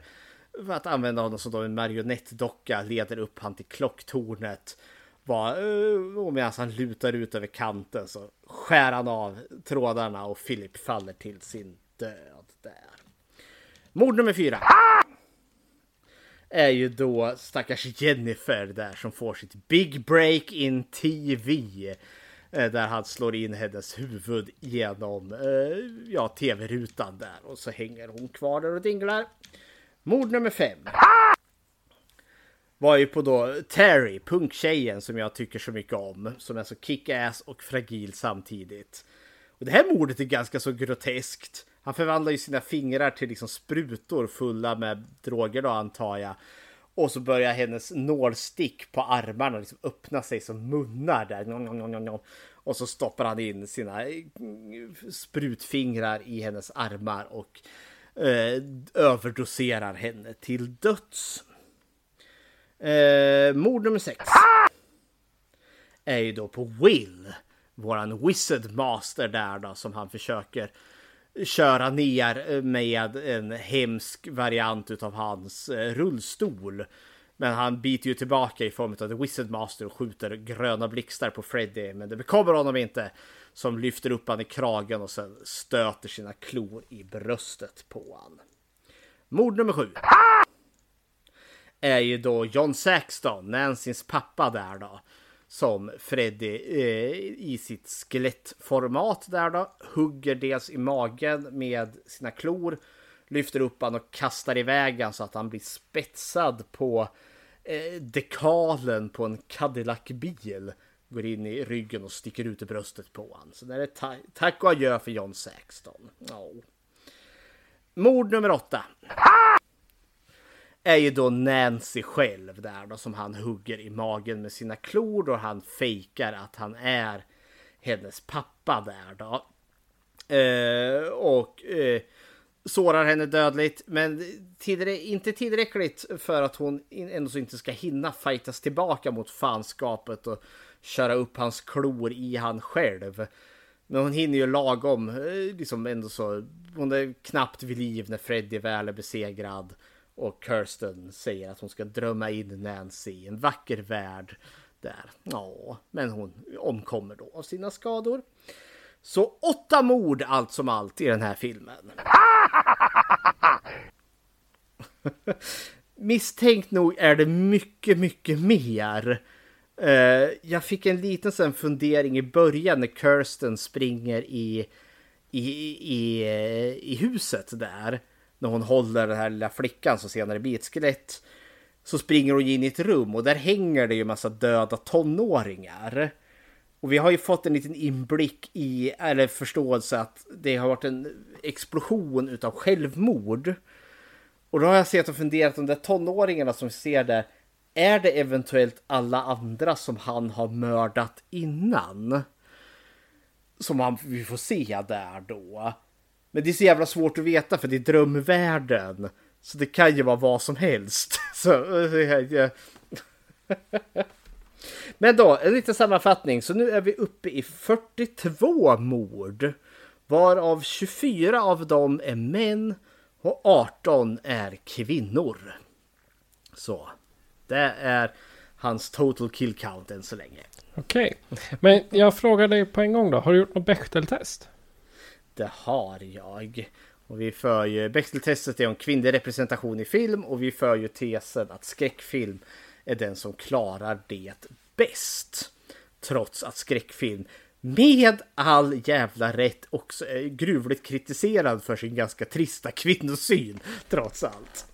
S2: För att använda honom som då en marionettdocka leder upp han till klocktornet. Bara, och medan han lutar ut över kanten så skär han av trådarna och Philip faller till sin död där. Mord nummer fyra. Är ju då stackars Jennifer där som får sitt big break in TV. Eh, där han slår in hennes huvud genom eh, ja, tv-rutan där och så hänger hon kvar där och dinglar. Mord nummer fem var ju på då Terry, punktjejen som jag tycker så mycket om. Som är så kick-ass och fragil samtidigt. Och det här mordet är ganska så groteskt. Han förvandlar ju sina fingrar till liksom sprutor fulla med droger då antar jag. Och så börjar hennes nålstick på armarna liksom öppna sig som munnar där. Och så stoppar han in sina eh, sprutfingrar i hennes armar och eh, överdoserar henne till döds. Eh, mord nummer sex. Ah! Är ju då på Will. Våran Wizard Master där då som han försöker köra ner eh, med en hemsk variant utav hans eh, rullstol. Men han biter ju tillbaka i form av The Wizard Master och skjuter gröna blixtar på Freddy. Men det bekommer honom inte. Som lyfter upp han i kragen och sen stöter sina klor i bröstet på han. Mord nummer sju ah! Är ju då John Saxton, Nancys pappa där då. Som Freddy eh, i sitt skelettformat där då hugger dels i magen med sina klor. Lyfter upp han och kastar iväg han så att han blir spetsad på eh, dekalen på en Cadillac-bil. Går in i ryggen och sticker ut i bröstet på han. Så det är ta- tack och adjö för John Saxton. Oh. Mord nummer åtta. Är ju då Nancy själv där då som han hugger i magen med sina klor och han fejkar att han är hennes pappa där då. Eh, och eh, sårar henne dödligt men tillrä inte tillräckligt för att hon ändå så inte ska hinna fightas tillbaka mot fanskapet och köra upp hans klor i han själv. Men hon hinner ju lagom, eh, liksom ändå så, hon är knappt vid liv när Freddy väl är besegrad. Och Kirsten säger att hon ska drömma in Nancy i en vacker värld där. Ja, men hon omkommer då av sina skador. Så åtta mord allt som allt i den här filmen. Misstänkt nog är det mycket, mycket mer. Uh, jag fick en liten sån fundering i början när Kirsten springer i, i, i, i huset där. När hon håller den här lilla flickan som senare blir ett skelett. Så springer hon in i ett rum och där hänger det ju massa döda tonåringar. Och vi har ju fått en liten inblick i, eller förståelse att det har varit en explosion utav självmord. Och då har jag sett och funderat om de där tonåringarna som vi ser där, är det eventuellt alla andra som han har mördat innan? Som han, vi får se där då. Men det är så jävla svårt att veta för det är drömvärlden. Så det kan ju vara vad som helst. Så, ja. Eh, men då, en liten sammanfattning. Så nu är vi uppe i 42 mord. Varav 24 av dem är män och 18 är kvinnor. Så, det är hans total kill count än så länge.
S1: Okej, men jag frågar dig på en gång då. Har du gjort något Bechteltest?
S2: Det har jag. Och vi för ju Bechteltestet är om kvinnlig representation i film och vi för ju tesen att skräckfilm är den som klarar det bäst. Trots att skräckfilm med all jävla rätt också är gruvligt kritiserad för sin ganska trista kvinnosyn trots allt.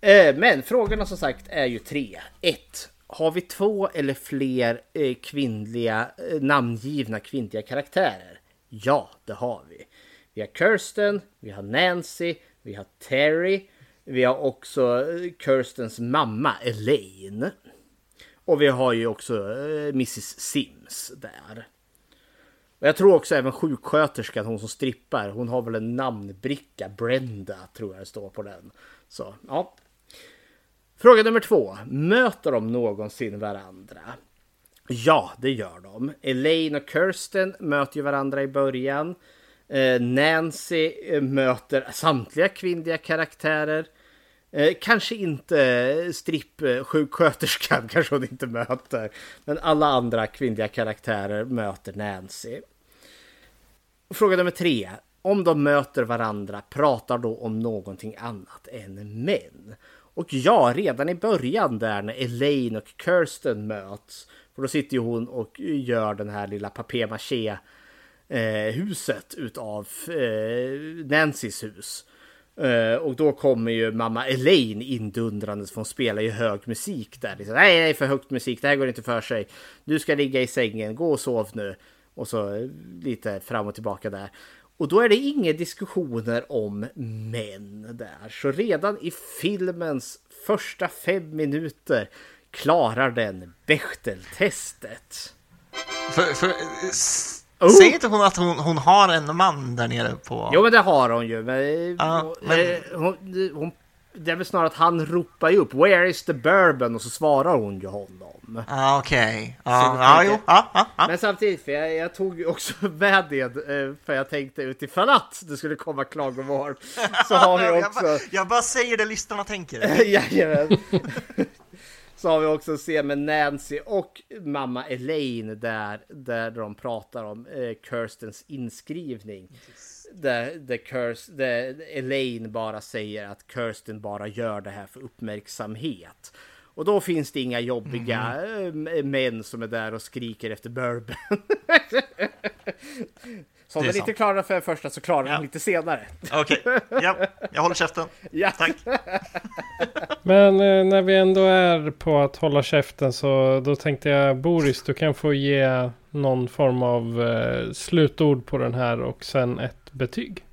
S2: Eh, men frågorna som sagt är ju tre. 1. Har vi två eller fler eh, kvinnliga eh, namngivna kvinnliga karaktärer? Ja, det har vi. Vi har Kirsten, vi har Nancy, vi har Terry, vi har också eh, Kirstens mamma Elaine. Och vi har ju också eh, Mrs Sims där. Och jag tror också även sjuksköterskan, hon som strippar, hon har väl en namnbricka, Brenda tror jag det står på den. Så ja. Fråga nummer två. Möter de någonsin varandra? Ja, det gör de. Elaine och Kirsten möter ju varandra i början. Eh, Nancy eh, möter samtliga kvinnliga karaktärer. Eh, kanske inte strippsjuksköterskan, kanske hon inte möter. Men alla andra kvinnliga karaktärer möter Nancy. Fråga nummer tre. Om de möter varandra, pratar då om någonting annat än män? Och ja, redan i början där när Elaine och Kirsten möts. För då sitter ju hon och gör den här lilla papier-maché huset utav eh, Nancys hus. Eh, och då kommer ju mamma Elaine indundrandes för hon spelar ju hög musik där. Liksom, nej, nej, för högt musik, det här går inte för sig. Du ska ligga i sängen, gå och sov nu. Och så lite fram och tillbaka där. Och då är det inga diskussioner om män där. Så redan i filmens första fem minuter klarar den Bechteltestet.
S4: För, för, oh. Säger inte hon att hon, hon har en man där nere på...
S2: Jo men det har hon ju. Men, ah, men... Hon, hon, det är väl snarare att han ropar ju upp Where is the bourbon? Och så svarar hon ju honom.
S4: Ah, Okej. Okay. Ah, ah. Ah, ah.
S2: Men samtidigt, för jag, jag tog också med det eh, för jag tänkte utifrån att det skulle komma klagomål. Så har vi också...
S4: jag, bara, jag bara säger det lyssnarna tänker.
S2: Jajamän. Så har vi också scen med Nancy och mamma Elaine där, där de pratar om eh, Kirstens inskrivning. Yes. Där, där, Kirst, där Elaine bara säger att Kirsten bara gör det här för uppmärksamhet. Och då finns det inga jobbiga mm. män som är där och skriker efter bourbon. Så om den inte klarar för första så klarar ja. den lite senare.
S4: Okej, okay. ja, jag håller käften. Ja. Tack.
S1: Men eh, när vi ändå är på att hålla käften så då tänkte jag Boris, du kan få ge någon form av eh, slutord på den här och sen ett betyg.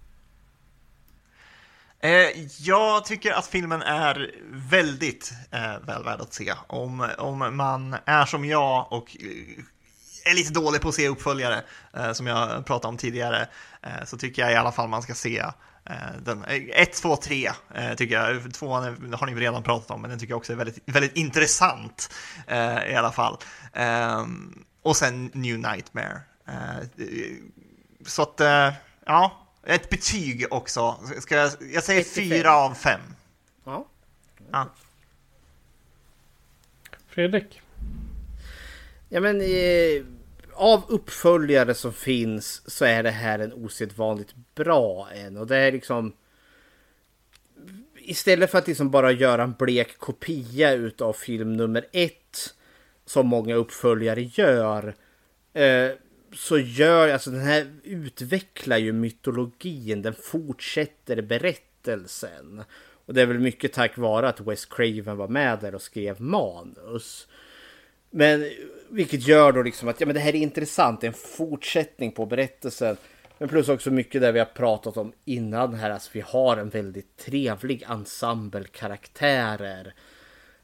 S4: Eh, jag tycker att filmen är väldigt eh, väl värd att se. Om, om man är som jag och eh, är lite dålig på att se uppföljare, eh, som jag pratade om tidigare, eh, så tycker jag i alla fall man ska se eh, den, 1, 2, 3 tycker jag. Tvåan har ni redan pratat om, men den tycker jag också är väldigt, väldigt intressant eh, i alla fall. Och sen New Nightmare. Eh, så att, eh, ja, ett betyg också. Ska jag, jag säger
S2: Ett till
S4: fyra
S2: fem.
S4: av fem.
S2: Ja.
S4: Ja.
S1: Fredrik?
S2: Ja men eh, av uppföljare som finns så är det här en osedvanligt bra en och det är liksom istället för att liksom bara göra en blek kopia utav film nummer ett som många uppföljare gör eh, så gör alltså den här utvecklar ju mytologin, den fortsätter berättelsen. Och det är väl mycket tack vare att Wes Craven var med där och skrev manus. Men vilket gör då liksom att ja, men det här är intressant, det är en fortsättning på berättelsen. Men plus också mycket där vi har pratat om innan här, alltså vi har en väldigt trevlig ensemble karaktärer.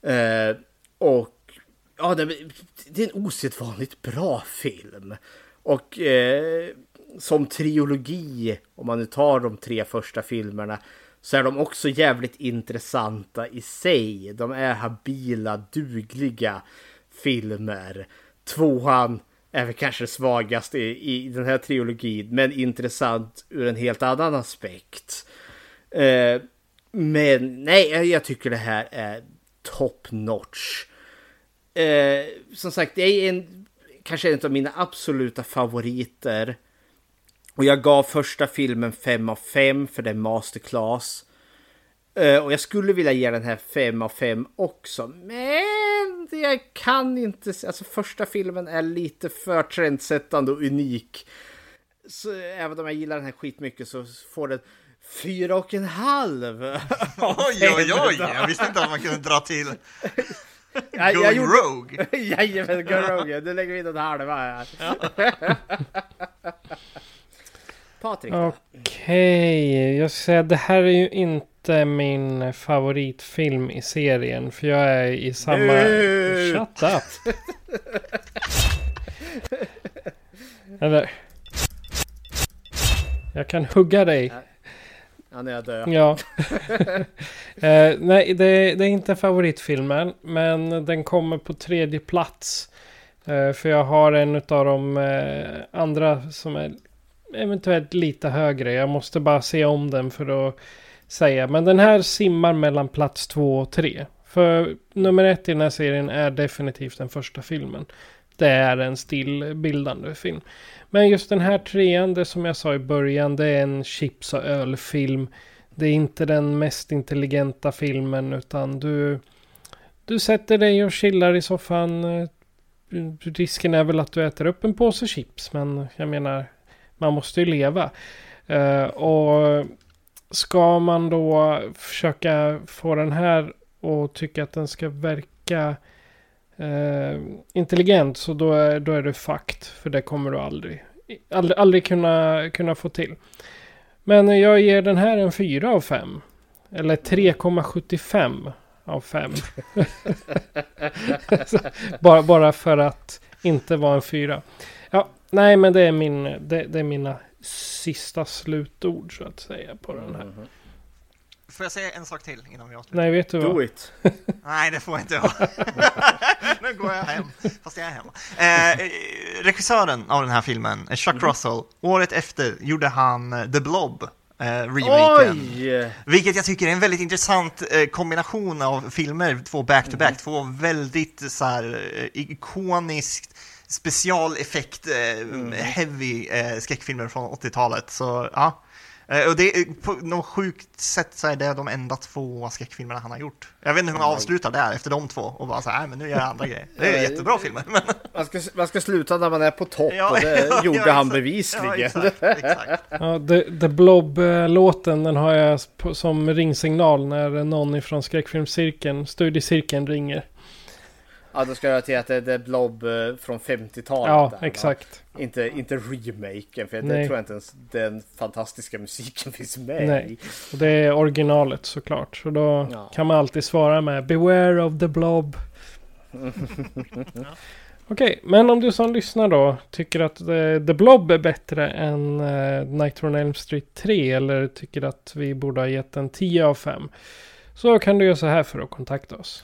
S2: Eh, och ja, det, det är en osedvanligt bra film. Och eh, som trilogi, om man nu tar de tre första filmerna, så är de också jävligt intressanta i sig. De är habila, dugliga filmer. Tvåan är väl kanske svagast i, i den här trilogin, men intressant ur en helt annan aspekt. Eh, men nej, jag tycker det här är top notch. Eh, som sagt, det är en, kanske en av mina absoluta favoriter. Och jag gav första filmen 5 av 5 för det är masterclass. Eh, och jag skulle vilja ge den här 5 av 5 också. Men jag kan inte. se- Alltså första filmen är lite för trendsättande och unik. Så även om jag gillar den här skitmycket så får den fyra och en halv.
S4: Oj, oj, oj! Jag visste inte att man kunde dra till
S2: Jag,
S4: Going
S2: jag gjorde...
S4: Rogue.
S2: Jajamän, go rogue. Nu lägger vi in en halva här. Patrik. då?
S1: Okej, jag ska säga det här är ju inte min favoritfilm i serien. För jag är i samma...
S2: Nu!
S1: Shut up! Eller... Jag kan hugga dig.
S2: Ja, nu är död.
S1: Ja. eh, nej, det, det är inte favoritfilmen. Men den kommer på tredje plats. Eh, för jag har en av de eh, andra som är eventuellt lite högre. Jag måste bara se om den för att säga. Men den här simmar mellan plats två och tre. För nummer ett i den här serien är definitivt den första filmen. Det är en stillbildande film. Men just den här trean, det som jag sa i början, det är en chips och ölfilm. Det är inte den mest intelligenta filmen utan du, du sätter dig och chillar i soffan. Risken är väl att du äter upp en påse chips, men jag menar, man måste ju leva. Uh, och ska man då försöka få den här och tycka att den ska verka eh, intelligent så då är, då är det fakt. För det kommer du aldrig, aldrig, aldrig kunna, kunna få till. Men jag ger den här en 4 av 5. Eller 3,75 av 5. bara, bara för att inte vara en 4. Ja, nej men det är, min, det, det är mina sista slutord så att säga på den här.
S4: Får jag säga en sak till innan vi avslutar?
S1: Nej, vet du
S2: Do
S1: vad?
S2: it.
S4: Nej, det får jag inte göra. nu går jag hem, fast jag är hemma. Eh, eh, regissören av den här filmen, Chuck Russell, året efter gjorde han eh, The Blob, eh, remaken.
S2: Oj!
S4: Vilket jag tycker är en väldigt intressant eh, kombination av filmer, två back-to-back, två väldigt så här, eh, ikoniskt specialeffekt eh, heavy eh, skräckfilmer från 80-talet. Så ja. Eh, och det, är- på något sjukt sätt så är det de enda två skräckfilmerna han har gjort. Jag vet inte hur man avslutar där efter de två och bara så här, "Nej, men nu gör jag andra grejer. Det är jättebra filmer. Men,
S2: Man ska, man ska sluta när man är på topp
S4: Ja,
S2: och det
S4: ja,
S2: gjorde
S4: ja,
S2: han bevisligen.
S4: ja, exakt, exakt.
S1: Ja, The, The Blob-låten den har jag som ringsignal när någon ifrån skräckfilmscirkeln, studiecirkeln ringer.
S2: Ja, då ska jag till att det är The Blob eh, från 50-talet.
S1: Ja,
S2: där, va?
S1: exakt.
S2: Inte, inte remaken, för det
S1: Nej.
S2: tror jag inte ens den fantastiska musiken finns med
S1: Nej,
S2: i.
S1: och det är originalet såklart. Så då
S2: Ja.
S1: kan man alltid svara med Beware of the Blob. Okej, men om du som lyssnar då tycker att The Blob är bättre än uh, Nightmare on Elm Street 3 eller tycker att vi borde ha gett en 10 av 5 så kan du göra så här för att kontakta oss.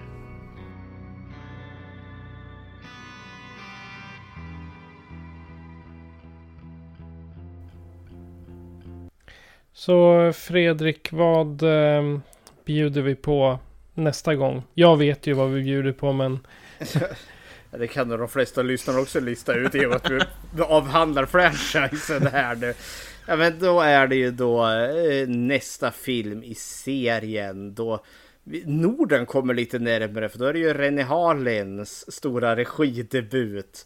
S1: Så Fredrik, vad eh, bjuder vi på nästa gång? Jag vet ju vad vi bjuder på men
S2: Ja, Det kan nog de flesta lyssnare också lista ut i och med att vi avhandlar franchisen här nu. Ja, men då är det ju då eh, nästa film i serien då Norden kommer lite närmare för då är det ju Rennie Harlins stora regidebut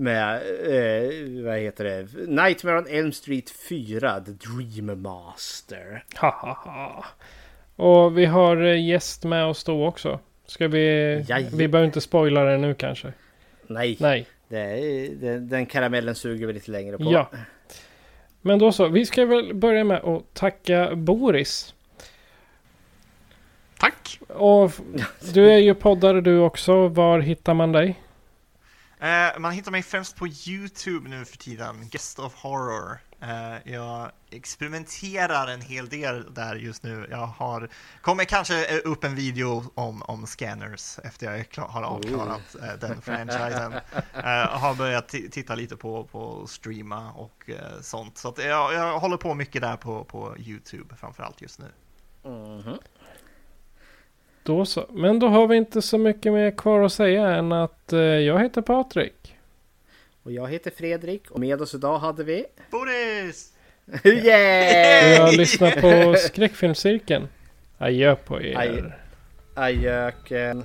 S2: med, eh, vad heter det, Nightmare on Elm Street 4, The Dream Master.
S1: ha ha ha. Och vi har eh, gäst med oss då också. Ska vi...
S2: Jajamän.
S1: Vi behöver inte spoila det nu kanske.
S2: Nej,
S1: Nej.
S2: Det är, den, den karamellen suger vi lite längre på.
S1: Ja. Men då så. Vi ska väl börja med att tacka Boris.
S4: Tack!
S1: Och du är ju poddare du också. Var hittar man dig?
S4: Eh, man hittar mig främst på YouTube nu för tiden, Guest of Horror. Eh, jag experimenterar en hel del där just nu. Jag har, kommer kanske eh, upp en video om, om scanners efter jag klar, har avklarat eh, den franchisen. Eh, har börjat ti- titta lite på, på streama och sånt. Så jag, jag håller på mycket där på, på YouTube framförallt just nu.
S2: Mhm.
S1: Då så. Men då har vi inte så mycket mer kvar att säga än att eh, jag heter Patrik.
S2: Och jag heter Fredrik och med oss idag hade vi...
S4: Boris!
S2: Yay!
S1: Jag lyssnar på skräckfilmscirkeln. Adjö på er.
S2: Aj. Ajöken.